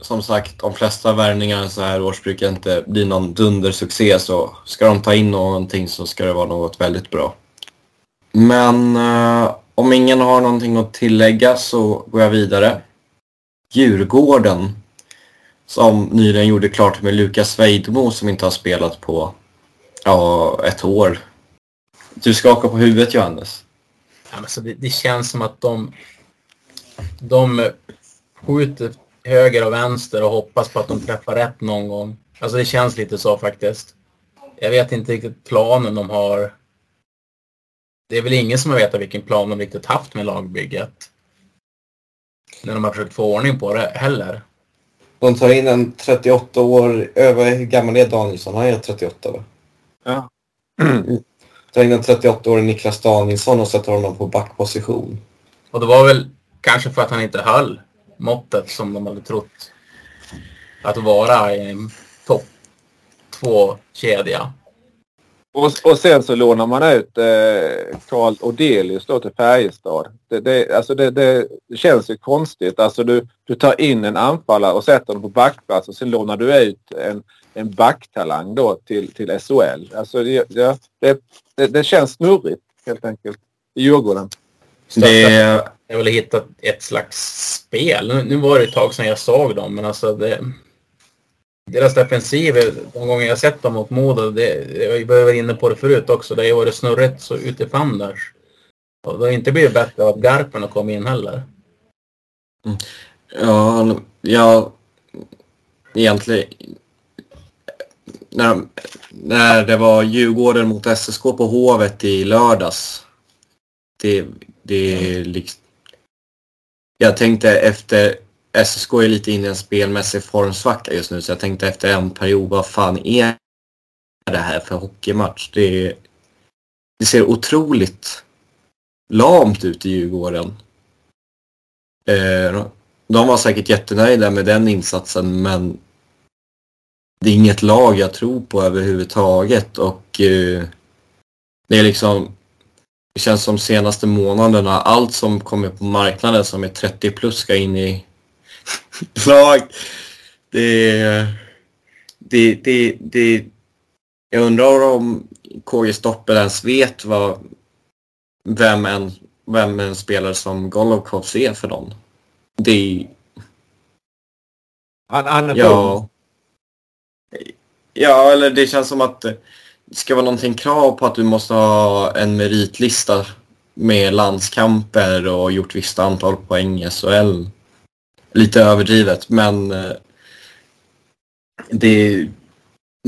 som sagt, de flesta värvningar så här års brukar inte bli någon dundersuccé så ska de ta in någonting så ska det vara något väldigt bra. Men eh, om ingen har någonting att tillägga så går jag vidare. Djurgården som nyligen gjorde klart med Lukas Weidmo som inte har spelat på ja, ett år. Du skakar på huvudet Johannes. Ja, men så det, det känns som att de, de skjuter höger och vänster och hoppas på att de träffar rätt någon gång. Alltså det känns lite så faktiskt. Jag vet inte riktigt planen de har. Det är väl ingen som har vetat vilken plan de riktigt haft med lagbygget. När de har försökt få ordning på det heller. De tar in en 38 år, över hur gammal är Danielsson? Han är 38 va? Ja. tar in en 38-årig Niklas Danielsson och sätter honom på backposition. Och det var väl kanske för att han inte höll måttet som de hade trott att vara i en topp två-kedja. Och, och sen så lånar man ut eh, Carl Odelius då till Färjestad. Det, det, alltså det, det, känns ju konstigt. Alltså du, du tar in en anfallare och sätter honom på backplats och sen lånar du ut en, en backtalang då till, till SHL. Alltså det, ja, det, det, det känns snurrigt helt enkelt i Djurgården. Det... Jag ville hitta ett slags spel. Nu, var det ett tag sedan jag såg dem, men alltså det... Deras defensiv, de gånger jag sett dem mot Modo, det, jag var inne på det förut också, det har varit snurrigt så utifrån där. Och det har inte blivit bättre av att Garpen har kommit in heller. Mm. Ja, ja, egentligen när, när det var Djurgården mot SSK på Hovet i lördags. Det, det är liksom... Jag tänkte efter... SSK är lite inne i en spelmässig formsvacka just nu så jag tänkte efter en period, vad fan är det här för hockeymatch? Det, det ser otroligt lamt ut i Djurgården. Eh, de var säkert jättenöjda med den insatsen men det är inget lag jag tror på överhuvudtaget och eh, det är liksom det känns som senaste månaderna, allt som kommer på marknaden som är 30 plus ska in i lag. Det, det, det, det, jag undrar om KG Stoppel ens vet vad, vem, en, vem en spelare som Golovkovs är för någon. Det... Han, han är ja, ja, eller det känns som att ska vara någonting krav på att du måste ha en meritlista med landskamper och gjort visst antal poäng i SHL. Lite överdrivet, men eh, det,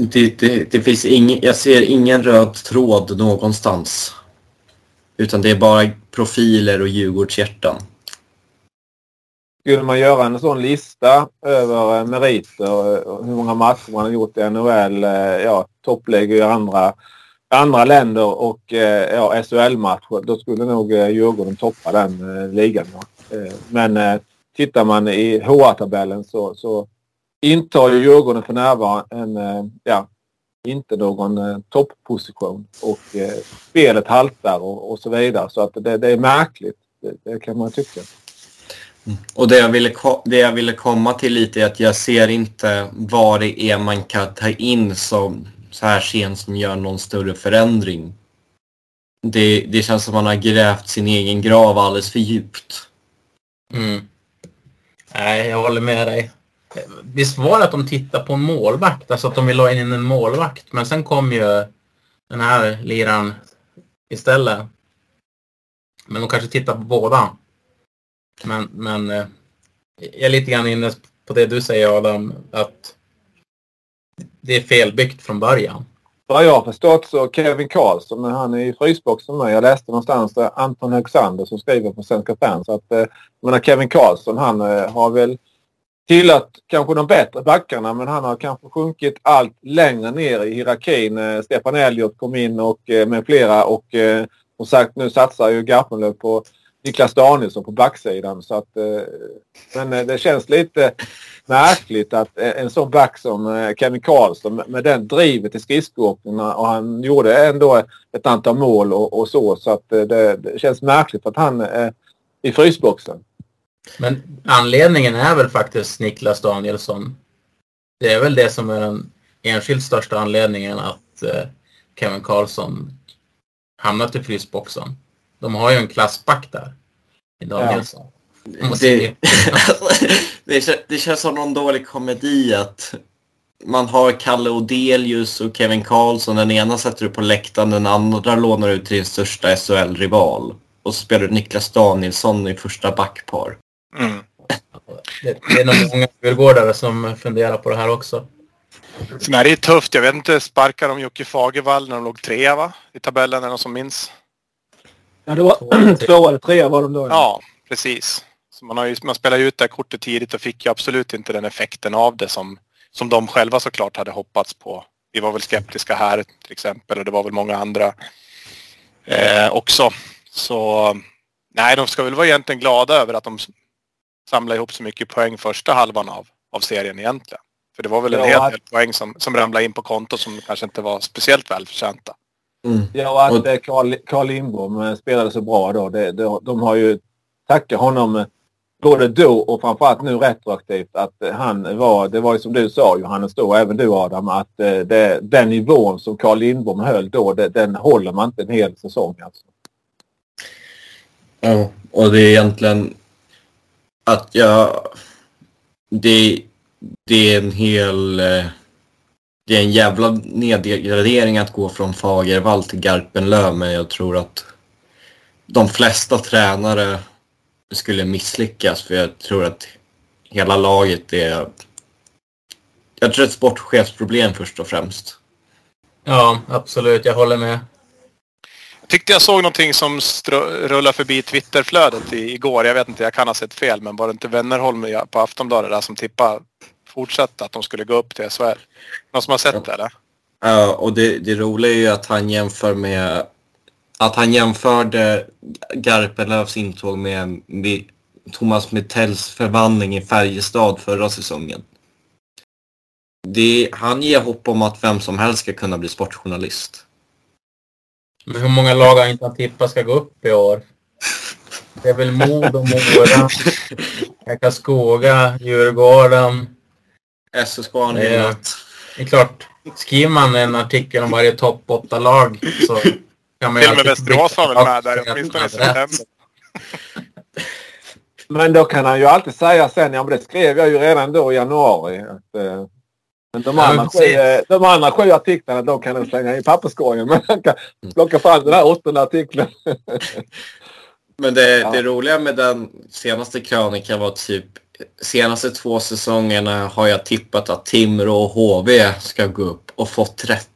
det, det, det finns ingen, jag ser ingen röd tråd någonstans. Utan det är bara profiler och Djurgårdshjärtan. Skulle man göra en sån lista över eh, meriter, eh, hur många matcher man har gjort i NHL, eh, ja, topplägg i andra, andra länder och ja, SHL-matcher, då skulle nog Djurgården toppa den ligan. Men tittar man i HR-tabellen så, så intar ju Djurgården för närvarande en, ja, inte någon toppposition och eh, spelet haltar och, och så vidare. Så att det, det är märkligt, det, det, kan man tycka. Mm. Och det jag, ville, det jag ville komma till lite är att jag ser inte vad det är man kan ta in som, så här sent som gör någon större förändring. Det, det känns som man har grävt sin egen grav alldeles för djupt. Mm. Nej, jag håller med dig. Visst var det att de tittade på en målvakt, alltså att de ville ha in en målvakt. Men sen kom ju den här liran istället. Men de kanske tittar på båda. Men, men eh, jag är lite grann inne på det du säger Adam, att det är felbyggt från början. Vad jag har förstått så Kevin Karlsson, men han är i frysboxen nu. Jag läste någonstans där Anton Högsander som skriver på Svenska fans. Att, eh, jag menar Kevin Karlsson han eh, har väl tillhört kanske de bättre backarna men han har kanske sjunkit allt längre ner i hierarkin. Eh, Stefan Elliot kom in och med flera och som sagt nu satsar ju Garpenlöv på Niklas Danielsson på backsidan. Så att, eh, men eh, det känns lite märkligt att eh, en sån back som Kevin Karlsson med den drivet i skridskoåkningen och han gjorde ändå ett antal mål och, och så. Så att det, det, känns märkligt att han är i frysboxen. Men anledningen är väl faktiskt Niklas Danielsson. Det är väl det som är den enskilt största anledningen att Kevin Karlsson hamnat i frysboxen. De har ju en klassback där. I Danielsson. Ja. Det, det, det, känns som någon dålig komedi att man har Kalle Odelius och Kevin Karlsson. Den ena sätter du på läktaren, den andra lånar ut till din största SHL-rival. Och så spelar du Niklas Danielsson i första backpar. Mm. Det, det är nog många djurgårdare som funderar på det här också. Sen är det tufft. Jag vet inte, sparkar de Jocke Fagervall när de låg trea va? I tabellen, är det någon som minns? Ja, det var två eller tre var de då. Ja, precis. Så man, har ju, man spelar ju ut det här kortet tidigt och fick ju absolut inte den effekten av det som, som de själva såklart hade hoppats på. Vi var väl skeptiska här till exempel och det var väl många andra eh, också. Så nej, de ska väl vara egentligen glada över att de samlar ihop så mycket poäng första halvan av, av serien egentligen. För det var väl en ja, hel del poäng som, som ramlade in på konto som kanske inte var speciellt välförtjänta. Mm. Ja, och att Carl, Carl Lindbom eh, spelade så bra då. Det, det, de har ju tackat honom eh, både då och framförallt nu retroaktivt att eh, han var, det var ju som du sa Johannes då, även du Adam, att det, den nivån som Carl Lindbom höll då, det, den håller man inte en hel säsong alltså. Ja, och det är egentligen att jag... Det, det är en hel det är en jävla nedgradering att gå från Fagervall till Garpenlöv men jag tror att de flesta tränare skulle misslyckas för jag tror att hela laget är... Jag tror det är ett sportchefsproblem först och främst. Ja, absolut. Jag håller med. Jag tyckte jag såg någonting som rullade förbi Twitterflödet igår. Jag vet inte, jag kan ha sett fel, men var det inte Wennerholm på Aftonbladet där som tippade fortsätta, att de skulle gå upp till SHL? Någon som har sett det eller? Ja, och det, det roliga är ju att han jämför med att han jämförde Garpenlövs intåg med, med Thomas Mittells förvandling i Färjestad förra säsongen. Det, han ger hopp om att vem som helst ska kunna bli sportjournalist. Men hur många lag har inte han tippat ska gå upp i år? Det är väl Modo, Mora, Karlskoga, Djurgården, SSK har nyat. Det är klart, skriver man en artikel om varje topp 8-lag så kan man ju Till och med Västerås var väl med där åtminstone i september. Men då kan han ju alltid säga sen, ja men det skrev jag ju redan då i januari. Att, eh, men de, ja, andra sju, eh, de andra sju artiklarna de kan han slänga i papperskorgen. Men han kan plocka fram den här åttonde artikeln. men det, ja. det roliga med den senaste krönikan var typ senaste två säsongerna har jag tippat att Timrå och HV ska gå upp och fått rätt.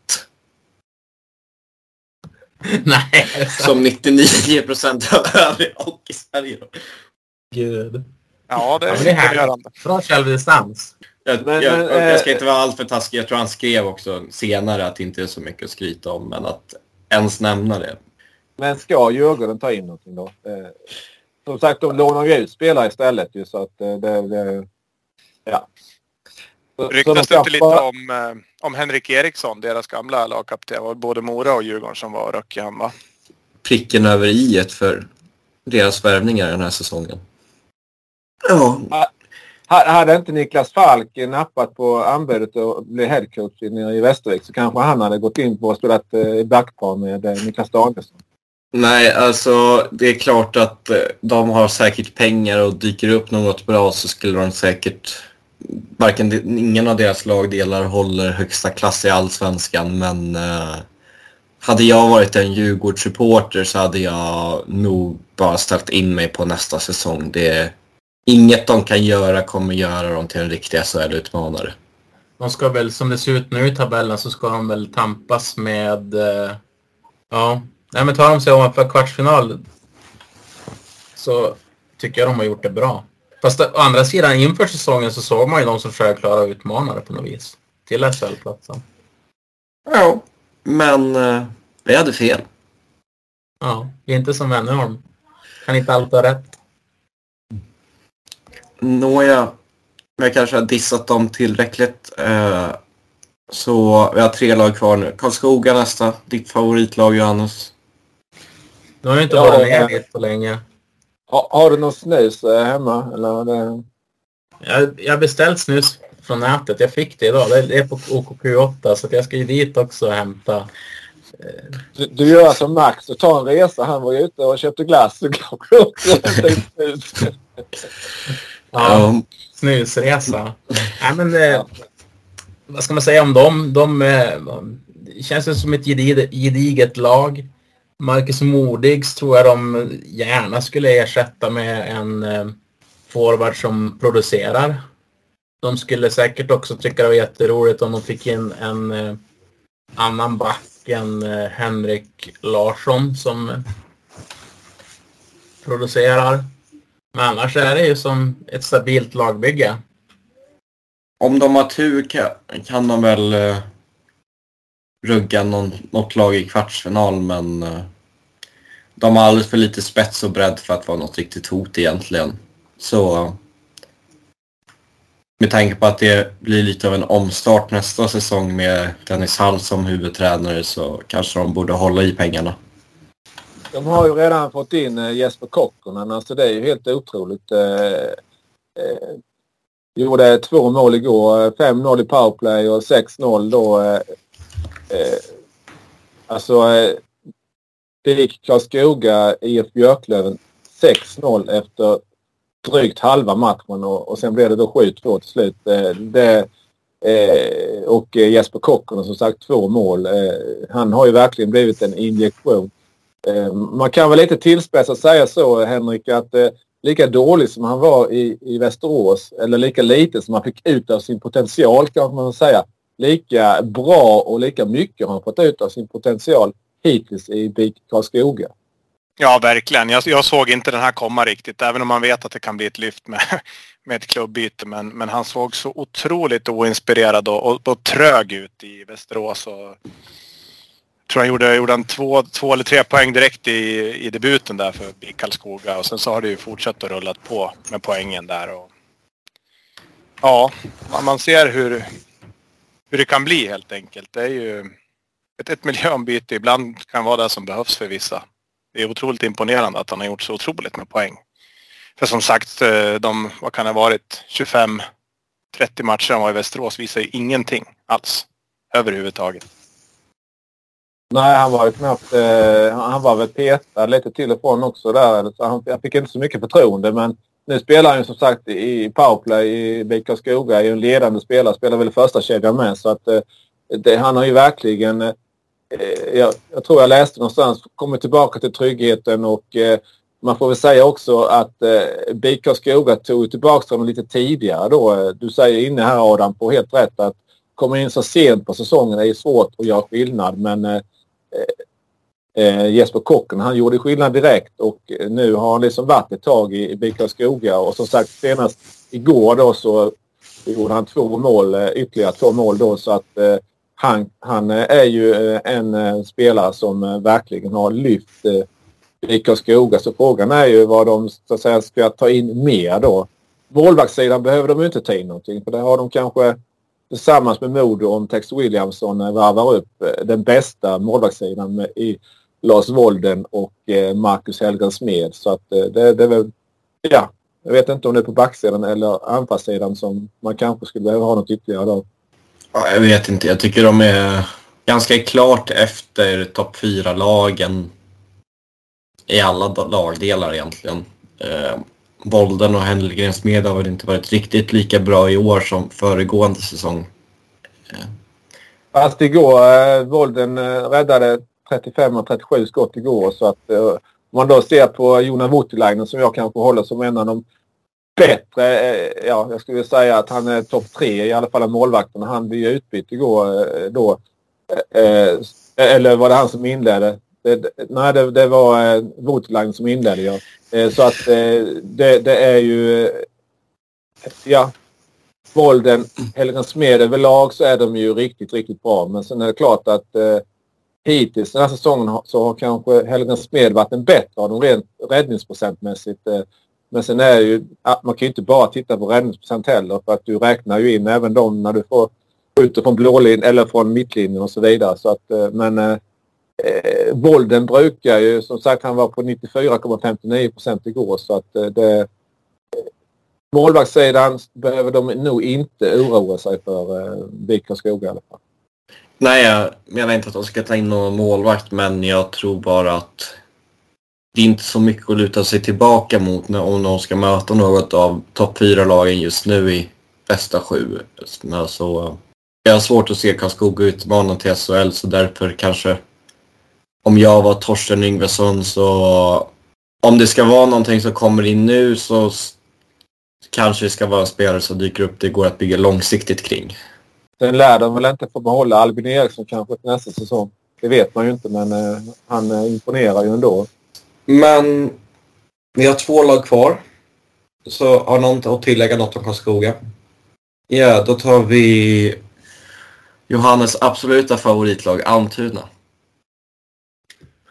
Nej. Som 99 procent av övriga hockey-Sverige. Gud. Ja, det är, imponerande. Från självdistans. Jag, men, jag, ska inte vara alltför taskig. Jag tror han skrev också senare att det inte är så mycket att skryta om, men att ens nämna det. Men ska Djurgården ta in någonting då? Eh, som sagt, de lånar ju ut spelare istället ju så att eh, det... det ja. Ryktas det inte lite om, eh, om Henrik Eriksson, deras gamla lagkapten? var både Mora och Djurgården som var rookie han va? Pricken över i för deras värvningar den här säsongen. Ja. hade inte Niklas Falk nappat på anbudet och blivit headcoach i Västervik så kanske han hade gått in på och spelat i backpar med Niklas Danielsson. Nej, alltså det är klart att eh, de har säkert pengar och dyker upp något bra så skulle de säkert varken ingen av deras lagdelar håller högsta klass i allsvenskan men eh, hade jag varit en Djurgårdssupporter så hade jag nog bara ställt in mig på nästa säsong. Det inget de kan göra kommer göra dem till en riktig SHL-utmanare. De ska väl, som det ser ut nu i tabellen, så ska de väl tampas med... Eh, ja, nej men tar de sig om för kvartsfinal så tycker jag de har gjort det bra. Fast å andra sidan inför säsongen så såg man ju de som självklara utmanare på något vis. Till SHL-platsen. Ja, men eh, vi hade fel. Ja, vi är inte som Wennerholm. Kan inte alltid ha rätt. Nåja, jag kanske har dissat dem tillräckligt. Eh, så vi har tre lag kvar nu. Karlskoga nästa. Ditt favoritlag Johannes. Nu har ju inte ja, varit med dit på länge. Har, har, du någon snus eh, hemma? Eller det... jag, jag har beställt snus från nätet. Jag fick det idag. Det är på OKQ8 så jag ska ju dit också och hämta. Du, du gör som Max. Du tar en resa. Han var ute och köpte glass. Kanske också snus. ja, snusresa. Nej, men, eh, vad ska man säga om dem? De eh, känns som ett gediget lag. Marcus Modigs tror jag de gärna skulle ersätta med en eh, forward som producerar. De skulle säkert också tycka det var jätteroligt om de fick in en eh, annan back än eh, Henrik Larsson som producerar. Men annars är det ju som ett stabilt lagbygge. Om de har tur kan, de väl rugga någon, något lag i kvartsfinal men eh, de har alldeles för lite spets och bredd för att vara något riktigt hot egentligen. Så med tanke på att det blir lite av en omstart nästa säsong med Dennis Hall som huvudtränare så kanske de borde hålla i pengarna. De har ju redan fått in eh, Jesper Kokkonen. Alltså det är ju helt otroligt. Eh, gjorde två mål igår. 5-0 i powerplay och 6-0 då. Eh, alltså eh, det gick Karlskoga IF Björklöven 6-0 efter drygt halva matchen och, och sen blev det då 7-2 till slut. Eh, det, eh, och eh, Jesper Kokkonen som sagt två mål. Eh, han har ju verkligen blivit en injektion. Eh, man kan väl lite tillspetsat säga så Henrik att eh, lika dålig som han var i, i Västerås eller lika lite som han fick ut av sin potential kan man säga. Lika bra och lika mycket har han fått ut av sin potential hittills i BIK Karlskoga. Ja, verkligen. Jag, jag, såg inte den här komma riktigt, även om man vet att det kan bli ett lyft med, med ett klubbyte. Men, men han såg så otroligt oinspirerad och, och, och trög ut i Västerås. Och, jag tror han gjorde, gjorde han två, två eller tre poäng direkt i, i debuten där för BIK Karlskoga. Och sen så har det ju fortsatt att rulla på med poängen där. Och, ja, man ser hur, hur det kan bli helt enkelt. Det är ju ett, ett miljöombyte ibland kan vara det som behövs för vissa. Det är otroligt imponerande att han har gjort så otroligt med poäng. För som sagt, eh, de, vad kan det ha varit, 25-30 matcher han var i Västerås visar ju ingenting alls. Överhuvudtaget. Nej, han var ju knappt... Eh, han var väl petad lite till och från också där. Så han, han fick inte så mycket förtroende men nu spelar han ju som sagt i powerplay i BIK Skoga. Är ju en ledande spelare. Spelar väl i första kedjan med så att eh, det, han har ju verkligen eh, jag, jag, tror jag läste någonstans, kommit tillbaka till tryggheten och eh, man får väl säga också att eh, BIK Karlskoga tog tillbaka honom lite tidigare då. Du säger inne här Adam på helt rätt att komma in så sent på säsongen är svårt att göra skillnad men eh, eh, Jesper Kocken han gjorde skillnad direkt och eh, nu har han liksom varit ett tag i, i BIK Karlskoga och som sagt senast igår då så gjorde han två mål, eh, ytterligare två mål då så att eh, han, han eh, är ju eh, en eh, spelare som verkligen har lyft BK Karlskoga. Så frågan är ju vad de så att säga, ska ta in mer då. Målvaktssidan behöver de inte ta in någonting för det har de kanske tillsammans med Modo om Tex Williamson varvar upp den bästa målvaktssidan i Lars Wolden och Marcus Helgen Smed. Så att det, det är väl, ja, Jag vet inte om det är på backsidan eller anfallssidan som man kanske skulle behöva ha något ytterligare då. Ja, jag vet inte. Jag tycker de är ganska klart efter topp 4-lagen i alla lagdelar egentligen. Eh, Bolden och Hellgrens med har väl inte varit riktigt lika bra i år som föregående säsong. Eh. Fast igår, eh, Bolden eh, räddade 35 och 37 skott igår så att eh, om man då ser på Jonas Voutilainen som jag kanske håller som en av de bättre, eh, ja jag skulle säga att han är topp tre i alla fall av målvakterna. Han blev utbytt igår eh, då. Eh, eh, eller var det han som inledde? Det, nej, det, det var eh, Voutilainen som inledde ja. Eh, så att eh, det, det, är ju... Eh, ja. Volden, Helgersmed överlag så är de ju riktigt, riktigt bra. Men sen är det klart att eh, hittills den här säsongen så har kanske Helgens Smed varit en bättre av dem rent räddningsprocentmässigt. Eh, men sen är ju, man kan ju inte bara titta på räddningsprocent heller för att du räknar ju in även dem när du får skjuter från blålinjen eller från mittlinjen och så vidare. Så att, eh, men eh, eh Bolden brukar ju, som sagt han var på 94,59 procent igår så att det Målvaktssidan behöver de nog inte oroa sig för eh, BIK Karlskoga i alla fall. Nej, jag menar inte att de ska ta in någon målvakt men jag tror bara att det är inte så mycket att luta sig tillbaka mot när, om de ska möta något av topp fyra-lagen just nu i bästa sju. Så, alltså, jag har svårt att se Karlskoga utmana till SHL så därför kanske om jag var Torsten Yngvesson så om det ska vara någonting som kommer in nu så kanske det ska vara en spelare som dyker upp det går att bygga långsiktigt kring. Sen lär de väl inte få behålla Albin Eriksson kanske till nästa säsong. Det vet man ju inte men eh, han eh, imponerar ju ändå. Men vi har två lag kvar. Så har någon att tillägga något om Karlskoga? Ja, då tar vi Johannes absoluta favoritlag, Almtuna.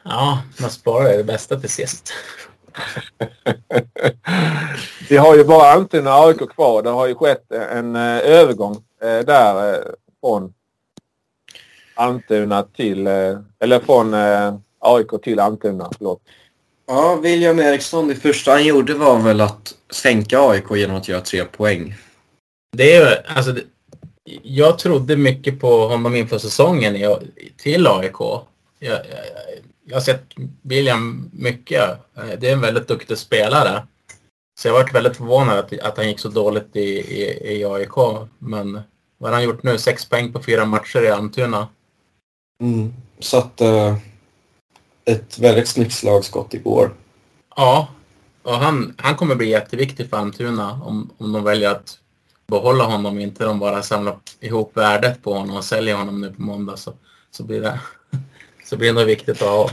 Ja, man sparar det bästa till sist. Vi har ju bara Almtuna och AIK kvar. Det har ju skett en eh, övergång eh, där eh, från Almtuna till, eller från AIK till Almtuna. Förlåt. Ja, William Eriksson, det första han gjorde var väl att sänka AIK genom att göra tre poäng. Det är alltså, jag trodde mycket på honom inför säsongen till AIK. Jag, jag, jag har sett William mycket. Det är en väldigt duktig spelare. Så jag varit väldigt förvånad att, att han gick så dåligt i, i, i AIK. Men vad har han gjort nu? Sex poäng på fyra matcher i Almtuna. Mm. Satt uh, ett väldigt snyggt slagskott igår. Ja, och han, han kommer bli jätteviktig för Almtuna om, om de väljer att behålla honom, inte de bara samlar ihop värdet på honom och säljer honom nu på måndag så, så, blir, det, så blir det nog viktigt att ha,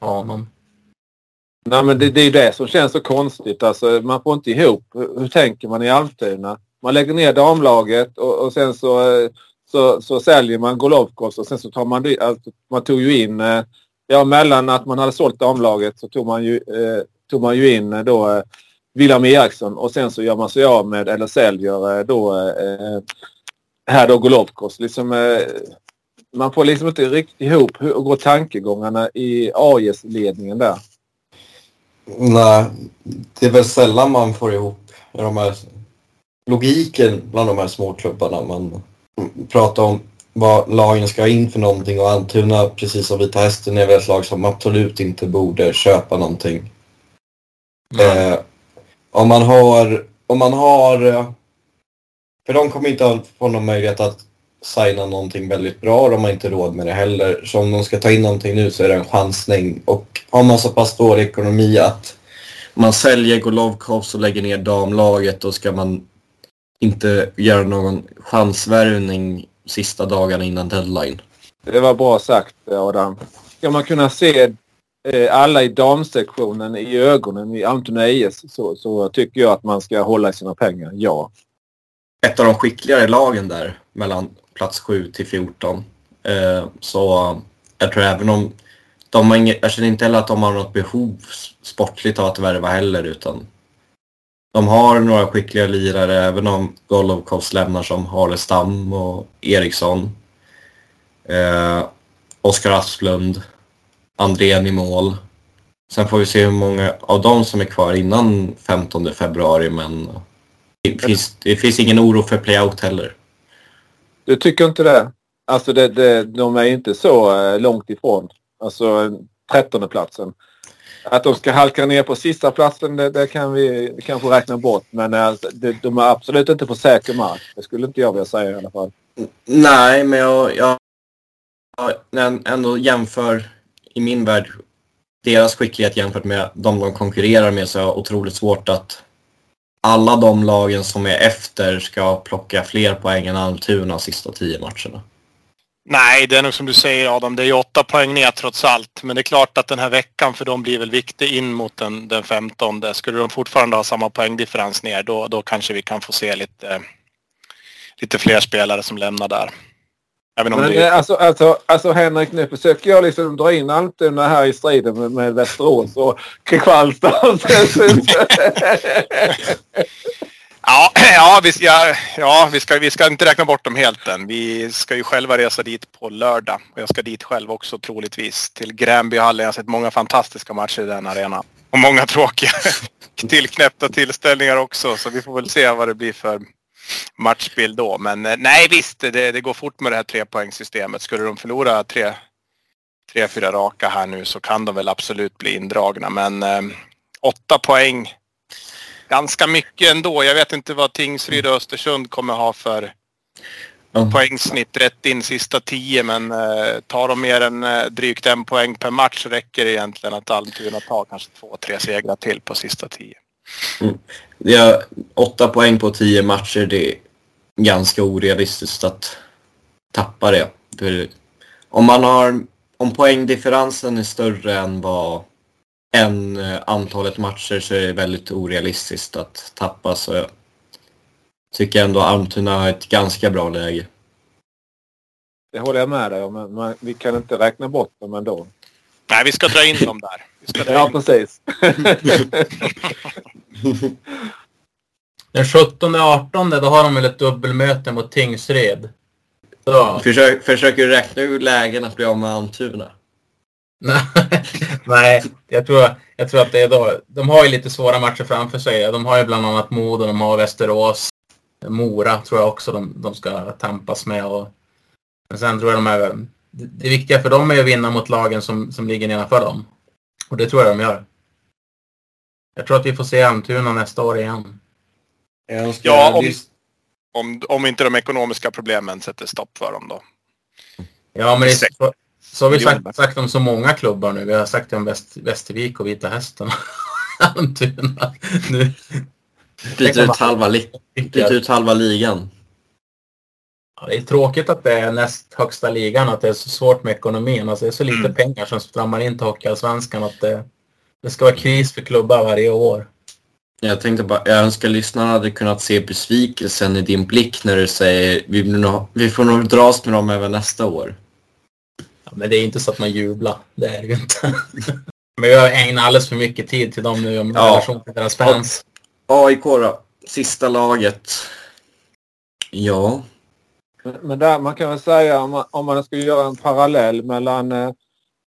ha honom. Nej men det, det är ju det som känns så konstigt. Alltså, man får inte ihop. Hur, hur tänker man i Almtuna? Man lägger ner damlaget och, och sen så, eh, så, så säljer man Golovkos och sen så tar man, alltså, man tog ju in, eh, ja mellan att man hade sålt damlaget så tog man ju, eh, tog man ju in eh, då eh, William Eriksson och sen så gör man sig av med eller säljer eh, då eh, här då Golovkos. Liksom, eh, man får liksom inte riktigt ihop hur går tankegångarna i AIS-ledningen där. Nej, det är väl sällan man får ihop de här, logiken bland de här småklubbarna. Man pratar om vad lagen ska ha in för någonting och Almtuna, precis som Vita Hästen, är väl ett lag som absolut inte borde köpa någonting. Mm. Eh, om man har, om man har, för de kommer inte få någon möjlighet att signa någonting väldigt bra. De har inte råd med det heller. Så om de ska ta in någonting nu så är det en chansning. Och har man så pass dålig ekonomi att man säljer Golovkovs och lägger ner damlaget då ska man inte göra någon chansvärvning sista dagarna innan deadline. Det var bra sagt Adam. Ska man kunna se Eh, alla i damsektionen i ögonen i Almtuna IS så, så tycker jag att man ska hålla sina pengar, ja. Ett av de skickligare lagen där mellan plats 7 till 14. Eh, så jag tror även om de har inget, jag känner inte heller att de har något behov sportligt av att värva heller utan de har några skickliga lirare även om Golovkovs lämnar som Harlestam och Eriksson. Eh, Oskar Asplund Andrén i mål. Sen får vi se hur många av dem som är kvar innan 15 februari men det finns, det finns ingen oro för playout heller. Du tycker inte det? Alltså det, det, de är inte så eh, långt ifrån. Alltså 13 platsen. Att de ska halka ner på sista platsen det, det kan vi kanske räkna bort. Men eh, alltså, det, de är absolut inte på säker mark. Det skulle inte jag vilja säga i alla fall. Nej, men jag, jag, jag ändå jämför i min värld deras skicklighet jämfört med de de konkurrerar med så är det otroligt svårt att alla de lagen som är efter ska plocka fler poäng än Almtuna sista tio matcherna. Nej, det är nog som du säger Adam, det är ju åtta poäng ner trots allt. Men det är klart att den här veckan för dem blir väl viktig in mot den, den 15. Skulle de fortfarande ha samma poängdifferens ner då, då kanske vi kan få se lite, lite fler spelare som lämnar där. Även om Men, det... alltså, alltså, alltså Henrik, nu försöker jag liksom dra in Almtuna här i striden med, med Västerås och Kristianstad. Ja, ja, vi, ja, ja vi, ska, vi ska inte räkna bort dem helt än. Vi ska ju själva resa dit på lördag. Och jag ska dit själv också troligtvis. Till Gränbyhallen. Jag har sett många fantastiska matcher i den arenan. Och många tråkiga tillknäppta tillställningar också. Så vi får väl se vad det blir för matchbild då. Men eh, nej visst, det, det går fort med det här trepoängssystemet. Skulle de förlora tre, tre, fyra raka här nu så kan de väl absolut bli indragna. Men eh, åtta poäng ganska mycket ändå. Jag vet inte vad Tingsryd och Östersund kommer ha för mm. poängsnitt rätt in sista tio men eh, tar de mer än eh, drygt en poäng per match räcker det egentligen att Almtuna tar kanske två, tre segrar till på sista tio. Mm. Ja, åtta poäng på tio matcher, det är ganska orealistiskt att tappa det. För om man har, om poängdifferensen är större än vad än eh, antalet matcher så är det väldigt orealistiskt att tappa. Så jag tycker ändå Almtuna har ett ganska bra läge. Det håller jag med dig om, men vi kan inte räkna bort dem ändå. Nej, vi ska dra in dem där. Vi ska dra ja, in. precis. Den 17-18 då har de väl ett dubbelmöte mot Tingsred. Försök, försöker du räkna ur lägen att bli av med Almtuna? Nej, jag tror, jag tror att det är då. De har ju lite svåra matcher framför sig. De har ju bland annat Modo, de har Västerås, Mora tror jag också de, de ska tampas med. Och, men sen tror jag de är... Det viktiga för dem är att vinna mot lagen som, som ligger nedanför dem. Och det tror jag de gör. Jag tror att vi får se Almtuna nästa år igen. Ja, om, om, om inte de ekonomiska problemen sätter stopp för dem då. Ja, men det, så har vi sagt, sagt om så många klubbar nu. Vi har sagt det om Väst, Västervik och Vita Hästen. Almtuna. nu. Byter ut, halva li byter ut halva ligan. Ja, det är tråkigt att det är näst högsta ligan, att det är så svårt med ekonomin. Alltså det är så lite mm. pengar som strömmar in till Hockeyallsvenskan att det, det ska vara kris för klubbar varje år. Jag tänkte bara, jag önskar lyssnarna hade kunnat se besvikelsen i din blick när du säger vi, vi får nog dras med dem även nästa år. Ja, men det är inte så att man jublar. Det är det ju inte. men jag ägnar alldeles för mycket tid till dem nu om ja. relation till deras fans. AIK då? Sista laget. Ja. Men där man kan väl säga om man, om man ska göra en parallell mellan eh,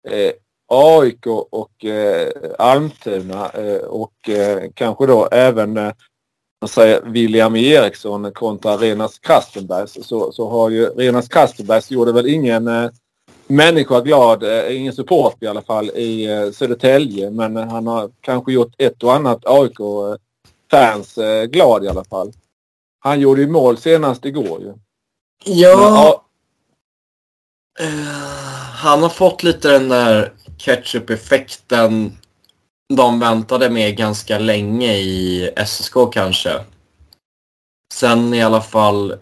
eh AIK och eh, Almtuna eh, och eh, kanske då även eh, säger William Eriksson kontra Renas Krastenbergs så, så har ju Renas Krastenbergs gjorde väl ingen eh, människa glad, eh, ingen support i alla fall i eh, Södertälje men han har kanske gjort ett och annat AIK-fans eh, glad i alla fall. Han gjorde ju mål senast igår ju. Ja. Men, uh, han har fått lite den där ketchup-effekten de väntade med ganska länge i SSK kanske. Sen i alla fall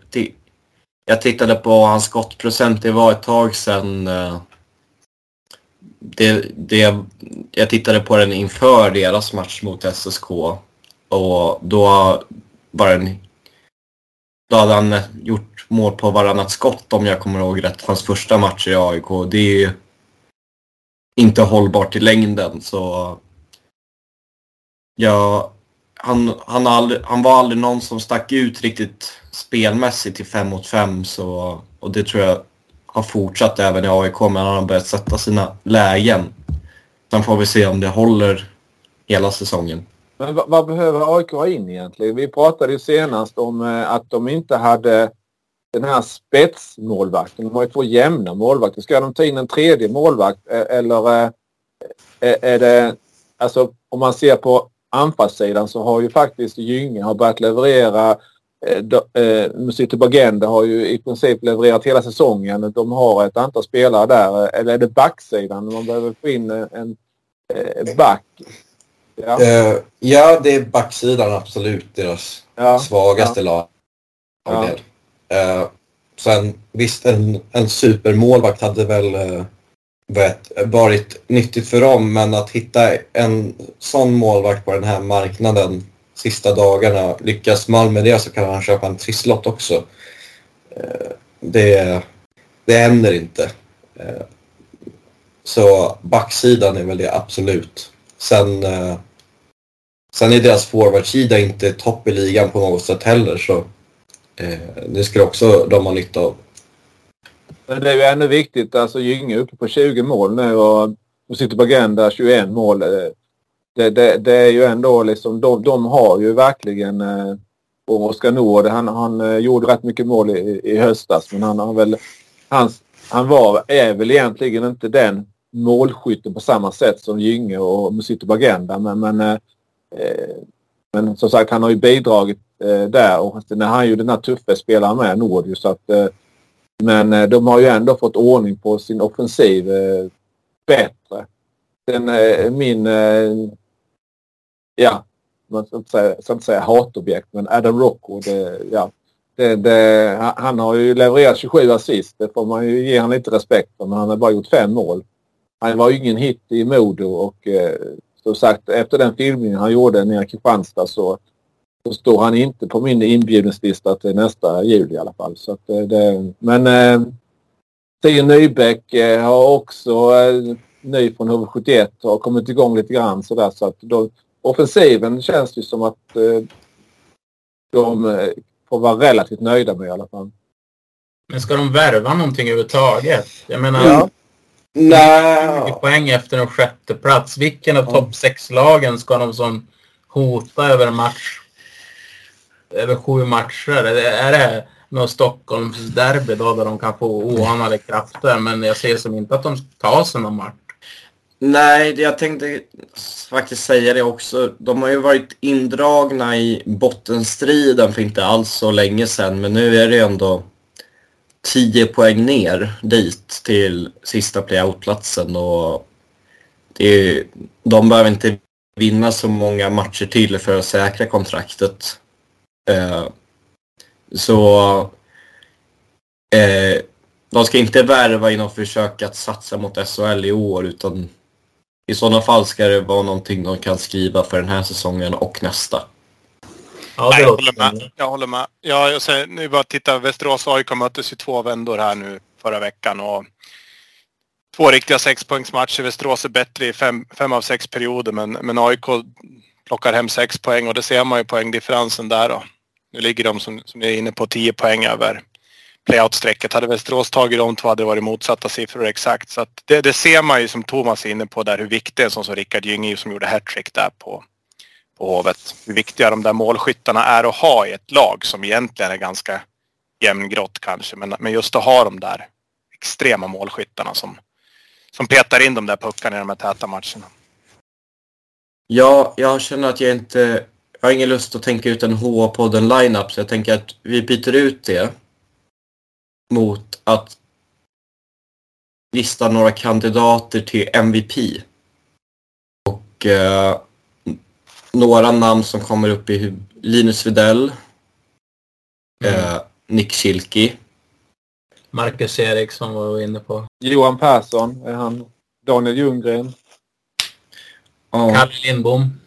jag tittade på hans skottprocent, det var ett tag sedan. Eh, det, det, jag tittade på den inför deras match mot SSK och då var den, då hade han gjort mål på varannat skott om jag kommer ihåg rätt. Hans första match i AIK. Det är ju inte hållbart i längden så ja, han, han, aldrig, han var aldrig någon som stack ut riktigt spelmässigt i fem mot fem så, och det tror jag har fortsatt även i AIK men han har börjat sätta sina lägen. Sen får vi se om det håller hela säsongen. Men vad, behöver AIK ha in egentligen? Vi pratade ju senast om eh, att de inte hade den här spetsmålvakten. De har ju två jämna målvakter. Ska de ta in en tredje målvakt e-, eller eh, e-, är det... Alltså om man ser på anfallssidan så har ju faktiskt Gynge har börjat leverera. Eh, Musito Bagenda har ju i princip levererat hela säsongen. De har ett antal spelare där. Eller är det backsidan? Man behöver få in en back Ja. Uh, ja, det är backsidan absolut deras ja. svagaste ja. lag. Uh, sen visst, en, en supermålvakt hade väl uh, vet, varit nyttigt för dem, men att hitta en sån målvakt på den här marknaden sista dagarna, lyckas Malmö med det så kan han köpa en trisslott också. Det, det händer inte. Så backsidan är väl det absolut. Sen eh, Sen är deras forwardsida inte topp i ligan på något sätt heller så eh, det skulle också de ha nytta av. Men det är ju ännu viktigt, alltså Gynge är uppe på 20 mål nu och de sitter på agenda 21 mål. Eh, det, det, det, är ju ändå liksom, de, de har ju verkligen eh, och Oskar Nord, han, han eh, gjorde rätt mycket mål i, i höstas men han har väl, hans, han var, är väl egentligen inte den målskytten på samma sätt som Gynge och Musito Bagenda men, men eh, eh, men som sagt, han har ju bidragit eh, där och när han är ju den här tuffa spelaren med Nord så att eh, men eh, de har ju ändå fått ordning på sin offensiv eh, bättre. Sen min, ja, man ska inte säga, ska inte säga hatobjekt, men Adam Rockwood, ja. Det, det, han har ju levererat 27 assist. Det får man ju ge honom lite respekt för, men han har bara gjort fem mål. Han var ju ingen hit i Modo och som sagt, efter den filmningen han gjorde nere i Kristianstad så, så står han inte på min inbjudningslista till nästa jul i alla fall. Så att eh, det, men eh, Sten Nybäck eh, har också eh, ny från HV71 och har kommit igång lite grann sådär så att då, offensiven känns ju som att eh, de eh, får vara relativt nöjda med i alla fall. Men ska de värva någonting överhuvudtaget? Jag menar, ja. Nej. 20 poäng efter en sjätte plats. Vilken av topp 6-lagen ska de som hota över match? Över sju matcher? Är det något Stockholms derby då där de kan få oanade krafter? Men jag ser som inte att de tar sig någon match. Nej, jag tänkte faktiskt säga det också. De har ju varit indragna i bottenstriden för inte alls så länge sedan. Men nu är det ändå 10 poäng ner dit till sista playoutplatsen och det är, de behöver inte vinna så många matcher till för att säkra kontraktet. Eh, så eh, de ska inte värva i något försök att satsa mot SHL i år utan i sådana fall ska det vara någonting de kan skriva för den här säsongen och nästa. Ja, Nej, jag håller med. Jag håller med. Ja, jag säger, nu bara titta. Västerås och AIK möttes i två vändor här nu förra veckan. Och två riktiga sexpoängsmatcher. Västerås är bättre i fem, fem av sex perioder men, men AIK plockar hem sex poäng och det ser man ju poängdifferensen där då. Nu ligger de som, som ni är inne på 10 poäng över playout-strecket. Hade Västerås tagit de två hade det varit motsatta siffror exakt. Så det, det, ser man ju som Thomas är inne på där hur viktigt en sån som Rickard Gynge som gjorde hattrick där på, på Hovet. Hur viktiga de där målskyttarna är att ha i ett lag som egentligen är ganska jämngrått kanske. Men, men just att ha de där extrema målskyttarna som, som petar in de där puckarna i de här täta matcherna. Ja, jag känner att jag inte... Jag har ingen lust att tänka ut en HA-podden lineup så jag tänker att vi byter ut det mot att lista några kandidater till MVP. Och eh, några namn som kommer upp i Linus Widell, mm. eh, Nick Schilke. Marcus Eriksson var vi inne på. Johan Persson är han. Daniel Ljunggren. Ja. Kalle Lindbom.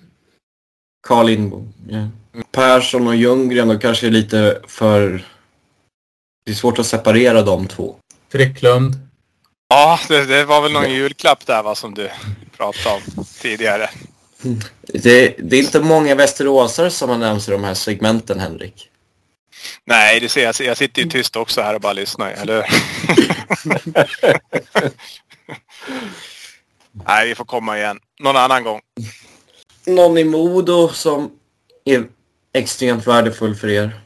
Carl Lindbom, ja. Persson och Ljunggren och kanske lite för... Det är svårt att separera de två. Frycklund. Ja, det, det var väl någon julklapp där va, som du pratade om tidigare. Det, det, är inte många västeråsare som har nämnts i de här segmenten, Henrik. Nej, det ser jag. Jag sitter ju tyst också här och bara lyssnar, eller Nej, vi får komma igen. Någon annan gång. Någon i Modo som är extremt värdefull för er?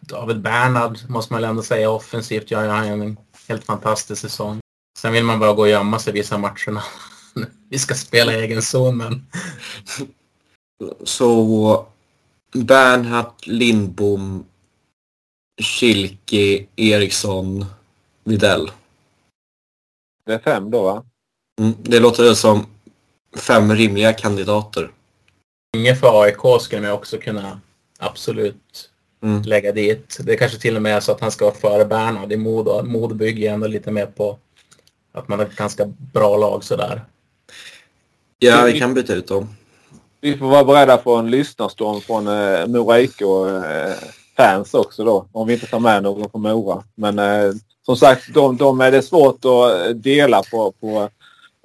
David Bernhard måste man väl ändå säga offensivt gör han en helt fantastisk säsong. Sen vill man bara gå och gömma sig vissa matcherna. Vi ska spela egen zon men... Så Bernhardt, Lindbom, Kilke, Eriksson, Videll. Det är fem då va? Mm, det låter som fem rimliga kandidater. Inget för AIK skulle man också kunna absolut mm. lägga dit. Det kanske till och med är så att han ska vara före Bernhard i Modo. Modo bygger ändå lite mer på att man har ett ganska bra lag sådär. Ja, vi kan byta ut dem. Vi får vara beredda på en lyssnarstorm från eh, Mora IK eh, fans också då. Om vi inte tar med någon från Mora. Men eh, som sagt, de, de är det svårt att dela på, på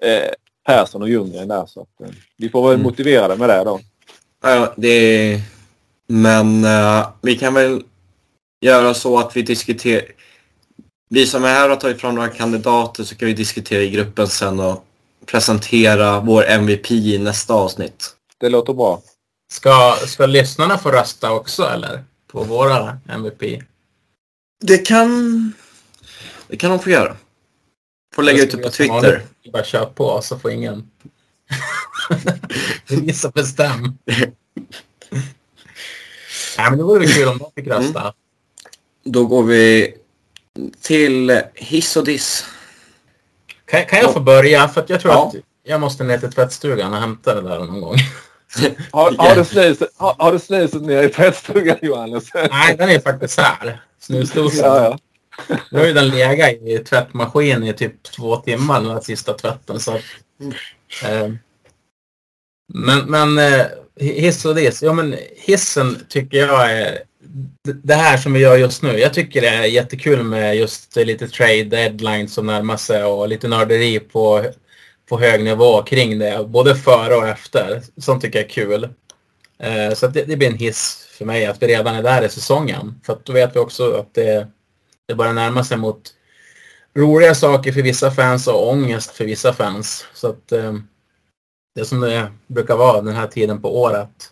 eh, Persson och Ljunggren där. Så att, eh, vi får vara mm. motiverade med det då. Ja, det Men vi kan väl göra så att vi diskuterar... Vi som är här har tagit fram några kandidater så kan vi diskutera i gruppen sen och presentera vår MVP i nästa avsnitt. Det låter bra. Ska, ska lyssnarna få rösta också eller? På våra MVP? Det kan... Det kan de få göra. Får lägga ut det på Twitter. Bara kör på så får ingen... det är som bestäm. Nej, men det vore kul om de fick rösta. Mm. Då går vi till hiss och diss. Kan, kan jag få börja? För jag tror ja. att jag måste ner till tvättstugan och hämta det där någon gång. har, har, du snuset, har, har du snuset ner i tvättstugan Johannes? Nej, den är faktiskt här. Snusdosan. Ja, ja. Nu har ju den legat i tvättmaskinen i typ två timmar den här sista tvätten. Så, eh, men men eh, hiss och diss. Ja, men hissen tycker jag är det här som vi gör just nu. Jag tycker det är jättekul med just lite trade deadlines som närmar sig och lite nörderi på, på hög nivå kring det. Både före och efter. Sånt tycker jag är kul. Eh, så det, det, blir en hiss för mig att vi redan är där i säsongen. För att då vet vi också att det, det börjar närma sig mot roliga saker för vissa fans och ångest för vissa fans. Så att eh, det är som det brukar vara den här tiden på året.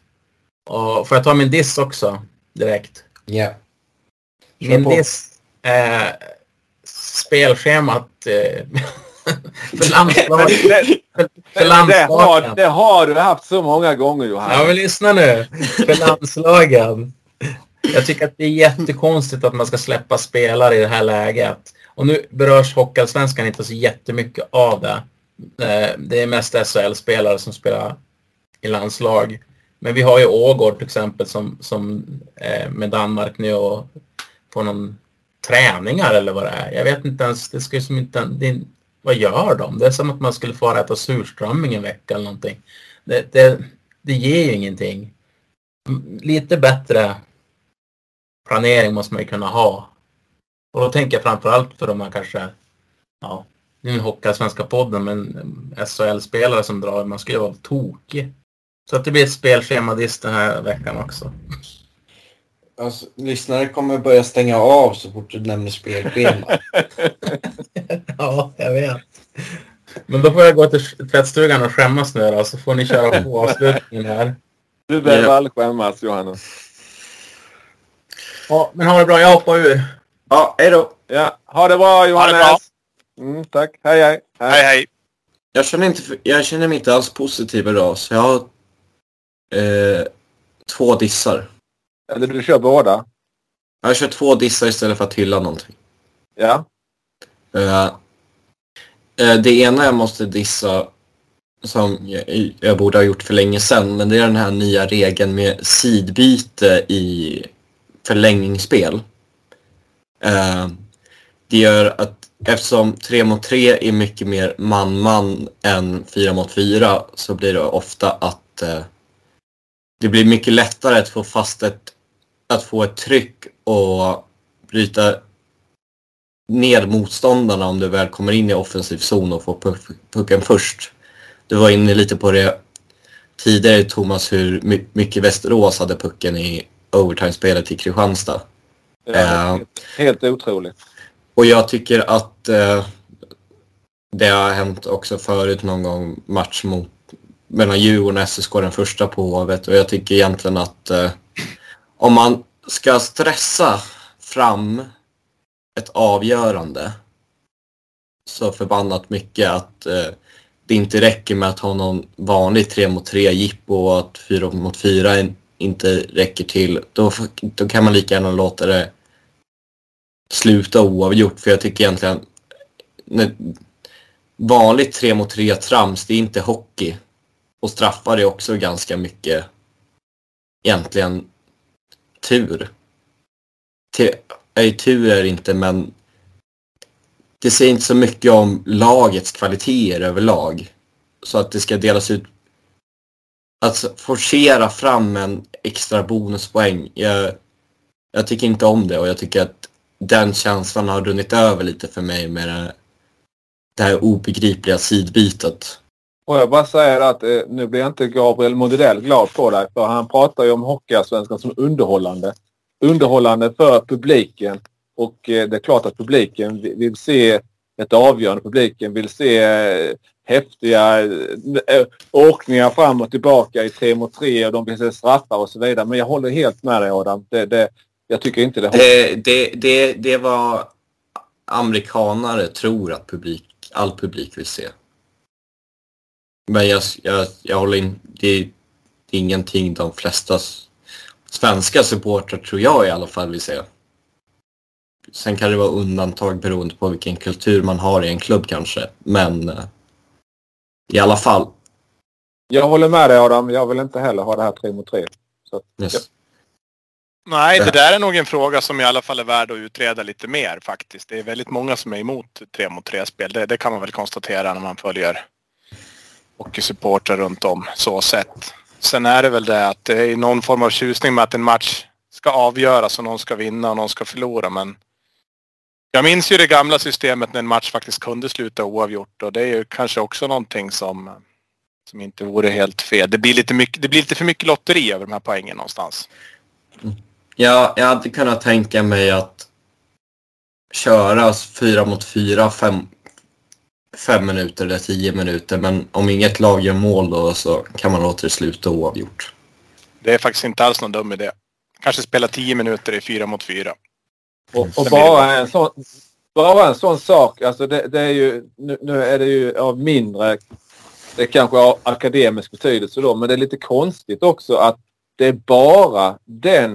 Och får jag ta min diss också direkt? Ja. Yeah. Min diss är spelschemat eh, för landslaget. För, för landslagen. Det, har, det har du haft så många gånger Johannes. Ja men lyssna nu. För landslagen. Jag tycker att det är jättekonstigt att man ska släppa spelare i det här läget. Och nu berörs Hockeyallsvenskan inte så jättemycket av det. Eh, det är mest SHL-spelare som spelar i landslag. Men vi har ju Ågård till exempel som, som eh, med Danmark nu och på någon träningar eller vad det är. Jag vet inte ens, det ska ju som inte, det, vad gör de? Det är som att man skulle få äta surströmming en vecka eller någonting. Det, det, det ger ju ingenting. Lite bättre planering måste man ju kunna ha. Och då tänker jag framförallt för de här kanske, ja, nu är Svenska podden, men SHL-spelare som drar, man skulle ju vara tokig. Så att det blir ett spelschema den här veckan också. Alltså, lyssnare kommer börja stänga av så fort du nämner spelschema. ja, jag vet. Men då får jag gå till tvättstugan och skämmas nu då, så får ni köra på avslutningen här. Du behöver yeah. aldrig skämmas, Johannes. Ja, men ha det bra. Jag hoppar ur. Ja, hej då. Ja, ha det bra Johannes. Ha det bra. Mm, tack. Hej, hej. Hej, hej. Jag känner, inte, jag känner mig inte alls positiv idag, så jag har eh, två dissar. Eller du kör båda? Jag kör två dissar istället för att hylla någonting. Ja. Uh, uh, det ena jag måste dissa som jag, jag, borde ha gjort för länge sedan, men det är den här nya regeln med sidbyte i förlängningsspel. Uh, det gör att eftersom 3 mot 3 är mycket mer man-man än 4 mot 4 så blir det ofta att det blir mycket lättare att få fast ett, att få ett tryck och bryta ner motståndarna om du väl kommer in i offensiv zon och får pucken först. Du var inne lite på det tidigare Thomas, hur mycket Västerås hade pucken i overtime-spelet i Kristianstad. Ja, helt, helt otroligt. Och jag tycker att uh, det har hänt också förut någon gång match mot mellan Djurgården och SSK den första på Hovet och jag tycker egentligen att eh, om man ska stressa fram ett avgörande så förbannat mycket att eh, det inte räcker med att ha någon vanlig 3 mot 3 jippo och att 4 mot 4 inte räcker till. Då, då kan man lika gärna låta det sluta oavgjort för jag tycker egentligen när, vanligt 3 mot 3 trams, det är inte hockey. Och straffar är också ganska mycket egentligen tur. Nej, tur är det inte, men det säger inte så mycket om lagets kvaliteter överlag. Så att det ska delas ut... Att forcera fram en extra bonuspoäng, jag, jag tycker inte om det och jag tycker att den känslan har runnit över lite för mig med det, det här obegripliga sidbytet. Och jag bara säger att eh, nu blir inte Gabriel Modell glad på dig för han pratar ju om Hockeyallsvenskan som underhållande. Underhållande för publiken och eh, det är klart att publiken vill se ett avgörande. Publiken vill se eh, häftiga eh, åkningar fram och tillbaka i tre mot tre och de vill se straffar och så vidare. Men jag håller helt med dig Adam. Det, det, jag tycker inte det. Det, det, det, det var amerikanare tror att publik, all publik vill se. Men jag, jag, jag håller in, det, det är ingenting de flesta svenska supportrar tror jag i alla fall vill se. Sen kan det vara undantag beroende på vilken kultur man har i en klubb kanske. Men eh, i alla fall. Jag håller med dig Adam. Jag vill inte heller ha det här 3 mot 3. Så, yes. ja. Nej, det där är nog en fråga som i alla fall är värd att utreda lite mer faktiskt. Det är väldigt många som är emot 3 mot 3-spel. Det, det, kan man väl konstatera när man följer hockeysupportrar runt om så sett. Sen är det väl det att det är någon form av tjusning med att en match ska avgöras och någon ska vinna och någon ska förlora. Men jag minns ju det gamla systemet när en match faktiskt kunde sluta oavgjort och det är ju kanske också någonting som, som inte vore helt fel. Det blir, lite mycket, det blir lite för mycket lotteri över de här poängen någonstans. Ja, jag hade kunnat tänka mig att köra fyra mot fyra fem, fem minuter eller tio minuter men om inget lag gör mål då så kan man låta det sluta oavgjort. Det är faktiskt inte alls någon dum idé. Kanske spela tio minuter i fyra mot fyra. Och, och bara, en sån, bara en sån sak, alltså det, det är ju, nu, nu, är det ju av mindre, det kanske har akademisk betydelse då, men det är lite konstigt också att det är bara den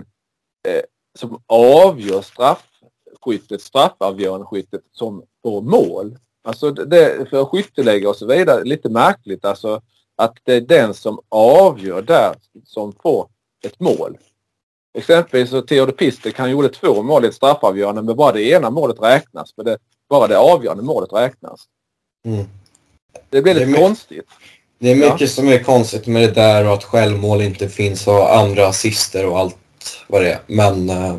eh, som avgör straffskyttet, straffavgörande skyttet som får mål. Alltså det, för skytteläggare och så vidare, lite märkligt alltså att det är den som avgör där som får ett mål. Exempelvis så Theodor Pistek, han gjorde två mål i ett straffavgörande men bara det ena målet räknas. Men det, bara det avgörande målet räknas. Mm. Det blir lite det konstigt. Det är mycket ja. som är konstigt med det där och att självmål inte finns och andra assister och allt vad det är. Men uh,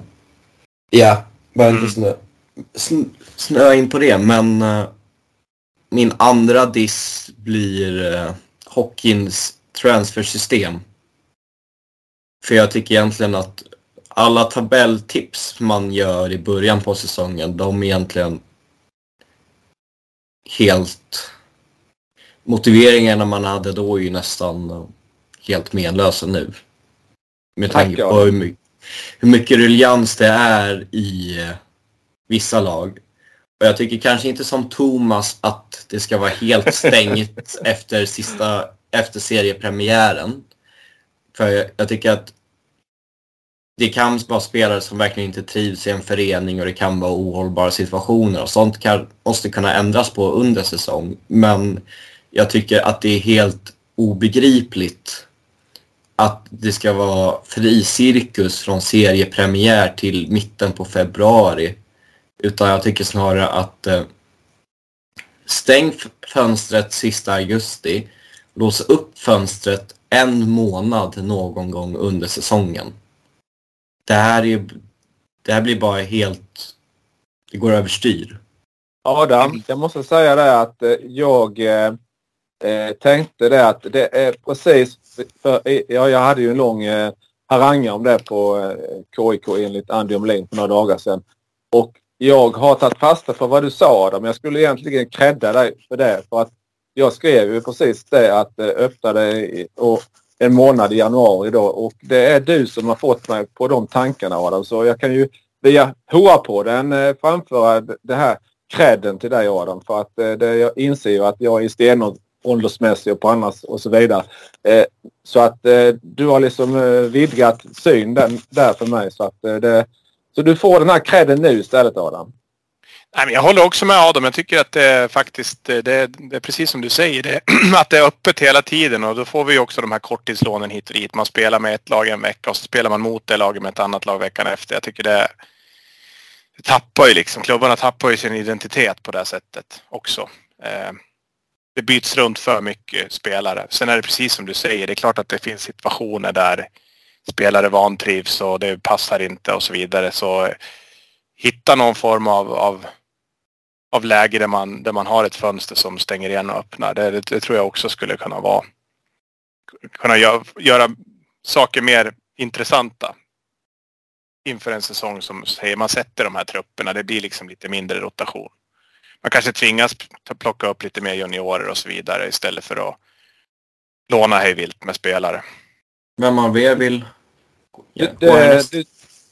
ja, bara inte snö, snö, snö in på det. Men uh, min andra diss blir uh, hockeyns transfersystem. För jag tycker egentligen att alla tabelltips man gör i början på säsongen, de är egentligen helt... Motiveringarna man hade då är ju nästan helt menlösa nu. Med tanke på hur mycket, hur mycket ruljans det är i eh, vissa lag. Och jag tycker kanske inte som Thomas att det ska vara helt stängt efter, sista, efter seriepremiären. För jag tycker att det kan vara spelare som verkligen inte trivs i en förening och det kan vara ohållbara situationer och sånt kan, måste kunna ändras på under säsong. Men jag tycker att det är helt obegripligt att det ska vara fri cirkus från seriepremiär till mitten på februari. Utan jag tycker snarare att eh, stäng fönstret sista augusti, lås upp fönstret en månad någon gång under säsongen. Det här, är, det här blir bara helt... Det går överstyr. Adam, jag måste säga det att eh, jag eh, eh, tänkte det att det är precis... För, ja, jag hade ju en lång eh, harang om det på eh, KIK enligt Andy Omlin för några dagar sedan. Och jag har tagit fasta på vad du sa Adam. Jag skulle egentligen credda dig för det. För att jag skrev ju precis det att eh, det öppnade en månad i januari då och det är du som har fått mig på de tankarna Adam. Så jag kan ju via HR-podden eh, framföra det här credden till dig Adam. För att eh, det, jag inser ju att jag är stenåldersmässig och på annars och så vidare. Så att du har liksom vidgat syn den, där för mig. Så, att, det, så du får den här credden nu istället Adam. Nej, men jag håller också med Adam. Jag tycker att det är faktiskt, det är, det är precis som du säger, det, att det är öppet hela tiden och då får vi också de här korttidslånen hit och dit. Man spelar med ett lag en vecka och så spelar man mot det laget med ett annat lag veckan efter. Jag tycker det, det tappar ju liksom, klubbarna tappar ju sin identitet på det sättet också. Eh, det byts runt för mycket spelare. Sen är det precis som du säger, det är klart att det finns situationer där spelare vantrivs och det passar inte och så vidare. Så hitta någon form av, av av läge där man, där man har ett fönster som stänger igen och öppnar. Det, det, det tror jag också skulle kunna vara kunna gö göra saker mer intressanta inför en säsong som säger man sätter de här trupperna. Det blir liksom lite mindre rotation. Man kanske tvingas plocka upp lite mer juniorer och så vidare istället för att låna hejvilt med spelare. Men man vill... Ja, du, du,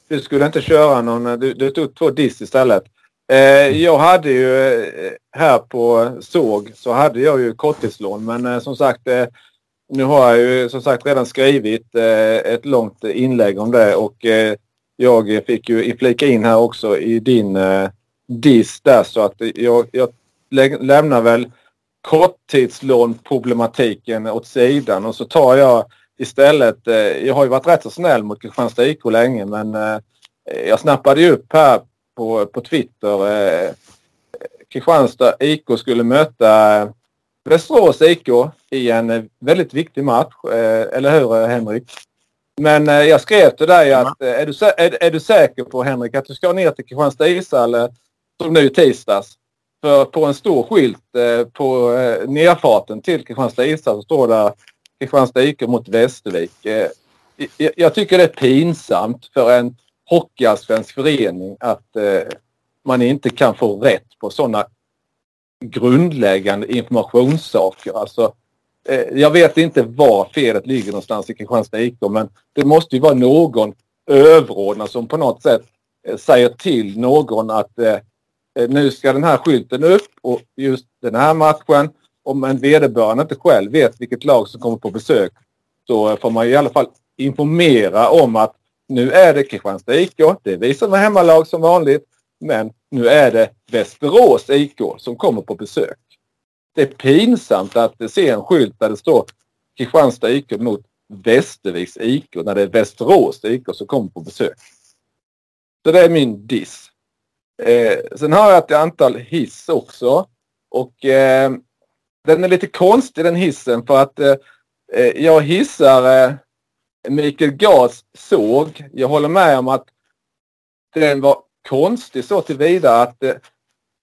du, skulle inte köra någon... Du, du tog två diss istället. Eh, jag hade ju eh, här på såg så hade jag ju korttidslån men eh, som sagt nu har jag ju som sagt redan skrivit ett långt inlägg om det och jag fick ju flika in här också i din diss där så att jag, jag lämnar väl korttidslånproblematiken åt sidan och så tar jag istället, jag har ju varit rätt så snäll mot Kristianstad IK länge men jag snappade ju upp här på, på Twitter. Eh, Kristianstad IK skulle möta eh, Västerås IK i en eh, väldigt viktig match. Eh, eller hur eh, Henrik? Men eh, jag skrev till dig att är, du, är, är, du säker på Henrik att du ska ner till Kristianstad ishall som nu tisdags? För på en stor skylt på nerfarten till Kristianstad ishall så står det Kristianstad IK mot Västervik. Eh, jag tycker det är pinsamt för en hockeyallsvensk förening att eh, man inte kan få rätt på sådana grundläggande informationssaker. Alltså, eh, jag vet inte var felet ligger någonstans i Kristianstad IK men det måste ju vara någon överordnad som på något sätt säger till någon att eh, nu ska den här skylten upp och just den här matchen om en vederbörande inte själv vet vilket lag som kommer på besök så får man i alla fall informera om att nu är det Kristianstad IK. Det är vi som är hemmalag som vanligt. Men nu är det Västerås IK som kommer på besök. Det är pinsamt att se en skylt där det står Kristianstad IK mot Västerviks IK när det är Västerås IK som kommer på besök. Så det är min diss. Eh, sen har jag ett antal hiss också. Och eh, den är lite konstig den hissen för att eh, eh jag hissar eh, Mikael Gards såg. Jag håller med om att den var konstig så tillvida att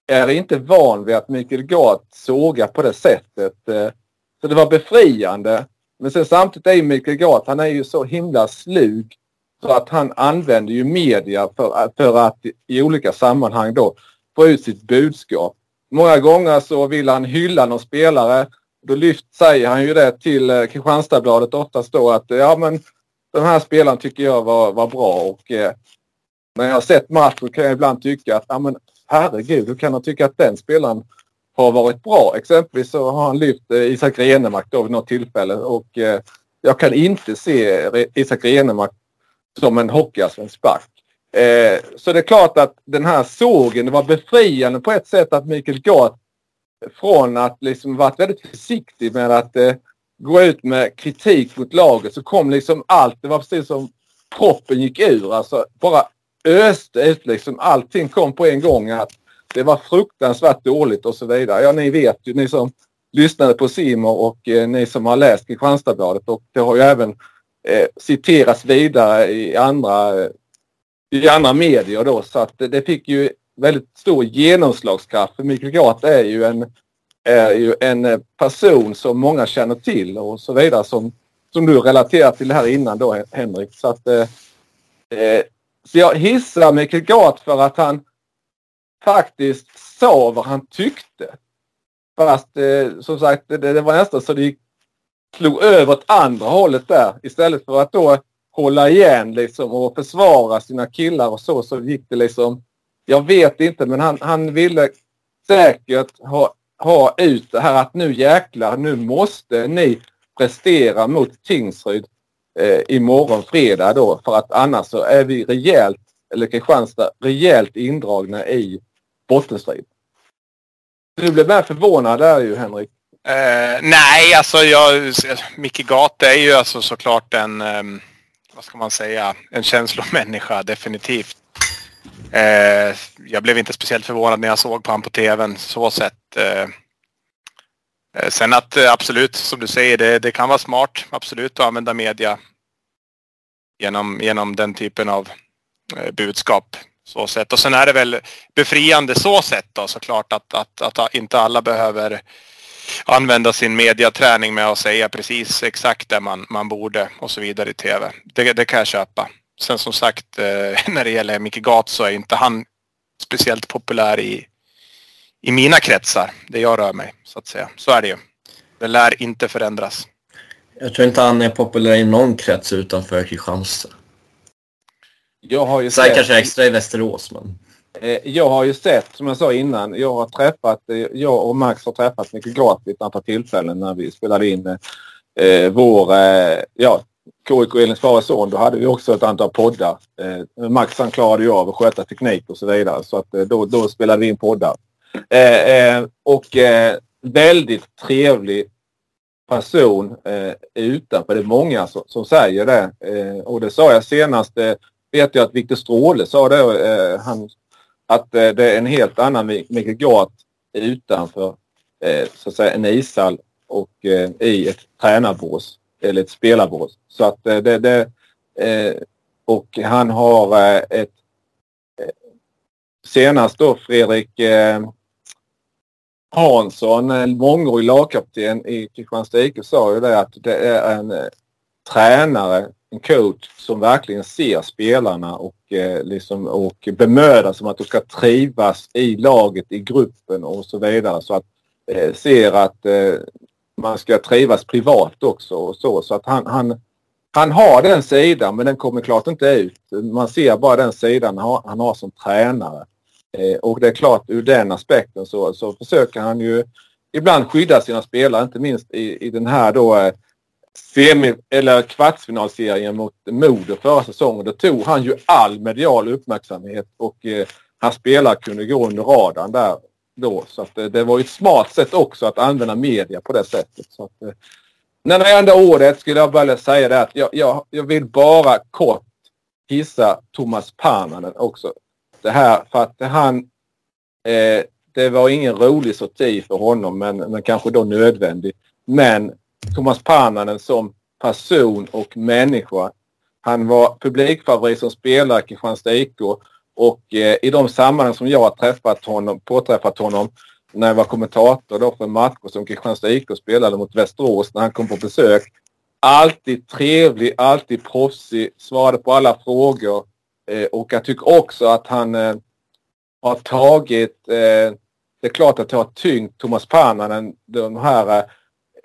jag är inte van vid att Mikael Gard sågar på det sättet. Eh, så det var befriande. Men sen samtidigt är ju Mikael Gard, han är ju så himla slug så att han använder ju media för, för att i olika sammanhang då få ut sitt budskap. Många gånger så vill han hylla någon spelare. Då lyft, säger han ju det till eh, Kristianstadsbladet oftast då att ja men den här spelaren tycker jag var, var bra och eh, när jag har sett matchen kan jag ibland tycka att ja, men, herregud, hur kan han tycka att den spelaren har varit bra? Exempelvis så har han lyft eh, Isak Renemark då vid något tillfälle och eh, jag kan inte se Isak Renemark som en hockeyallsvensk back. Eh, så det är klart att den här sågen, det var befriande på ett sätt att Mikael Gart från att liksom varit väldigt försiktig med att eh, gå ut med kritik mot laget så kom liksom allt. Det var precis som proppen gick ur. Alltså bara öste ut liksom. Allting kom på en gång. Att det var fruktansvärt dåligt och så vidare. Ja, ni vet ju, ni som lyssnade på Simon och eh, ni som har läst Kristianstadsbladet och det har ju även eh, citerats vidare i andra, eh, i andra medier då så att det fick ju väldigt stor genomslagskraft. För Mikael Gart är ju en är ju en person som många känner till och så vidare som, som du relaterar till här innan då Henrik. Så, att, eh, eh så jag hissar Mikael Gart för att han faktiskt sa vad han tyckte. Fast eh, som sagt det, det var nästan så det gick, slog över åt andra hållet där. Istället för att då hålla igen liksom och försvara sina killar och så så gick det liksom. Jag vet inte men han, han ville säkert ha, ha ut det här att nu jäklar nu måste ni prestera mot Tingsryd eh, imorgon fredag då för att annars så är vi rejält, eller Kristianstad, rejält indragna i bottenstrid. Du blev mer förvånad där ju Henrik. Eh, nej, alltså jag, Micke Gate är ju alltså såklart en, eh, vad ska man säga, en känslomänniska definitivt. Eh, jag blev inte speciellt förvånad när jag såg på honom på tvn så sett. Eh, eh sen att eh, absolut, som du säger, det, det kan vara smart absolut att använda media genom, genom den typen av eh, budskap. Så sett. Och sen är det väl befriande så sett då såklart att, att, att inte alla behöver använda sin mediaträning med att säga precis exakt det man, man borde och så vidare i TV. Det, det kan jag köpa. Sen som sagt när det gäller Micke Gat så är inte han speciellt populär i, i mina kretsar, där jag rör mig så att säga. Så är det ju. Det lär inte förändras. Jag tror inte han är populär i någon krets utanför Kristianstad. Jag har ju Sen sett... kanske extra i Västerås men... Eh, jag har ju sett, som jag sa innan, jag har träffat, eh, jag och Max har träffat mycket gratis ett antal tillfällen när vi spelade in eh, vår, eh, ja, KIK Elins son. Då hade vi också ett antal poddar. Eh, Max han klarade ju av att sköta teknik och så vidare så att eh, då, då spelade vi in poddar. Eh, eh, och eh, väldigt trevlig person eh, utanför. Det är många som, som säger det. Eh, och det sa jag senast, eh, vet jag att Viktor Stråle sa det, eh, han, att eh, det är en helt annan Mikael Gart utanför eh, så att säga en ishall och eh, i ett tränarbås eller ett spelarbås. Så att eh, det, det eh, och han har ett senast då Fredrik Hansson, en mångårig lagkapten i Kristianstad IK, sa ju det att det är en eh, tränare, en coach som verkligen ser spelarna och, Eh, liksom, och bemödar sig om att de ska trivas i laget, i gruppen och så vidare. Så att eh, ser att eh, man ska trivas privat också och så. Så att han, han, han har den sidan men den kommer klart inte ut. Man ser bara den sidan han har, han har som tränare. Eh, och det är klart ur den aspekten så, så försöker han ju ibland skydda sina spelare, inte minst i, i den här då eh, semi eller kvartsfinalserien mot Modo förra säsongen. Då tog han ju all medial uppmärksamhet och eh, hans spelare kunde gå under radarn där då. Så att, eh, det var ju ett smart sätt också att använda media på det sättet. Så att, eh, när det enda ordet skulle jag bara säga det att jag, jag, jag vill bara kort hissa Thomas Parmanen också det här för att han eh, det var ingen rolig sorti för honom men, men kanske då nödvändig. Men Thomas Pannanen som person och människa. Han var publikfavorit som spelare i Kristianstad IK och eh, i de sammanhang som jag har träffat honom, påträffat honom när jag var kommentator då för matcher som Kristianstad IK spelade mot Västerås när han kom på besök. Alltid trevlig, alltid proffsig, svarade på alla frågor. Eh, och jag tycker också att han eh, har tagit, eh, det är klart att det har tyngt Thomas Pannanen, de här eh,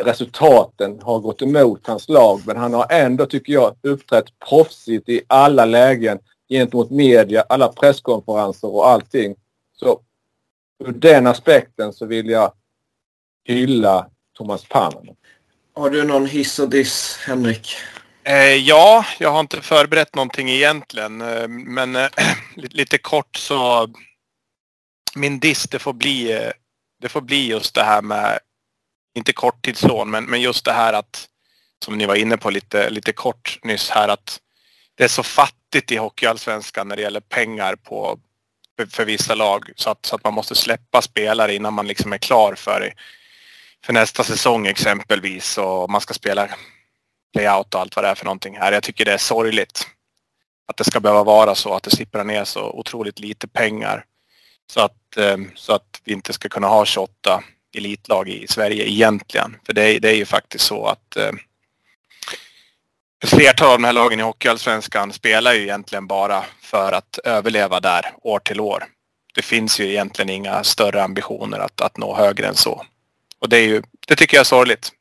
resultaten har gått emot hans lag men han har ändå, tycker jag, uppträtt proffsigt i alla lägen gentemot media, alla presskonferenser och allting. Så ur den aspekten så vill jag hylla Thomas Pannanen. Har du någon hiss och diss, Henrik? Eh, ja, jag har inte förberett någonting egentligen. Eh, men eh, lite kort så. Min diss det får bli, eh, det får bli just det här med, inte korttidslån, men, men just det här att, som ni var inne på lite, lite kort nyss här, att det är så fattigt i Hockeyallsvenskan när det gäller pengar på, för, för vissa lag så att, så att man måste släppa spelare innan man liksom är klar för, för nästa säsong exempelvis och man ska spela layout och allt vad det är för någonting här. Jag tycker det är sorgligt att det ska behöva vara så att det sipprar ner så otroligt lite pengar. Så att, eh, så att vi inte ska kunna ha 28 elitlag i Sverige egentligen. För det är, det är ju faktiskt så att eh, flertal av de här lagen i Hockeyallsvenskan spelar ju egentligen bara för att överleva där år till år. det finns ju egentligen inga större ambitioner att, att nå högre än så. Och det, är ju, det tycker jag är sorgligt.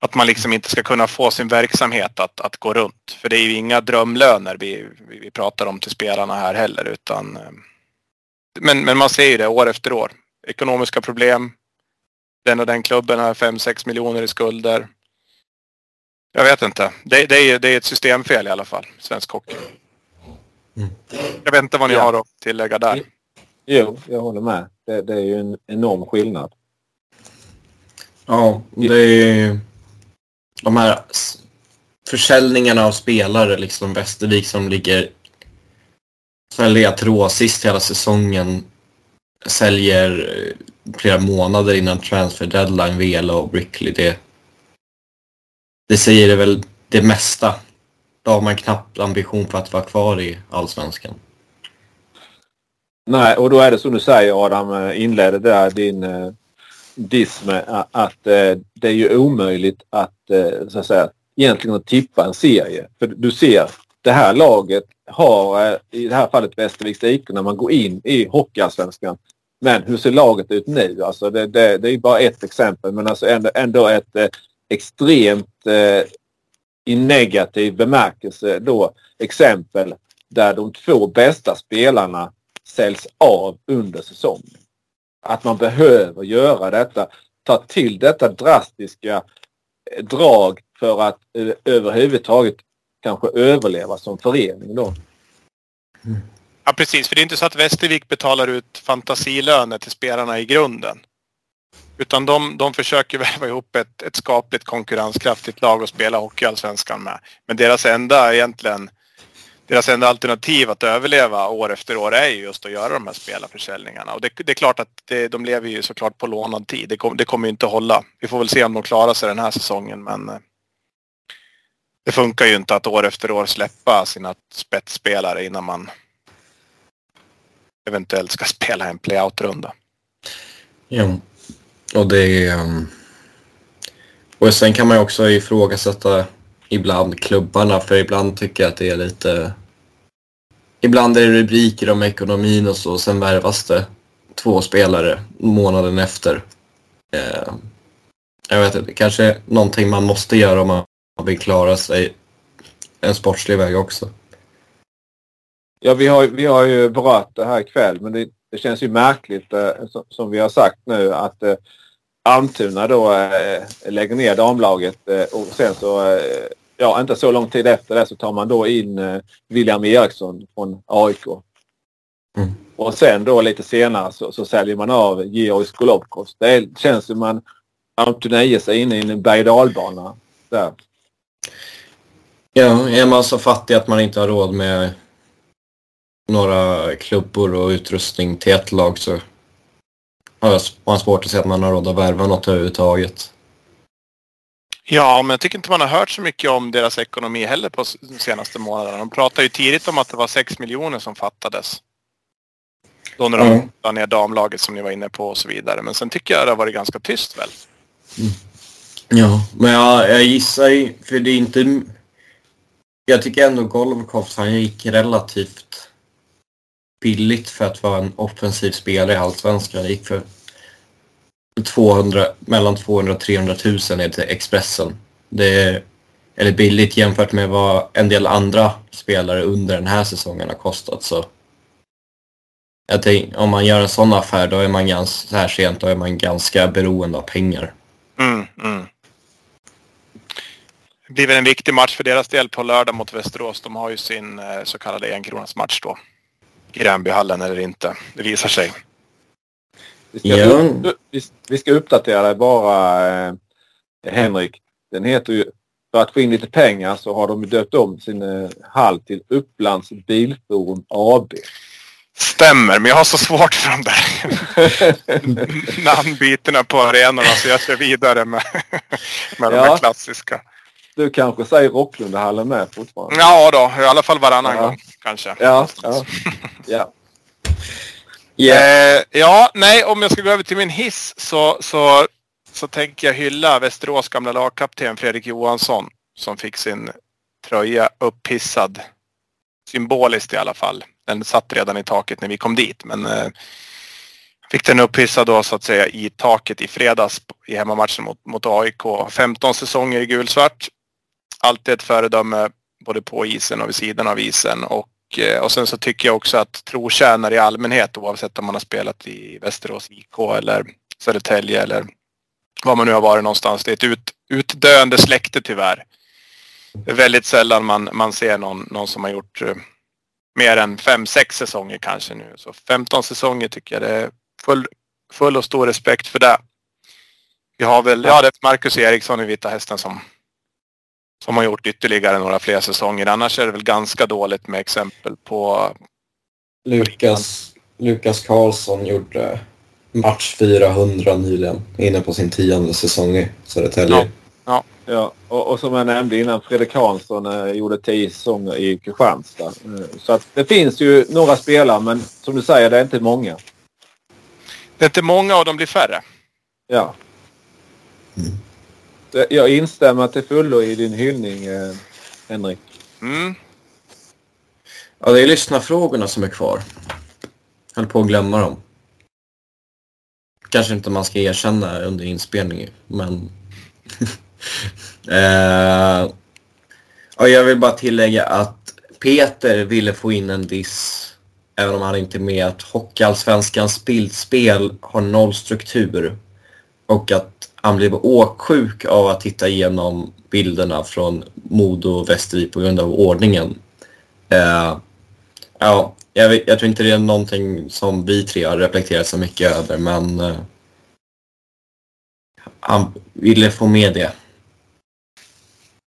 Att man liksom inte ska kunna få sin verksamhet att, att gå runt. För det är ju inga drömlöner vi, vi pratar om till spelarna här heller. Utan, eh, men, men man ser ju det år efter år. Ekonomiska problem. Den och den klubben har 5-6 miljoner i skulder. Jag vet inte. Det, det, är, det är ett systemfel i alla fall, svensk hockey. Mm. Jag vet inte vad ni ja. har att tillägga där. Jo, jag håller med. Det, det är ju en enorm skillnad. Ja, det är de här försäljningarna av spelare, liksom Västervik som ligger säljer sist hela säsongen, säljer eh, flera månader innan transfer deadline, Vela och Brickley. Det, det säger det väl det mesta. Då har man knappt ambition för att vara kvar i Allsvenskan. Nej, och då är det som du säger Adam, eh, inledde där din eh, diss med eh, att eh, det är ju omöjligt att, eh, så att säga, egentligen att tippa en serie. För du ser, det här laget har, eh, i det här fallet Västerviks IK, när man går in i Hockeyallsvenskan. Men hur ser laget ut nu? Alltså det, det, det är bara ett exempel men alltså ändå, ändå ett eh, extremt eh, i negativ bemärkelse då exempel där de två bästa spelarna säljs av under säsongen att man behöver göra detta. Ta till detta drastiska eh, drag för att eh, överhuvudtaget kanske överleva som förening då. Mm. Ja precis, för det är inte så att Västervik betalar ut fantasilöner till spelarna i grunden. Utan de, de försöker värva ihop ett, ett skapligt konkurrenskraftigt lag och spela Hockeyallsvenskan med. Men deras enda egentligen deras enda alternativ att överleva år efter år är ju just att göra de här spelarförsäljningarna. Och det, det är klart att det, de lever ju såklart på lånad tid. Det, kom, det kommer ju inte att hålla. Vi får väl se om de klarar sig den här säsongen men eh, det funkar ju inte att år efter år släppa sina spetsspelare innan man eventuellt ska spela en playout-runda. Ja, och det är... Ehm, och sen kan man ju också ifrågasätta ibland klubbarna för ibland tycker jag att det är lite... Ibland är det rubriker om ekonomin och så, och sen värvas det två spelare månaden efter. Eh, jag vet inte, kanske någonting man måste göra om man vill klara sig en sportslig väg också. Ja, vi har, vi har ju berört det här ikväll men det, det känns ju märkligt eh, som, som, vi har sagt nu att eh, Almtuna då eh, lägger ner damlaget eh, och sen så eh, ja, inte så lång tid efter det så tar man då in eh, William Eriksson från AIK. Mm. Och sen då lite senare så, så säljer man av Georg Skolovkos. Det känns som man Antonie sig inne i en berg dalbana där. Ja, är man så fattig att man inte har råd med några klubbor och utrustning till ett lag så har man svårt att se att man har råd att värva något överhuvudtaget. Ja, men jag tycker inte man har hört så mycket om deras ekonomi heller på de senaste månaderna. De pratade ju tidigt om att det var 6 miljoner som fattades. Då när de mm. la ner damlaget som ni var inne på och så vidare. Men sen tycker jag det har varit ganska tyst väl. Mm. Ja, men jag, jag gissar ju, för det är inte... Jag tycker ändå Golovkov, han gick relativt billigt för att vara en offensiv spelare i Allsvenskan. Det gick för 200, mellan 200 och 300 000 är till Expressen. Det är, eller billigt jämfört med vad en del andra spelare under den här säsongen har kostat. Så jag tänk, om man gör en sån affär då är man ganska, så här sent, då är man ganska beroende av pengar. Mm, mm. Det blir väl en viktig match för deras del på lördag mot Västerås. De har ju sin eh, så kallade enkronans match då. Gränbyhallen eller inte. Det visar sig. Vi ska, ja. upp, vi ska uppdatera dig bara eh, Henrik. Den heter ju, för att få in lite pengar så har de döpt om sin eh, hall till Upplands Bilforum AB. Stämmer, men jag har så svårt för de där namnbytena på arenorna så jag kör vidare med, med ja. de här klassiska. Du kanske säger Rocklundahallen med fortfarande? Ja då, i alla fall varannan ja. gång kanske. Ja, ja. ja. Yeah. Eh, ja, nej, om jag ska gå över till min hiss så, så, så tänker jag hylla Västerås gamla lagkapten Fredrik Johansson som fick sin tröja upphissad symboliskt i alla fall. Den satt redan i taket när vi kom dit men eh, fick den upphissad då så att säga i taket i fredags i hemmamatchen mot, mot AIK. 15 säsonger i gulsvart. Alltid ett föredöme både på isen och vid sidan av isen och eh, och sen så tycker jag också att trotjänare i allmänhet oavsett om man har spelat i Västerås IK eller Södertälje eller var man nu har varit någonstans. Det är ett ut, utdöende släkte tyvärr. Det är väldigt sällan man, man ser någon, någon som har gjort eh, mer än fem, sex säsonger kanske nu. Så 15 säsonger tycker jag det är full, full och stor respekt för det. Vi har väl, ja det är Marcus Eriksson i Vita Hästen som som har gjort ytterligare några fler säsonger. Annars är det väl ganska dåligt med exempel på... Lukas, Lukas Karlsson gjorde match 400 nyligen, inne på sin tionde säsong i Södertälje. Ja. Ja. ja. Och, och, som jag nämnde innan, Fredrik Hansson eh, gjorde tio säsonger i Kristianstad. Eh, så att det finns ju några spelare, men som du säger, det är inte många. Det är inte många och de blir färre. Ja. Mm. Jag instämmer till fullo i din hyllning, eh, Henrik. Mm. Ja, det är lyssnarfrågorna som är kvar. Jag höll på att glömma dem. Kanske inte man ska erkänna under inspelningen, men... eh, och jag vill bara tillägga att Peter ville få in en diss, även om han inte är med, att Hockeyallsvenskans bildspel har noll struktur och att han blev åksjuk av att titta igenom bilderna från Modo och Västervik på grund av ordningen. Eh, ja, jag, jag, tror inte det är någonting som vi tre har reflekterat så mycket över men eh, han ville få med det.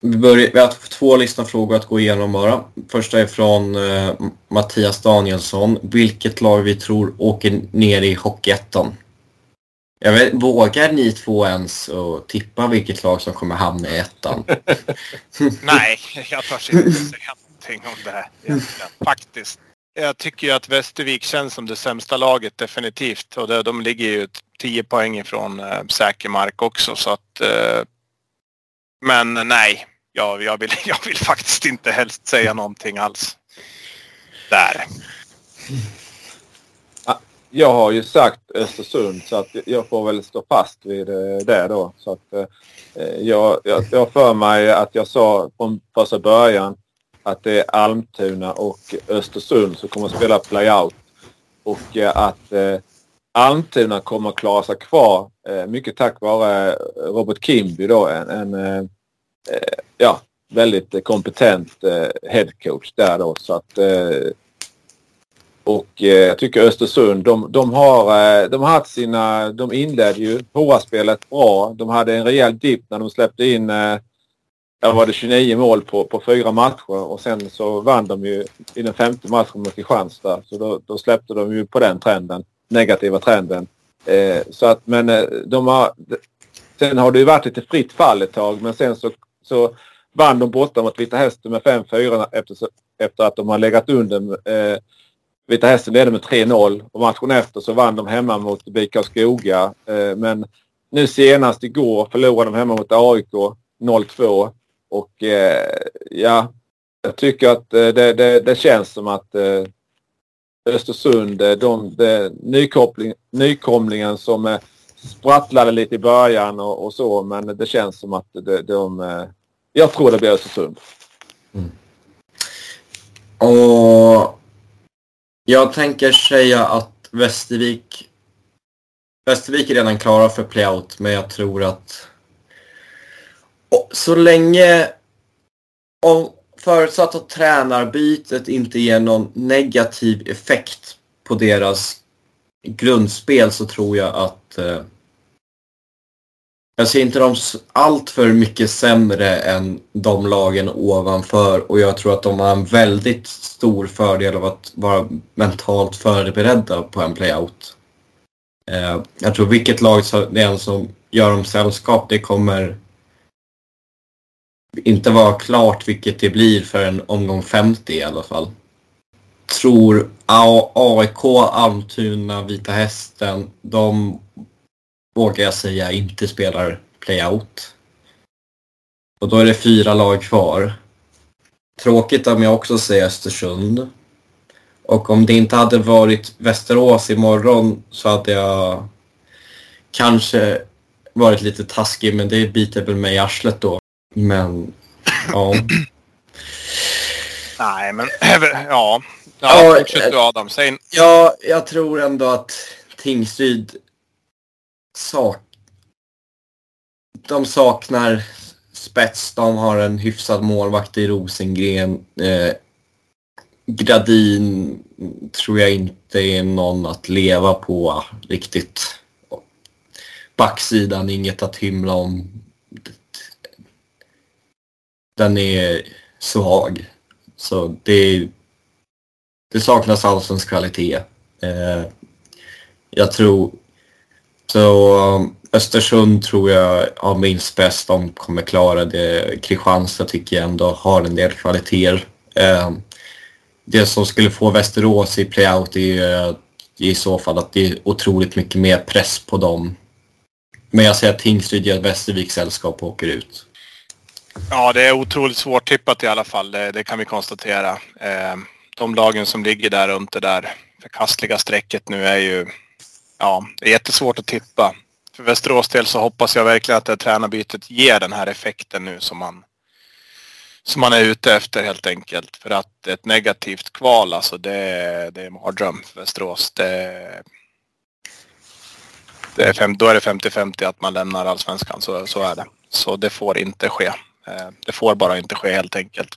Vi, börjar, vi har två lyssnarfrågor att gå igenom bara. Första är från eh, Mattias Danielsson. Vilket lag vi tror åker ner i Hockeyettan? Jag vet, vågar ni två ens att tippa vilket lag som kommer hamna i ettan? Nej, jag törs inte säga någonting om det här egentligen. Faktiskt. Jag tycker ju att Västervik känns som det sämsta laget definitivt. Och det, de ligger ju 10 poäng ifrån äh, säker mark också så att... Äh, men nej, jag, jag, vill, jag vill faktiskt inte helst säga någonting alls. Där jag har ju sagt Östersund så att jag får väl stå fast vid eh, det då. Så att, eh, jag, jag, jag för mig att jag sa från första början att det är Almtuna och Östersund som kommer att spela playout. Och eh, att eh, Almtuna kommer att klara sig kvar eh, mycket tack vare Robert Kimby då. En, en eh, eh ja, väldigt kompetent eh, headcoach där då. Så att eh, och eh, jag tycker Östersund, de, de, har, eh, de har haft sina... De inledde ju HA-spelet bra. De hade en rejäl dipp när de släppte in eh, var det 29 mål på, på fyra matcher och sen så vann de ju i den femte matchen mot Kristianstad. Så då, då släppte de ju på den trenden, negativa trenden. Eh, så att men eh, de har... Sen har det ju varit lite fritt fall ett tag men sen så, så vann de borta mot Vita Hästen med 5-4 efter, efter att de har legat under eh, Vita Hästen ledde med 3-0 och matchen efter så vann de hemma mot BK Skoga. Eh, men nu senast igår förlorade de hemma mot AIK 0-2. Och eh, ja, jag tycker att eh, det, det, det känns som att Östersund, de, de nykomlingen som sprattlade lite i början och, och, så men det känns som att de, de jag tror det blir Östersund. Mm. Och jag tänker säga att Västervik... Västervik är redan klara för playout, men jag tror att... Så länge... Om, förutsatt att tränarbytet inte ger någon negativ effekt på deras grundspel så tror jag att eh, jag ser inte dem allt för mycket sämre än de lagen ovanför och jag tror att de har en väldigt stor fördel av att vara mentalt förberedda på en playout. Eh, jag tror vilket lag det är som gör dem sällskap, det kommer inte vara klart vilket det blir för en omgång 50 i alla fall. Tror AIK, Almtuna, Vita Hästen, de vågar jag säga inte spelar playout. Och då är det fyra lag kvar. tråkigt om jag också säger Östersund. Och om det inte hade varit Västerås imorgon så hade jag kanske varit lite taskig, men det biter väl mig i arslet då. Men, ja. Nej, men ja. Ja, fortsätt du Adam. Säg... Ja, jag tror ändå att Tingsryd sak... De saknar spets. De har en hyfsad målvakt i Rosengren. Eh, Gradin tror jag inte är någon att leva på riktigt. Backsidan, inget att hymla om. Den är svag. Så det, det saknas allsvensk kvalitet. Eh, jag tror... Så um, Östersund tror jag har minst bäst. De kommer klara det. Kristianstad tycker jag ändå har en del kvaliteter. Ehm, det som skulle få Västerås i playout är ju i så fall att det är otroligt mycket mer press på dem. Men jag säger att Tingsryd gör Västerviks sällskap och åker ut. Ja, det är otroligt svårtippat i alla fall. Det, det kan vi konstatera. Ehm, de lagen som ligger där runt det där förkastliga strecket nu är ju... Ja, det är jättesvårt att tippa. För Västerås del så hoppas jag verkligen att det här tränarbytet ger den här effekten nu som man som man är ute efter helt enkelt. För att ett negativt kval, alltså det, det är en mardröm för Västerås. Det, det är fem, då är det 50-50 att man lämnar allsvenskan, så, så är det. Så det får inte ske. Eh, det får bara inte ske helt enkelt.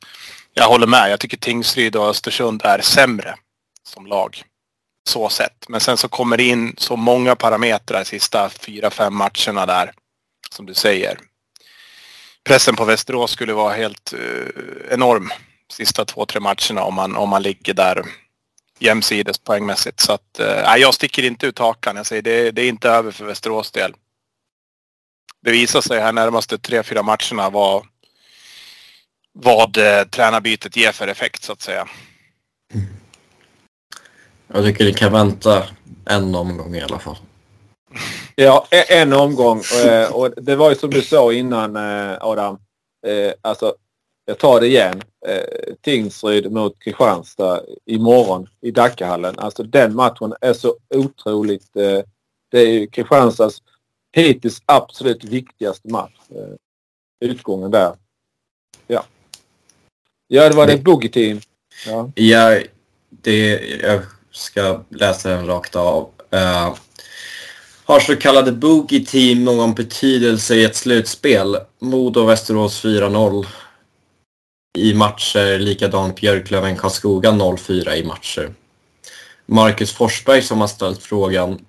Jag håller med. Jag tycker Tingsryd och Östersund är sämre som lag. Så sätt. Men sen så kommer det in så många parametrar sista fyra, fem matcherna där. Som du säger pressen på Västerås skulle vara helt eh, enorm sista två, tre matcherna om man, om man ligger där jämsides poängmässigt. Så att, eh, jag sticker inte ut hakan. Jag säger det, det är inte över för Västerås del. Det visar sig här närmaste tre, fyra matcherna vad, vad eh, tränarbytet ger för effekt så att säga. Mm. Jag tycker ni kan vänta en omgång i alla fall. Ja, en omgång. Eh, och det var ju som du sa innan eh, Adam. Eh, alltså, jag tar det igen. Tingsryd mot Kristianstad imorgon i Dackahallen. Alltså den matchen är så otroligt... Det är ju Kristianstads hittills absolut viktigaste match. Utgången där. Ja. Ja, det var det, det Boogie Team. Ja, ja det, jag ska läsa den rakt av. Uh, har så kallade boogie team någon betydelse i ett slutspel? Modo Västerås 4-0 i matcher. Likadant Björklöven Karlskoga 0-4 i matcher. Marcus Forsberg som har ställt frågan.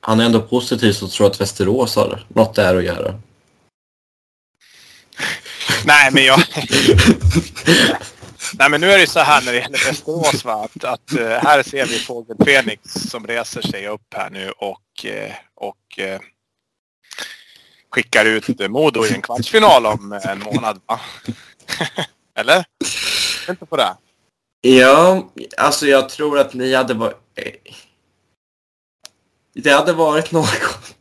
Han är ändå positiv och tror att Västerås har något där att göra. Nej, men jag... Nej men nu är det så här när det gäller Västerås va, att, att uh, här ser vi Fågel Fenix som reser sig upp här nu och, uh, och uh, skickar ut Modo i en kvartsfinal om en månad va? Eller? Inte på det? Ja, alltså jag tror att ni hade varit... Det hade varit något.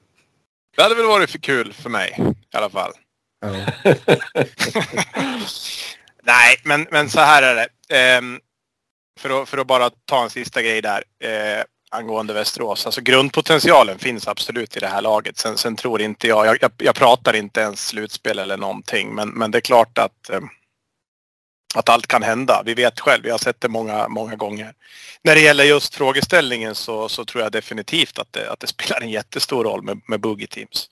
Det hade väl varit för kul för mig i alla fall. Ja. Nej, men, men så här är det. Eh, för, att, för att bara ta en sista grej där eh, angående Västerås. Alltså grundpotentialen finns absolut i det här laget. Sen, sen tror inte jag, jag, jag, jag, pratar inte ens slutspel eller någonting, men, men det är klart att, eh, att allt kan hända. Vi vet själv, vi har sett det många, många gånger. När det gäller just frågeställningen så, så tror jag definitivt att det, att det spelar en jättestor roll med, med boogie teams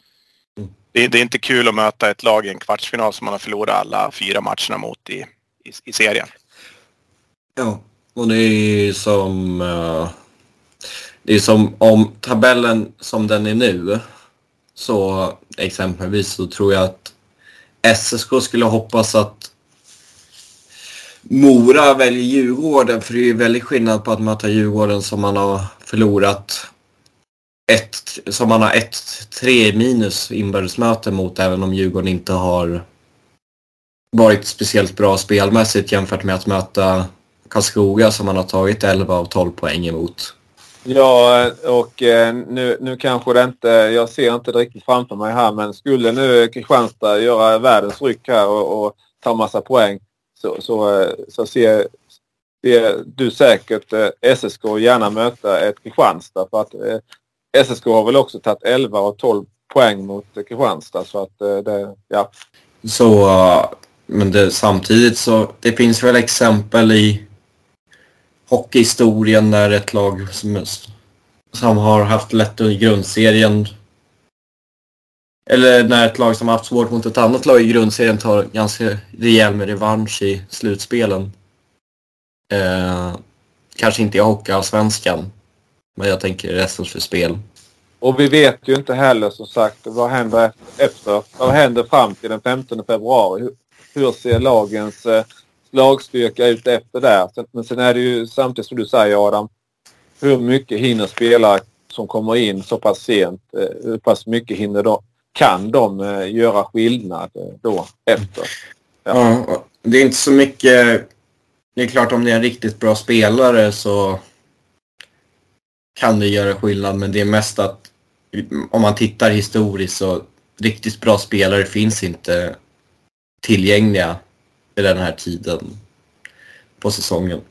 det, det, är inte kul att möta ett lag i en kvartsfinal som man har förlorat alla fyra matcherna mot i, i, i serien. Ja, och det är som... Uh, det är som om tabellen som den är nu så exempelvis så tror jag att SSK skulle hoppas att Mora väljer Djurgården för det är ju väldigt skillnad på att möta Djurgården som man har förlorat ett, som man har ett tre minus inbördesmöte mot även om Djurgården inte har varit speciellt bra spelmässigt jämfört med att möta Karlskoga som man har tagit 11 av 12 poäng emot. Ja, och eh, nu, nu kanske det inte, jag ser inte det riktigt framför mig här, men skulle nu Kristianstad göra världens ryck här och, och ta massa poäng så, så, eh, så ser, ser du säkert eh, SSK gärna möta ett Kristianstad för att SSK har väl också tagit 11 och 12 poäng mot Kristianstad så att eh, det, ja. Så, eh, men det, samtidigt så, det finns väl exempel i hockeyhistorien när ett lag som, som har haft lätt i grundserien eller när ett lag som har haft svårt mot ett annat lag i grundserien tar ganska rejäl med revansch i slutspelen. Eh, kanske inte i Hockeyallsvenskan, men jag tänker resten för spel. Och vi vet ju inte heller som sagt vad händer efter. Vad händer fram till den 15 februari? Hur, hur ser lagens eh, lagstyrka ut efter där? Men sen är det ju samtidigt som du säger Adam. Hur mycket hinner spelare som kommer in så pass sent? Eh, hur pass mycket hinner de, kan de eh, göra skillnad då efter? Ja. ja. det är inte så mycket. Det är klart om det är en riktigt bra spelare så kan det göra skillnad men det är mest att om man tittar historiskt så riktigt bra spelare finns inte tillgängliga vid den här tiden på säsongen.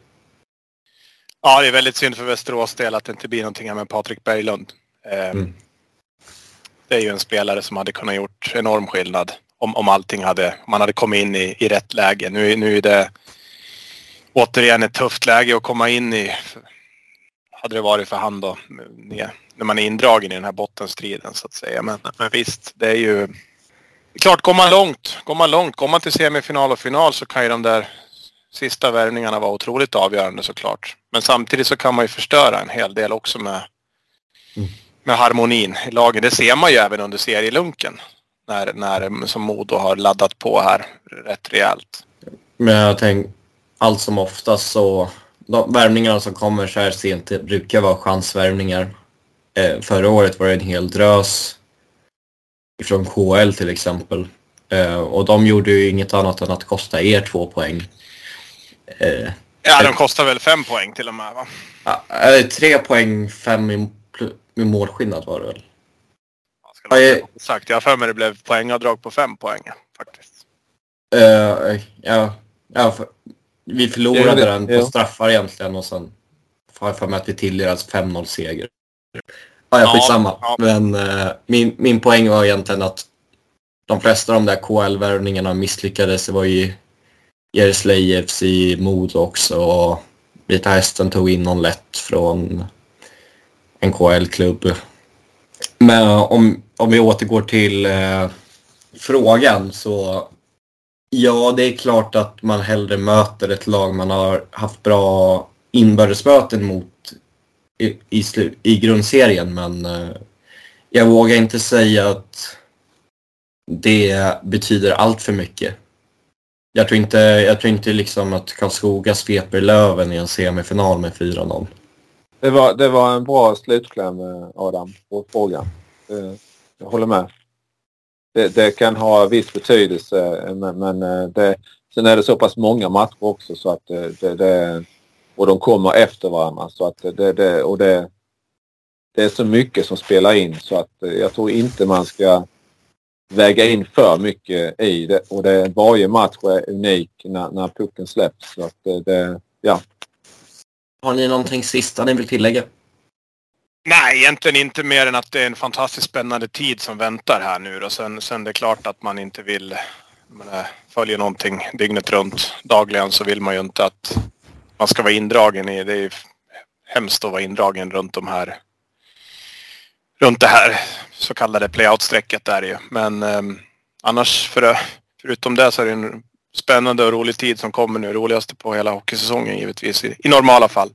Ja, det är väldigt synd för Västerås del att det inte blir någonting här med Patrik Berglund. Eh, mm. Det är ju en spelare som hade kunnat gjort enorm skillnad om, om allting hade, om man hade kommit in i, i rätt läge. Nu, nu är det återigen ett tufft läge att komma in i. Hade det varit för hand då, när man är indragen i den här bottenstriden så att säga. Men, men visst, det är ju klart, går man långt, går man långt, går man till semifinal och final så kan ju de där sista värvningarna vara otroligt avgörande såklart. Men samtidigt så kan man ju förstöra en hel del också med, mm. med harmonin i lagen. Det ser man ju även under serielunken. När, när som Modo har laddat på här rätt rejält. Men jag tänker, allt som oftast så, de värvningarna som kommer så här sent det brukar vara chansvärvningar. Eh, förra året var det en hel drös från KL till exempel. Eh, och de gjorde ju inget annat än att kosta er två poäng. Eh, ja, de kostar väl fem poäng till och med va? Ja, tre poäng, fem i, i målskillnad var det väl? Ja, jag, sagt. jag har för mig det blev poängavdrag på fem poäng faktiskt. Uh, ja, ja för, vi förlorade ja, den på ja. straffar egentligen och sen har jag för mig att vi tilldelades 5-0 seger. Ja, ja, skitsamma. Ja. Men uh, min, min poäng var egentligen att de flesta av de där KL-värvningarna misslyckades. Det var ju Jereslejevs i Modo också och Vita Hästen tog in någon lätt från en KL-klubb. Men om, om vi återgår till uh, frågan så ja, det är klart att man hellre möter ett lag man har haft bra inbördesmöten mot i, i, i grundserien men eh, jag vågar inte säga att det betyder allt för mycket. Jag tror inte, jag tror inte liksom att Karlskoga sveper Löven i en semifinal med 4-0. Det var, det var en bra slutkläm eh, Adam på frågan. Eh, jag håller med. Det, det kan ha viss betydelse men, men eh, det, sen är det så pass många matcher också så att eh, det, det och de kommer efter varandra. Så att det, det, och det, det är så mycket som spelar in så att eh, jag tror inte man ska väga in för mycket i det. Och det, varje match är unik när, när pucken släpps. Så att det, det, ja. Har ni någonting sista ni vill tillägga? Nej, egentligen inte mer än att det är en fantastiskt spännande tid som väntar här nu. Och sen, sen det är klart att man inte vill följa någonting dygnet runt dagligen så vill man ju inte att man ska vara indragen i. Det är hemskt att vara indragen runt de här runt det här så kallade playout-strecket där ju. Men eh, annars för, förutom det så är det en spännande och rolig tid som kommer nu. Roligaste på hela hockeysäsongen givetvis i, i normala fall.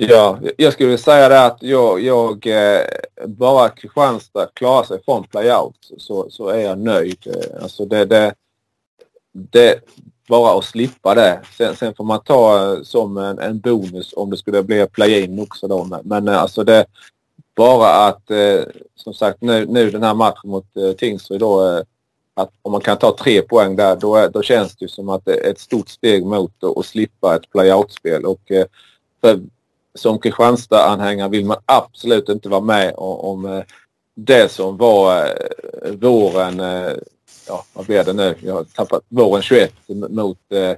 Ja, jag skulle säga det att jag, jag eh, bara Kristianstad klarar sig från playout så, så är jag nöjd. Eh, alltså det, det, det, bara att slippa det. Sen, sen får man ta eh, som en, en, bonus om det skulle bli play-in också då. Men, alltså det bara att som sagt nu, nu den här matchen mot Tingsryd då att om man kan ta tre poäng där då, då känns det som att det är ett stort steg mot att slippa ett playout-spel. Och för, som Kristianstad-anhängare vill man absolut inte vara med om, om eh, det som var eh, våren eh, ja, vad blir det nu? Jag har tappat våren 21 mot eh,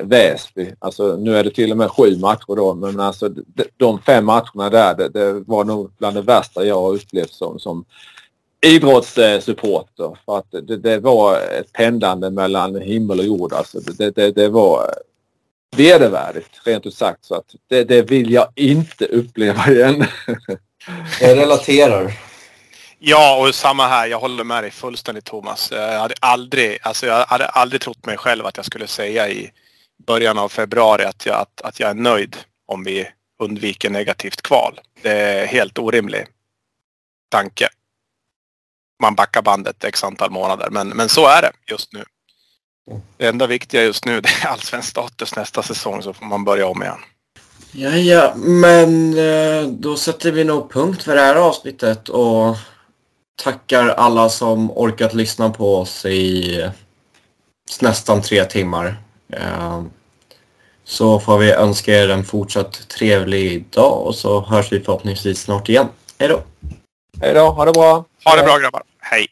Väsby. Alltså, nu är det till och med sju matcher då, men alltså de, de fem matcherna där, det, det, var nog bland det värsta jag har upplevt som, som idrottssupporter. För att det, det, var ett pendlande mellan himmel och jord. Alltså det, det, det var vedervärdigt, rent ut sagt. Så att det, det vill jag inte uppleva igen. jag relaterar. Ja, och samma här. Jag håller med dig fullständigt Thomas. Jag hade aldrig, alltså jag hade aldrig trott mig själv att jag skulle säga i början av februari att jag, att, att jag är nöjd om vi undviker negativt kval. Det är helt orimlig tanke. Man backar bandet x antal månader, men, men så är det just nu. Det enda viktiga just nu det är allsvensk status nästa säsong så får man börja om igen. Ja, ja, men eh, då sätter vi nog punkt för det här avsnittet och tackar alla som orkat lyssna på oss i nästan tre timmar. Eh, så får vi önska er en fortsatt trevlig dag och så hörs vi förhoppningsvis snart igen. Hej då! Hej då, ha det bra! Ha det bra grabbar!